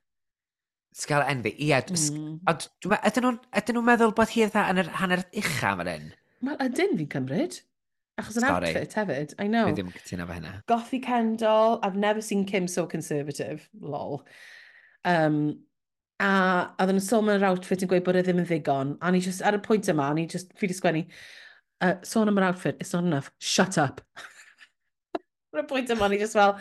Scarlet Envy, ie. Mm. Ond ydyn nhw'n nhw meddwl bod hi eitha yn yr hanner ucha fan hyn? Wel, ydyn fi'n cymryd. Achos yn outfit hefyd, I know. Fi ddim yn cytuno fe hynna. Goffi Kendall, I've never seen Kim so conservative, lol. Um, a oedden nhw'n sôn am yr outfit yn gweud bod e ddim yn ddigon. A ni just, ar y pwynt yma, ni just, fi di sgwennu, uh, sôn am yr outfit, it's not enough, shut up. (laughs) ar y pwynt yma, ni just fel,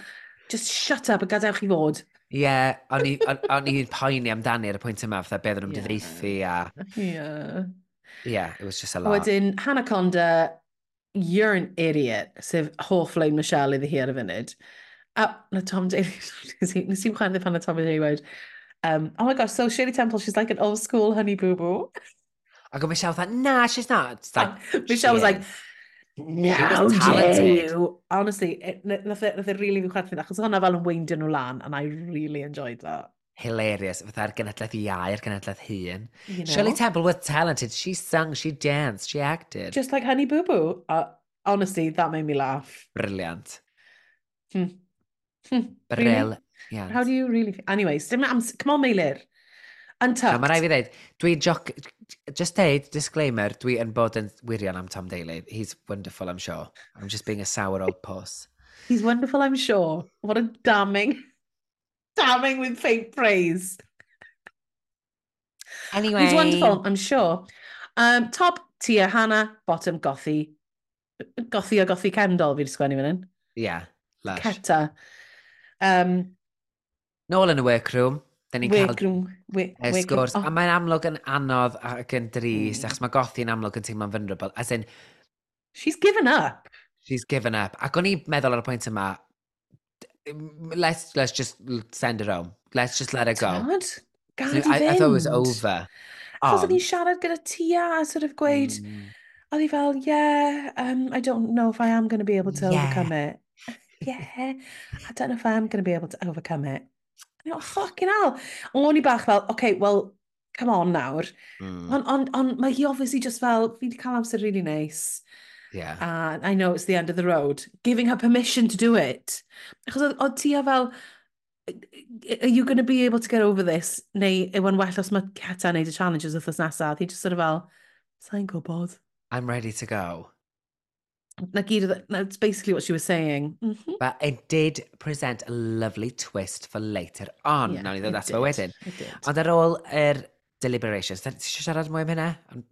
just shut up a gadewch chi fod. Ie, yeah, o'n i'n poeni amdani ar y pwynt yma, fatha beth o'n nhw'n dyfeithi a... Yeah. Yeah, it was just a lot. Wedyn, Hannah Conda, you're an idiot, sef hoff lein Michelle iddi hi ar y funud. A na Tom Daly. (laughs) Nes i'n chwalu pan na Tom Daly wedi. Um, oh my gosh, so Shirley Temple, she's like an old school honey boo-boo. Ac oedd Michelle fatha, nah, she's not. It's like, (laughs) Michelle was like, no, How dare you? Honestly, it- n- nath e nath e really fi chwerthin, achos hwnna fel yn weindio nhw lan, and I really enjoyed that. hilarious. Fatha'r genedlaeth iau, yr genedlaeth hun. You know? Shirley Temple was talented. She sung, she danced, she acted. Just like Honey Boo Boo. Uh, honestly, that made me laugh. Brilliant. Hmm. Hmm, Bril. Really? How do you really feel? Anyways, dim amser. Come on, Meilir. Untucked. No, mae rai fi ddeud, dwi joc... Just deud, disclaimer, dwi yn bod yn wirion am Tom Daly. He's wonderful, I'm sure. I'm just being a sour old puss. He's wonderful, I'm sure. What a damning, damning with faint praise. Anyway. He's wonderful, I'm sure. Um, top tier Hannah, bottom gothy. Gothy a gothy Kendall, fi'n sgwennu fan hyn. Yeah, lush. Ceta. Um, Nôl yn y workroom. Da ni'n cael workroom, sgwrs. Oh. A mae'n amlwg yn anodd ac yn dris, mm. achos mae gothi'n amlwg yn teimlo'n vulnerable. As in... She's given up. She's given up. Ac o'n i'n meddwl ar y pwynt yma, let's, let's just send her home. Let's just let her go. Tad? Gad i fynd. I, I thought it was over. Achos o'n i'n siarad gyda Tia a sort of gweud, mm. oedd hi fel, yeah, um, I don't know if I am going to be able to yeah. overcome it yeah, I don't know if I'm going to be able to overcome it. And I thought, fucking hell. O'n i bach fel, okay, well, come on nawr. Mm. Ond on, on, mae hi obviously just fel, fi wedi cael amser really nice. Yeah. And uh, I know it's the end of the road. Giving her permission to do it. Achos oedd ti a fel, are you going to be able to get over this? Neu yw yn well os mae Ceta yn neud y challenges wrthos nesaf. Hi just sort of fel, sa'n gwybod. I'm ready to go. Na gyd, that's basically what she was saying. Mm -hmm. But it did present a lovely twist for later on. Yeah, Nawr ni ddod at fo wedyn. Ond ar ôl yr deliberations, ti eisiau siarad mwy am hynna?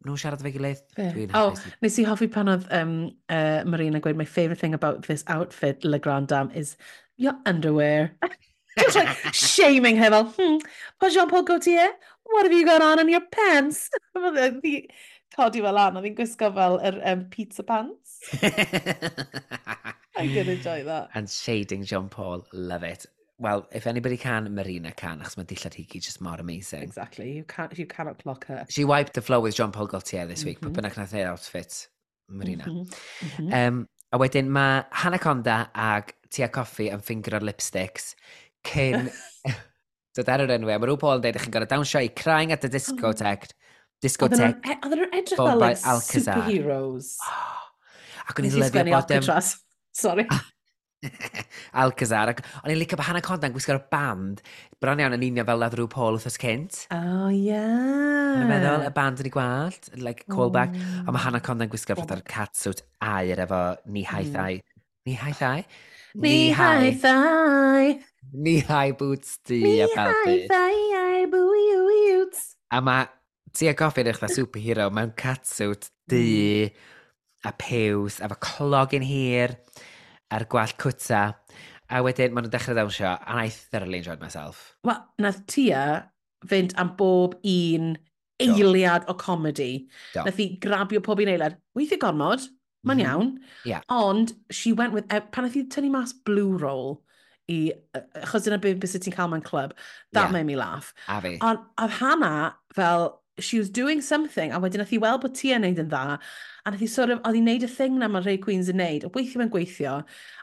Nhw siarad fe gilydd? Dwi'n oh, nes i hoffi pan oedd um, uh, Marina gweud, my favourite thing about this outfit, Le Grand Dame, is your underwear. (laughs) Just like shaming her, fel, hmm, pa Jean-Paul Gaultier, what have you got on in your pants? (laughs) Codi fel an, oedd hi'n gwisgo fel yr um, pizza pants. I'm going to enjoy that. And shading Jean Paul, love it. Well, if anybody can, Marina can, achos mae Dillad Higi just mor amazing. Exactly, you, can't, you cannot clock her. She wiped the floor with Jean Paul Gaultier this week, mm -hmm. but bynnag nath ei outfit, Marina. Mm -hmm. Mm -hmm. Um, a wedyn mae Hannah Conda ag Tia Coffi yn ffingro'r lipsticks cyn... (laughs) Dod ar yr enw, mae rhyw Paul yn dweud, chi'n gorau dawnsio i crying at the oh. discotheque. Discotheque. Oedden nhw'n e-, edrych fel like, superheroes. (gasps) Oh. Ac o'n i'n leddio bodem... Alcatraz. Sorry. (laughs) Alcazar. Ac o'n i'n licio bod Hannah Conda'n gwisgo'r band bron iawn yn union fel Leather Paul wrthos cynt. Oh, yeah. Mae'n meddwl, y band yn ei gwallt, like callback. Mm. Ond mae Hannah Conda'n gwisgo'r oh. catsuit air efo ni haith mm. ai. Ni haith ai? Ni haith ai. Ni hai boots di a baldi. Ni haith ai ai boots. A mae ti a gofyn eich dda superhero mewn catsuit di. Mm a pews, efo clogyn hir, a'r gwallt cwta, a wedyn maen nhw'n dechrau ddawnsio, and I thoroughly enjoyed myself. Wel, nath Tia fynd am bob un eiliad Do. o comedi. Do. Nath i grabio pob un eiliad. Weithio gormod, mae'n mm -hmm. iawn. Yeah. Ond, she went with, e, pan nath i tynnu mas blue roll, i, achos dyna beth beth sy'n cael mewn clwb, that yeah. made me laugh. A fi. Ond, oedd Hannah fel, she was doing something, a wedyn nath hi weld bod ti yn neud yn dda, a nath hi sort of, oedd hi'n neud y thing na mae rhai queens yn neud, a weithio mewn gweithio,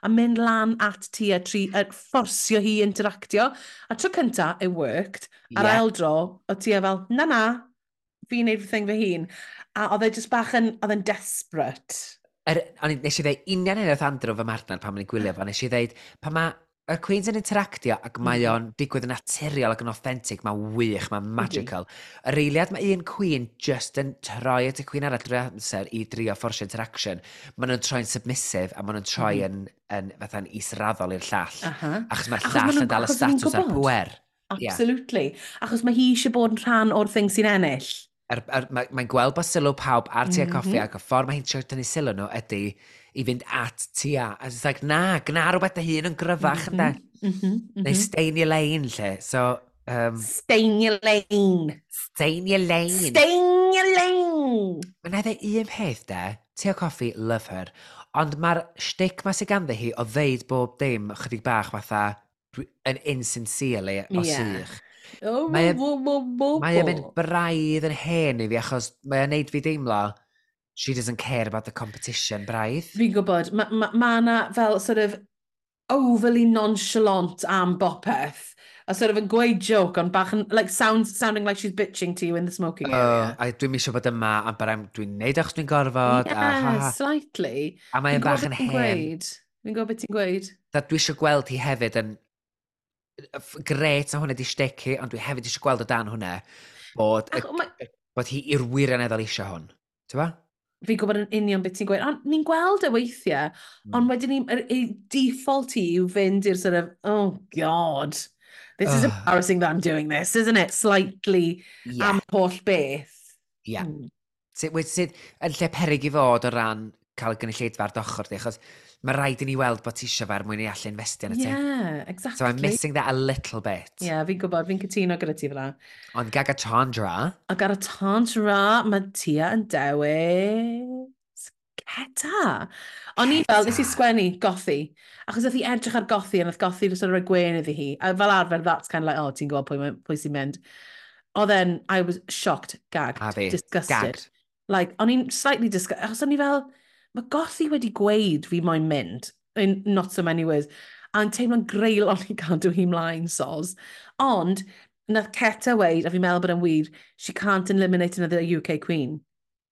a mynd lan at ti a tri, a fforsio hi interactio. A tro cynta, it worked, yeah. a'r ail dro, oedd ti a fel, na na, fi'n neud fy thing fy hun. A oedd e just bach yn, oedd e'n desperate. Er, o'n, i, nes i ddeud, union yn oedd Andrew fy martnar pan mae'n gwylio fo, nes i ddeud, pan mae y Queen's yn interactio ac mm. mae o'n digwydd yn naturiol ac yn authentic, mae'n wych, mae'n magical. Yr eiliad mae un Queen just yn troi at y Queen arall drwy amser i drio fforsio interaction, maen nhw'n troi'n submissive a maen nhw'n troi mm-hmm. yn, yn fatha'n israddol i'r llall. Uh -huh. Achos mae'r llall yn dal y statws a'r pwer. Absolutely. Achos mae hi eisiau bod yn rhan o'r thing sy'n ennill. Er, er, Mae'n mae gweld bod sylw pawb ar tu mm mm-hmm. coffi ac y ffordd mae hi'n trio dynnu sylw nhw ydy i fynd at ti a. A it's like, na, gna rhywbeth dy hun yn gryfach mm Mm -hmm, mm -hmm. Neu stain your lane, lle. So, um, stain your lane. Stain your lane. Stain your lane. Mae'n edrych un peth, de. Ti o coffi, love her. Ond mae'r shtick mae sy'n ganddi hi o ddeud bob dim chydig bach fatha yn insincerely o yeah. sych. Oh, mae e- e'n mynd braidd yn hen i fi achos mae o'n neud fi deimlo she doesn't care about the competition, braidd. Fi'n gwybod, mae ma, ma na fel sort of overly nonchalant am bopeth. A sort of yn gweud joke ond bach yn, like, sounds, sounding like she's bitching to you in the smoking oh, area. Uh, a dwi'n misio bod yma, a but dwi'n neud achos dwi'n gorfod. Yeah, a, ha, ha. slightly. A mae'n e bach yn hen. Fi'n gwybod beth ti'n gweud. Da dwi eisiau gweld hi hefyd yn gret a hwnna di stecu, ond dwi hefyd eisiau gweld o dan hwnna bod, Ach, y, ma... bod hi i'r wirioneddol eisiau hwn. Ti'n ba? fi'n gwybod yn union beth ti'n gweud, ond ni'n gweld y weithiau, mm. ond wedyn ni, y default i yw fynd i'r sort of, oh god, this is embarrassing that I'm doing this, isn't it? Slightly yeah. am holl beth. Yeah. Mm. Sydd, sydd, yn lle perig i fod o ran cael y gynulleidfa ar dochr di, achos mae rhaid i ni weld bod ti eisiau fe er mwyn i allu investio yn y ti. Yeah, exactly. So I'm missing that a little bit. Yeah, fi'n gwybod, fi'n cytuno gyda ti fel Ond gaga Chandra. A gaga Chandra, mae Tia yn dewis Ceta. O'n i fel, nes i sgwennu gothi. Achos oedd hi edrych ar gothi, a oedd gothi yn ystod o'r gwen iddi hi. A fel arfer, that's kind of like, oh, ti'n gwybod pwy, pwy sy'n mynd. Oedd then I was shocked, gagged, disgusted. Gagged. Like, o'n i'n slightly disgusted. Achos o'n i fel, mae gothi wedi gweud fi moyn mynd, in not so many words, a'n teimlo'n greul o'n i cadw hi mlaen, sos. Ond, nath Ceta weid, a fi'n meddwl bod yn wir, she can't eliminate another UK queen.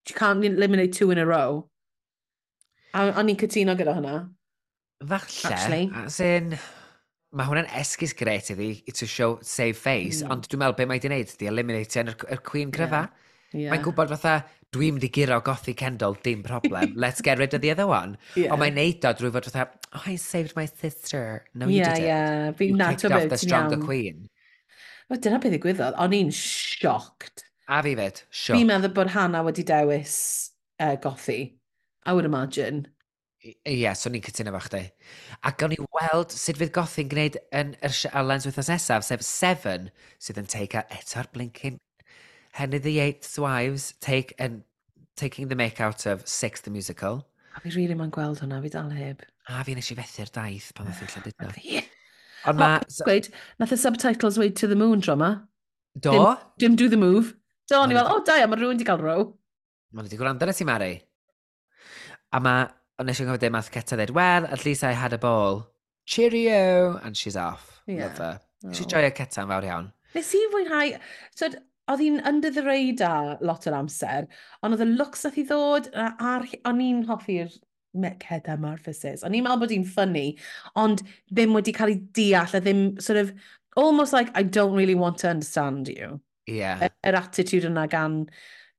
She can't eliminate two in a row. A o'n i'n cytuno gyda hwnna. Falle, Actually. as in, mae hwnna'n esgus gret iddi to show save face, mm. ond dwi'n meddwl be mae wedi'i wneud, di eliminate yn yr, yr queen cryfa. Yeah. Yeah. Mae'n gwybod fatha, dwi'n mynd i giro gothi Kendall, dim problem. (laughs) Let's get rid of the other one. Yeah. Ond mae'n neud o drwy fod fatha, oh, I saved my sister. No, you yeah, didn't. Yeah, yeah. You kicked off the stronger iawn. queen. Wel, dyna beth ddigwyddodd. O'n i'n sioct. A fi fyd, sioct. Fi'n meddwl bod Hannah wedi dewis uh, gothi. I would imagine. Ie, yeah, so ni'n cytuno fo chdi. Ac o'n i weld sut fydd gothi'n gwneud yn yr sialens wythnos nesaf, sef Seven, sydd yn teica eto'r blincyn Henry VIII's wives take and taking the make out of Six the Musical. A fi rili really ma'n gweld hwnna, fi dal heb. A fi nes i fethu'r daith pan ddeth i'n llydydo. (laughs) Ond ma... Gweud, nath y subtitles weid to the moon drama. Do? Dim, do the move. Do, o'n i fel, o da, mae rhywun wedi cael row. Mae'n wedi gwrando nes i Mari. A ma, ond nes i'n gofio dim ath Ceta dweud, well, at least I had a ball. Cheerio! And she's off. Yeah. Love her. Oh. She's joio yn fawr iawn. Nes i fwynhau, so, oedd hi'n under the radar lot o'r amser, ond oedd y looks oedd hi ddod, a'r, o'n i'n hoffi'r meched amorphosis. O'n i'n meddwl bod hi'n ffynnu, ond ddim wedi cael ei deall, a ddim sort of, almost like, I don't really want to understand you. Yeah. Yr er, er attitude yna gan,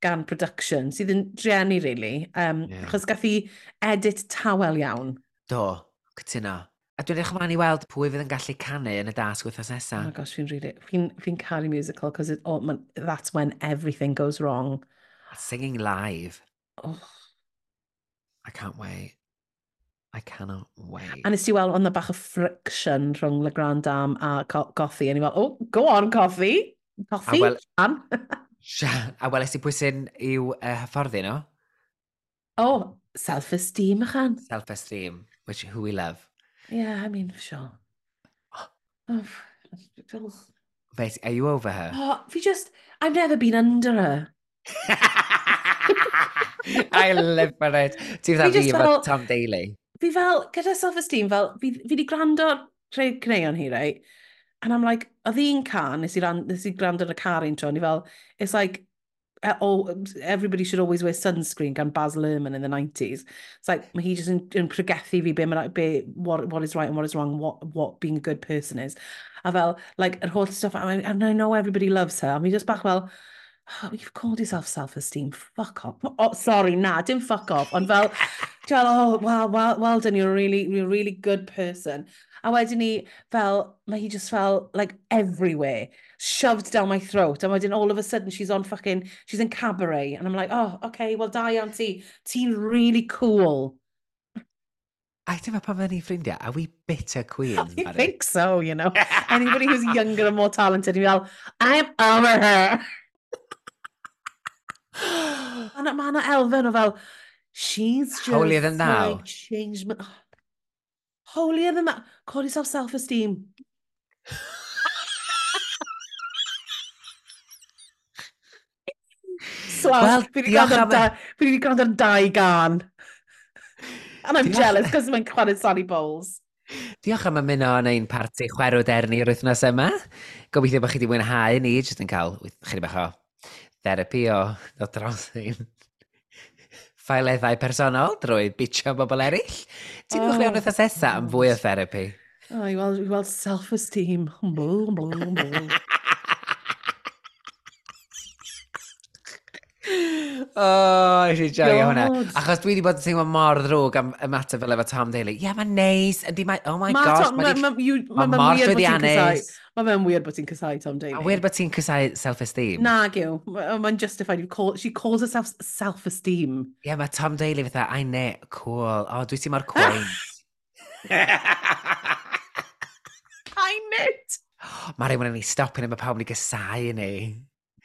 gan production, sydd yn drienu, really. Um, yeah. Chos gath i edit tawel iawn. Do, cytuna. A dwi'n edrych ymlaen i weld pwy fydd yn gallu canu yn y dasg wythnos nesaf. Oh my gosh, fi'n really... Fi'n fi caru musical, cos it, oh, man, that's when everything goes wrong. Singing live. Oh. I can't wait. I cannot wait. A nes i weld ond bach o friction rhwng Le Grand Dam a co Goffi, a ni fel, oh, go on, Coffee. Coffee, wel... Sian. (laughs) a weles i pwy sy'n i'w uh, hyfforddi nhw? No? Oh, self-esteem, ychan. Self-esteem, which who we love. Yeah, I mean, sure. (gasps) Oh, oh. But are you over her? Oh, fi just, I've never been under her. (laughs) I live for it. Ti'n fydda fi efo Tom Daly. Fi fel, gyda self-esteem, fel, fi, fi di gwrando rhai cneon hi, right? And I'm like, oedd hi'n can, nes i, ran, nes i gwrando y car un tro, ni fel, it's like, E-, everybody should always wear sunscreen gan Baz Luhrmann in the 90s. It's like, mae hi just yn, yn pregethu fi be, be what, what is right and what is wrong, what, what being a good person is. A fel, like, yr holl stuff, I, and I know everybody loves her. A mi just bach fel, oh, you've called yourself self-esteem, fuck off. Oh, sorry, na, dim fuck off, ond fel, (laughs) fel, oh, well, well, well done, you're a really, you're a really good person. A wedyn ni, fel, mae hi just fel, like, everywhere shoved down my throat. And wedyn all of a sudden she's on fucking, she's in cabaret. And I'm like, oh, okay, well da iawn ti. Ti'n really cool. I dyma pan fydden ni ffrindiau, are we bitter (laughs) queens? I think so, you know. (laughs) Anybody who's younger and more talented, you're like, I'm over her. (gasps) Mae yna elfen o fel, she's just Holier than thou. Like, changed my... (gasps) Holier than that. Call yourself self-esteem. (laughs) Slash, well, fi wedi gwrando am dau gan. And I'm diolch. jealous, cos mae'n chwarae Sally Bowles. Diolch am ymuno yn ein parti chwerw derni yr wythnos yma. Gobeithio bod chi wedi mwynhau ni, jyst yn cael chydig bach o therapi o ddod dros ein ffaileddau personol drwy bitio bobl eraill. Ti'n oh. mwchli wythnos nesaf am fwy o therapi? Oh, i weld, i weld self-esteem. Blw, blw, blw. O, (laughs) oh, eisiau joio hwnna. Achos dwi wedi bod yn teimlo mor ddrwg am ymateb fel efo Tom Daly. Ie, yeah, mae'n neis. Ydy, mae, oh my ma gosh. Mae'n ma, ma, ma, mor llwyddiannus. Mae fe'n weird bod ti'n casau Tom Daly. A weird bod ti'n cysau self-esteem. Na, gyw. Mae'n oh, justified. Call, she calls herself self-esteem. Ie, yeah, mae Tom Daly fatha, I ne, cool. O, oh, dwi ti mor quaint. (laughs) I knit. (gasps) Mae rhywun yn ei stopio ni, mae pawb yn ei gysau ni.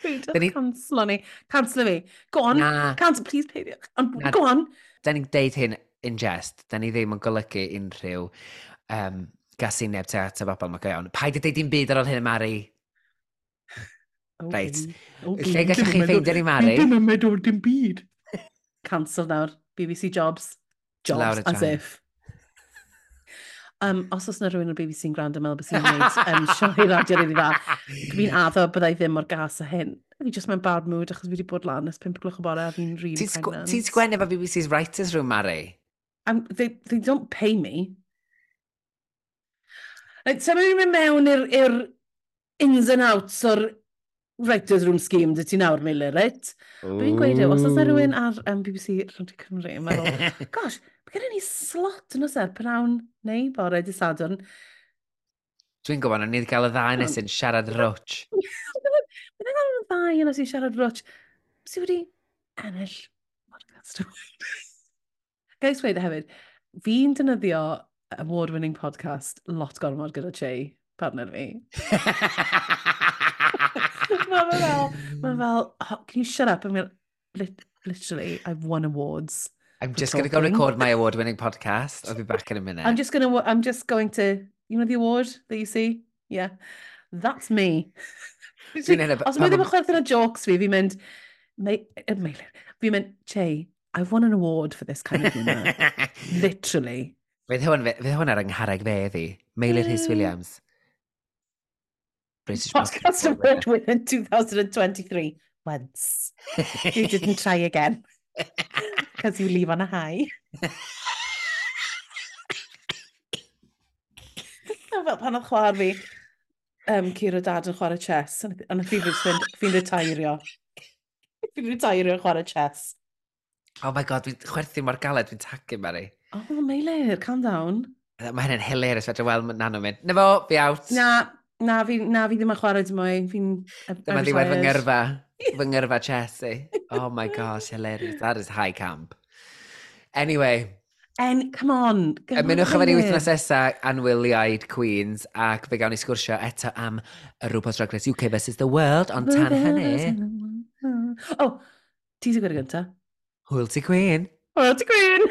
Peidiwch ni... canslo ni. Canslo fi. Go on. Na. Cancel, please peidiwch. Ond go on. Da ni'n deud hyn in jest. Da ni ddim yn golygu unrhyw um, gasineb te at y bobl mae gael. Paid i deud dim byd ar ôl hyn y Mari. Reit. Lle gallwch chi ffeindio ni Mari? Dim yn meddwl dim byd. Cancel nawr. BBC Jobs. Jobs as if. Um, os oes yna rhywun o'r BBC yn gwrando yn meddwl beth sy'n gwneud um, sioe radio rili dda, fi'n (laughs) addo byddai ddim o'r gas a hyn. Fi just mewn bad mood achos fi wedi bod lan ys 5 glwch o bore a fi'n rili really pregnant. Ti'n sgwennu efo BBC's Writers Room, Mari? Um, they, they don't pay me. Like, Sa'n mynd mewn i'r ins and outs o'r writer's room scheme dy ti nawr, Meilir, right? Dwi'n gweud yw, os oes rhywun ar um, BBC Rhaid Cymru, yn meddwl, (laughs) gosh, mae gen i ni slot yn oser, pnawn neu bore di Sadwrn. Dwi'n gwybod, o'n i wedi cael y ddau nes yn siarad roch. Mae'n cael y ddau nes i siarad roch. Si wedi ennill podcast. (laughs) Gais wedi e hefyd, fi'n defnyddio award-winning podcast lot gormod gyda Che, partner fi. (laughs) (laughs) mae fe fel, mae fel, oh, can you shut up? I'm like, lit literally, I've won awards. I'm just going to go record my award-winning podcast. I'll be back in a minute. I'm just going to, I'm just going to, you know the award that you see? Yeah. That's me. (laughs) Os mi ddim yn chwerthin o jokes fi, fi'n mynd, fi'n mynd, Che, I've won an award for this kind of humour. (laughs) Literally. Fydd hwn ar yng Nghareg fe, ddi. Meilir Hys Williams. British Podcast, Podcast Award winner in 2023 once. you didn't try again. Because you leave on a high. fel pan oedd chwar fi, um, Ciro dad yn chwarae chess, a na fi fi'n retairio. Fi'n retairio yn chwarae chess. Oh my god, dwi'n chwerthu mor galed, dwi'n tagu Mary. Oh, Meilir, calm down. Mae hynny'n hilarious fedra weld nan o'n mynd. Na fo, fi out. Na, na fi, na fi ddim yn chwarae dim mwy. Fi'n... Dyma ddiwedd (laughs) fy ngyrfa. Fy ngyrfa Chelsea. Oh my gosh, hilarious. That is high camp. Anyway. En, come on. Ymunwch efo ni wythnos nesa anwyliaid Queens ac fe gawn ni sgwrsio eto am y RuPaul's Drag Race UK vs The World, ond tan hynny... Oh, ti sy'n gwneud gynta? Hwyl ti Queen. Hwyl ti Queen.